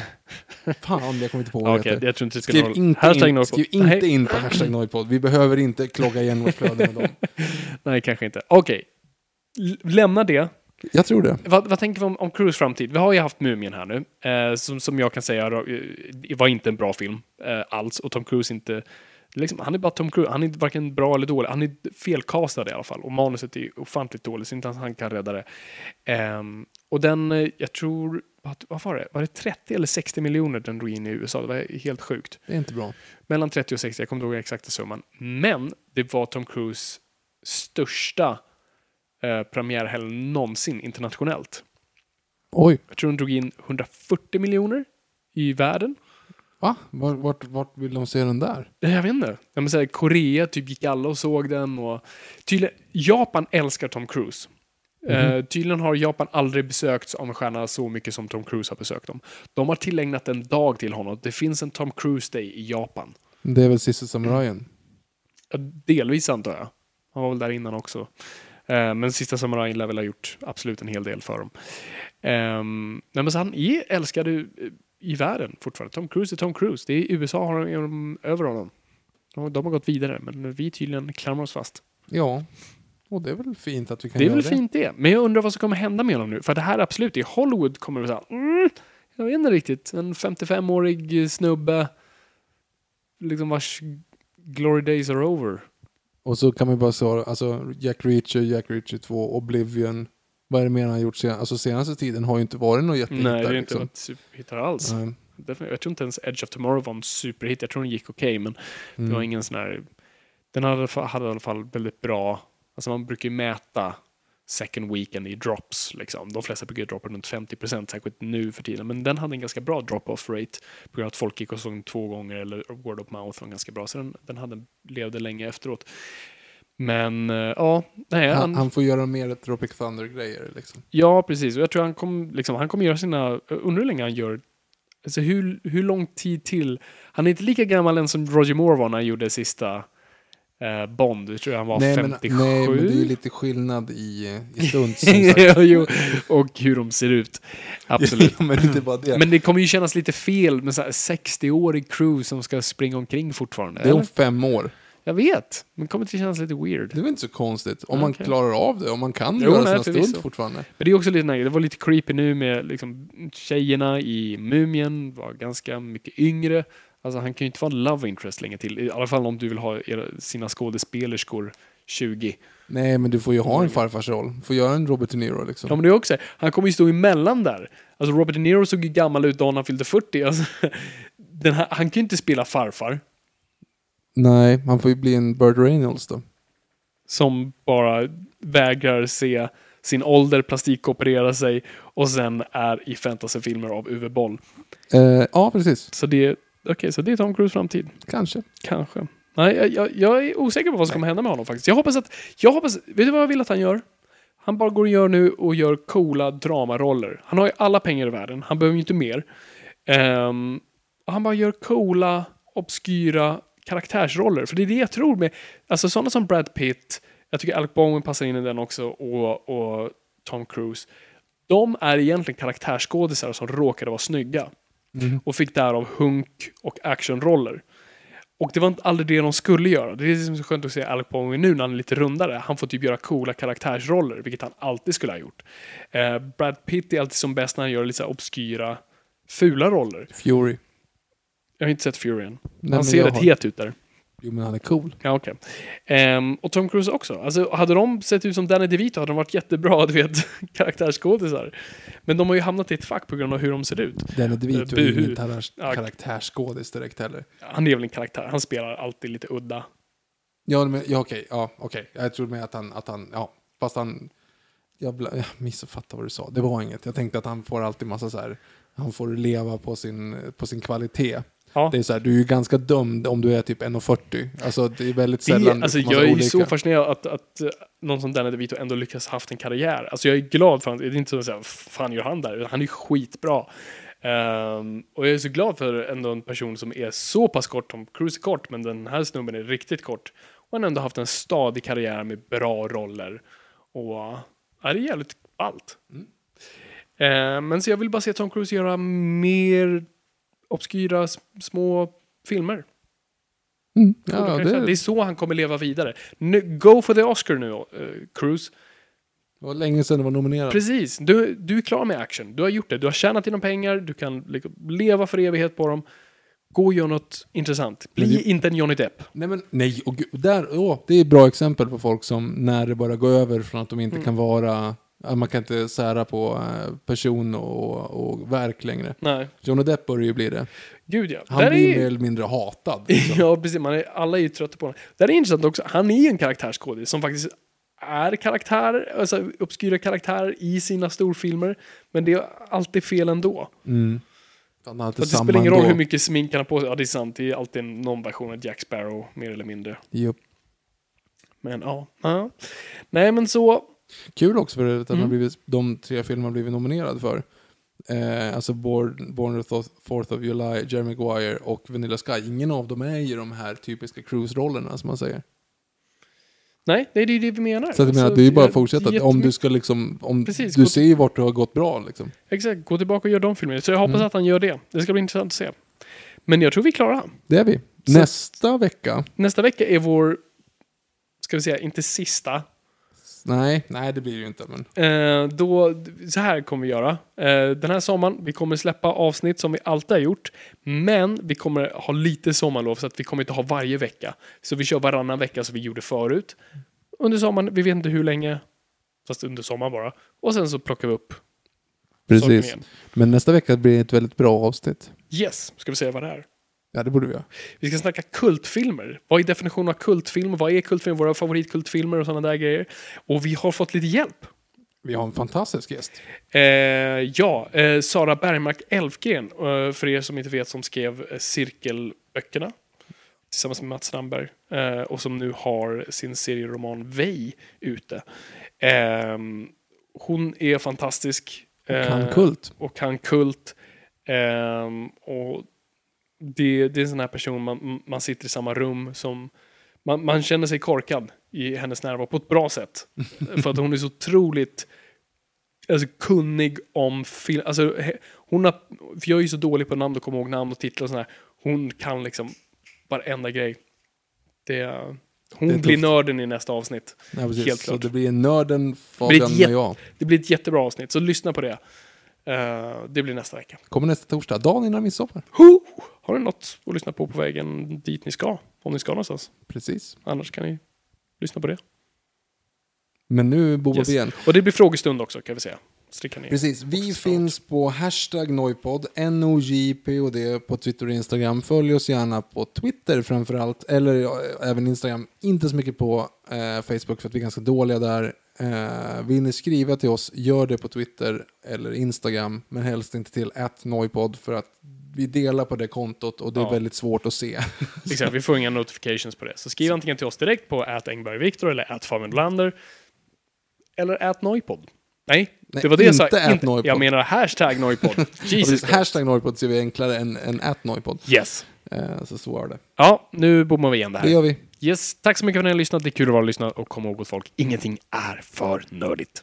Fan, jag kommer inte på vad det Okej, heter. jag tror inte det ska Skriv inte, Hashtag in, skriv inte Nej. in på hashtag Noipod. Vi behöver inte klogga igen vårt flöde med dem. Nej, kanske inte. Okej. L- Lämna det. Jag tror det. Vad, vad tänker vi om, om Cruise framtid? Vi har ju haft Mumien här nu. Eh, som, som jag kan säga eh, var inte en bra film eh, alls. Och Tom Cruise inte... Liksom, han är bara Tom Cruise. Han är varken bra eller dålig. Han är felkastad i alla fall. Och manuset är ofantligt dåligt. Så inte ens han kan rädda det. Ehm, och den, eh, jag tror... Vad, vad var det? Var det 30 eller 60 miljoner den drog in i USA? Det var helt sjukt. Det är inte bra. Mellan 30 och 60, jag kommer inte ihåg exakta summan. Men det var Tom Cruise största eh, premiärhelg någonsin internationellt. Oj, Jag tror de drog in 140 miljoner i världen. Va? Vart, vart, vart vill de se den där? Jag vet inte. Jag menar, så här, Korea typ gick alla och såg den. Och tydligen, Japan älskar Tom Cruise. Eh, tydligen har Japan aldrig besökts av en stjärna så mycket som Tom Cruise har besökt dem. De har tillägnat en dag till honom. Det finns en Tom Cruise Day i Japan. Det är väl Sista Samurajen? Ja, Delvis antar jag. Han var väl där innan också. Eh, men Sista Samurajen lär väl ha gjort absolut en hel del för dem. Um, nej, men så han är älskad i, världen fortfarande. Tom Cruise är Tom Cruise. Det är, USA har de över honom. De, de har gått vidare, men vi tydligen klamrar oss fast. Ja. Och det är väl fint att vi kan Det är göra väl det. fint det. Men jag undrar vad som kommer hända med honom nu. För det här absolut, i Hollywood kommer det så här, mm, jag vet inte riktigt. En 55-årig snubbe, liksom vars glory days are over. Och så kan man bara säga, alltså Jack Reacher, Jack Reacher 2, Oblivion. Vad är det mer han har gjort sen, alltså senaste tiden har ju inte varit någon jättehit Nej, det är inte liksom. varit superhittar alls. Nej. Jag tror inte ens Edge of Tomorrow var en superhit. Jag tror den gick okej, men det var Mm. ingen sån här... Den hade, hade i alla fall väldigt bra... Alltså man brukar ju mäta second weekend i drops. Liksom. De flesta brukar droppa runt 50% särskilt nu för tiden. Men den hade en ganska bra drop-off rate. På grund av att folk gick och såg den två gånger eller word of mouth var ganska bra. Så den, den hade, levde länge efteråt. Men eh, ja, nej, Han, han, han får göra mer Tropic Thunder-grejer liksom. ja precis. Och jag tror han kommer liksom, han kommer göra sina... Undrar hur länge han gör... Alltså hur, hur lång tid till? Han är inte lika gammal än som Roger Moore var när han gjorde sista eh, Bond. Jag tror han var nej, 57. men, nej, men det är ju lite skillnad i, i stund som sagt. Ja, jo, och hur de ser ut. Absolut. Ja, men det. Men det kommer ju kännas lite fel med så här 60-årig crew som ska springa omkring fortfarande. det är om fem år. Jag vet, men det kommer inte kännas lite weird. Det är väl inte så konstigt. Om man klarar av det, om man kan Jo, göra sina stund fortfarande. Men det är också lite nice. Det var lite creepy nu med liksom, tjejerna i Mumien var ganska mycket yngre. Alltså han kan ju inte vara en love interest länge till. I alla fall om du vill ha era, sina skådespelerskor 20. Nej, men du får ju ha en farfars roll. Du får göra en Robert De Niro liksom. Ja men det är också, han kommer ju stå emellan där. Alltså Robert De Niro såg ju gammal ut dagen han fyllde 40. Alltså, här, han kan ju inte spela farfar. Nej, man får ju bli en Burt Reynolds då. som bara vägrar se sin ålder plastikoperera sig och sen är i fantasyfilmer av Uwe Boll. Eh, ja, precis. Så det, okay, så det är Tom Cruise framtid. Kanske. Kanske. Nej, jag, jag, är osäker på vad som kommer hända med honom faktiskt. Jag hoppas att, jag hoppas, vet du vad jag vill att han gör? Han bara går och gör nu och gör coola dramaroller. Han har ju alla pengar i världen, han behöver ju inte mer. Och han bara gör coola, obskyra karaktärsroller. För det är det jag tror med, alltså sådana som Brad Pitt, jag tycker Alec Baldwin passar in i den också, och, och Tom Cruise. De är egentligen karaktärsskådisar som råkade vara snygga. Och fick därav hunk och actionroller. Och det var inte aldrig det de skulle göra. Det är det som är så skönt att se Alec Baldwin nu när han är lite rundare. Han får typ göra coola karaktärsroller, vilket han alltid skulle ha gjort. Eh, Brad Pitt är alltid som bäst när han gör lite så obskyra, fula roller. Fury. Jag har inte sett Fury än. Nej, han ser rätt har- het ut där. Jo, men han är cool. Ja, okej. Ehm, och Tom Cruise också. Alltså, hade de sett ut som Danny DeVito hade de varit jättebra, du vet, karaktärsskådisar. Men de har ju hamnat i ett fack på grund av hur de ser ut. Danny DeVito är ju ingen karaktärsskådis direkt heller. Han är väl en karaktär. Han spelar alltid lite udda. Ja, men, ja okej. Ja, okej. Jag tror med att han, att han, ja, fast han, jag, jag missuppfattade vad du sa. Det var inget. Jag tänkte att han får alltid massa så här, han får leva på sin, på sin kvalitet. Ja. Det är så här, du är ju ganska dömd om du är typ 1,40. Alltså det är väldigt Det, sällan alltså, du får jag är olika. så fascinerad att, att eh, någon som Danny DeVito ändå lyckas haft en karriär. Alltså jag är glad för honom. Det är inte så att säga, "Vad fan gör han där? Han är ju skitbra. Ehm, och jag är så glad för ändå en person som är så pass kort, Tom Cruise är kort, men den här snubben är riktigt kort. Och han har ändå haft en stadig karriär med bra roller. Och ja, det är jävligt allt. Ehm, men så jag vill bara se Tom Cruise göra mer obskyra små filmer. Mm. Ja, det, det är så han kommer leva vidare. Nu, go for the Oscar nu, uh, Cruise. det var länge sedan du var nominerad. Precis. Du, du är klar med action. Du har gjort det. Du har tjänat dina pengar. Du kan liksom leva för evighet på dem. Gå och gör något intressant. Bli Men det- inte en Johnny Depp. Nej, men nej. Och där, åh, det är ett bra exempel på folk som när det börjar gå över från att de inte Mm. kan vara, man kan inte sära på eh, person och, och verk längre. Nej. Johnny Depp börjar ju bli det. Gud ja. Han Där blir är, mer eller mindre hatad. liksom. Ja, precis. Man är, alla är ju trötta på honom. Det är intressant också. Han är en karaktärsskådis som faktiskt är karaktär, alltså obskyra karaktärer i sina storfilmer. Men det är alltid fel ändå. Mm. Att det samma spelar ingen roll ändå. hur mycket smink han har på sig. Ja, det är sant. Det är alltid någon version av Jack Sparrow, mer eller mindre. Jo. Men ja. ja. Nej, men så. Kul också för att Mm. har blivit, de tre filmerna har blivit nominerad för. Eh, alltså Born, Born Th- Fourth of July, Jerry Maguire och Vanilla Sky. Ingen av dem är ju de här typiska cruise-rollerna som man säger. Nej, det är ju det vi menar. Så jag menar, Så det är ju bara att fortsätta. Om jättemycket- du ska liksom, om, Precis, du ser ju vart det har gått bra liksom. Exakt, gå tillbaka och gör de filmerna. Så jag hoppas Mm. att han gör det. Det ska bli intressant att se. Men jag tror vi klarar han. Det är vi. Så- Nästa vecka, Nästa vecka är vår, ska vi säga, inte sista, Nej, nej det blir det ju inte. Men... Eh, då, så här kommer vi göra. Eh, den här sommaren, vi kommer släppa avsnitt som vi alltid har gjort. Men vi kommer ha lite sommarlov så att vi kommer inte ha varje vecka. Så vi kör varannan vecka som vi gjorde förut. Under sommaren, vi vet inte hur länge. Fast under sommaren bara. Och sen så plockar vi upp Precis. Men nästa vecka blir det ett väldigt bra avsnitt. Yes, ska vi säga vad det är? Ja, det borde vi göra. Vi ska snacka kultfilmer. Vad är definitionen av kultfilmer? Vad är kultfilmer? Våra favoritkultfilmer och sådana där grejer. Och vi har fått lite hjälp. Vi har en fantastisk gäst. Eh, ja, eh, Sara Bergmark Elfgren, eh, för er som inte vet, som skrev eh, Cirkelböckerna tillsammans med Mats Strandberg eh, och som nu har sin serieroman Vej ute. Eh, hon är fantastisk. eh, Kan kult. och kan kult. Ehm, och det, det är en sån här person man, man sitter i samma rum som man, man känner sig korkad i hennes närvaro på ett bra sätt. För att hon är så otroligt alltså, kunnig om film. Alltså, hon har, för jag är ju så dålig på namn och kommer ihåg namn och titlar och sådär. Hon kan liksom varenda grej. Det, hon Det blir nörden i nästa avsnitt. Ja. Helt Så klart. det blir nörden, Fabian och jag. Det blir ett jättebra avsnitt, så lyssna på det. Eh, det blir nästa vecka. Kommer nästa torsdag, dagen innan midsommar. Ho! Har ni något att lyssna på på vägen dit ni ska? Om ni ska någonstans. Precis. Annars kan ni lyssna på det. Men nu bovar Yes. vi igen. Och det blir frågestund också kan vi säga. Stricka ner. Precis, vi finns på hashtag Noipod, N-O-J-P-O-D på Twitter och Instagram. Följ oss gärna på Twitter framförallt, eller ja, även Instagram. Inte så mycket på eh, Facebook för att vi är ganska dåliga där. Eh, vill ni skriva till oss, gör det på Twitter eller Instagram, men helst inte till @noipod för att vi delar på det kontot och det är Ja. väldigt svårt att se. Exakt, vi får inga notifications på det. Så skriv antingen till oss direkt på @engbergviktor eller @fabianlander eller @noipod. Nej, Nej, det var det jag sa. inte. Jag menar hashtag noipod. Jesus hashtag Noipod ser vi enklare än, än @noipod. Yes. Eh, så så var det. Ja, nu bommar vi igen det här. Det gör vi. Yes, tack så mycket för att ni har lyssnat. Det är kul att vara och lyssna och kom ihåg gott folk, ingenting är för nördigt.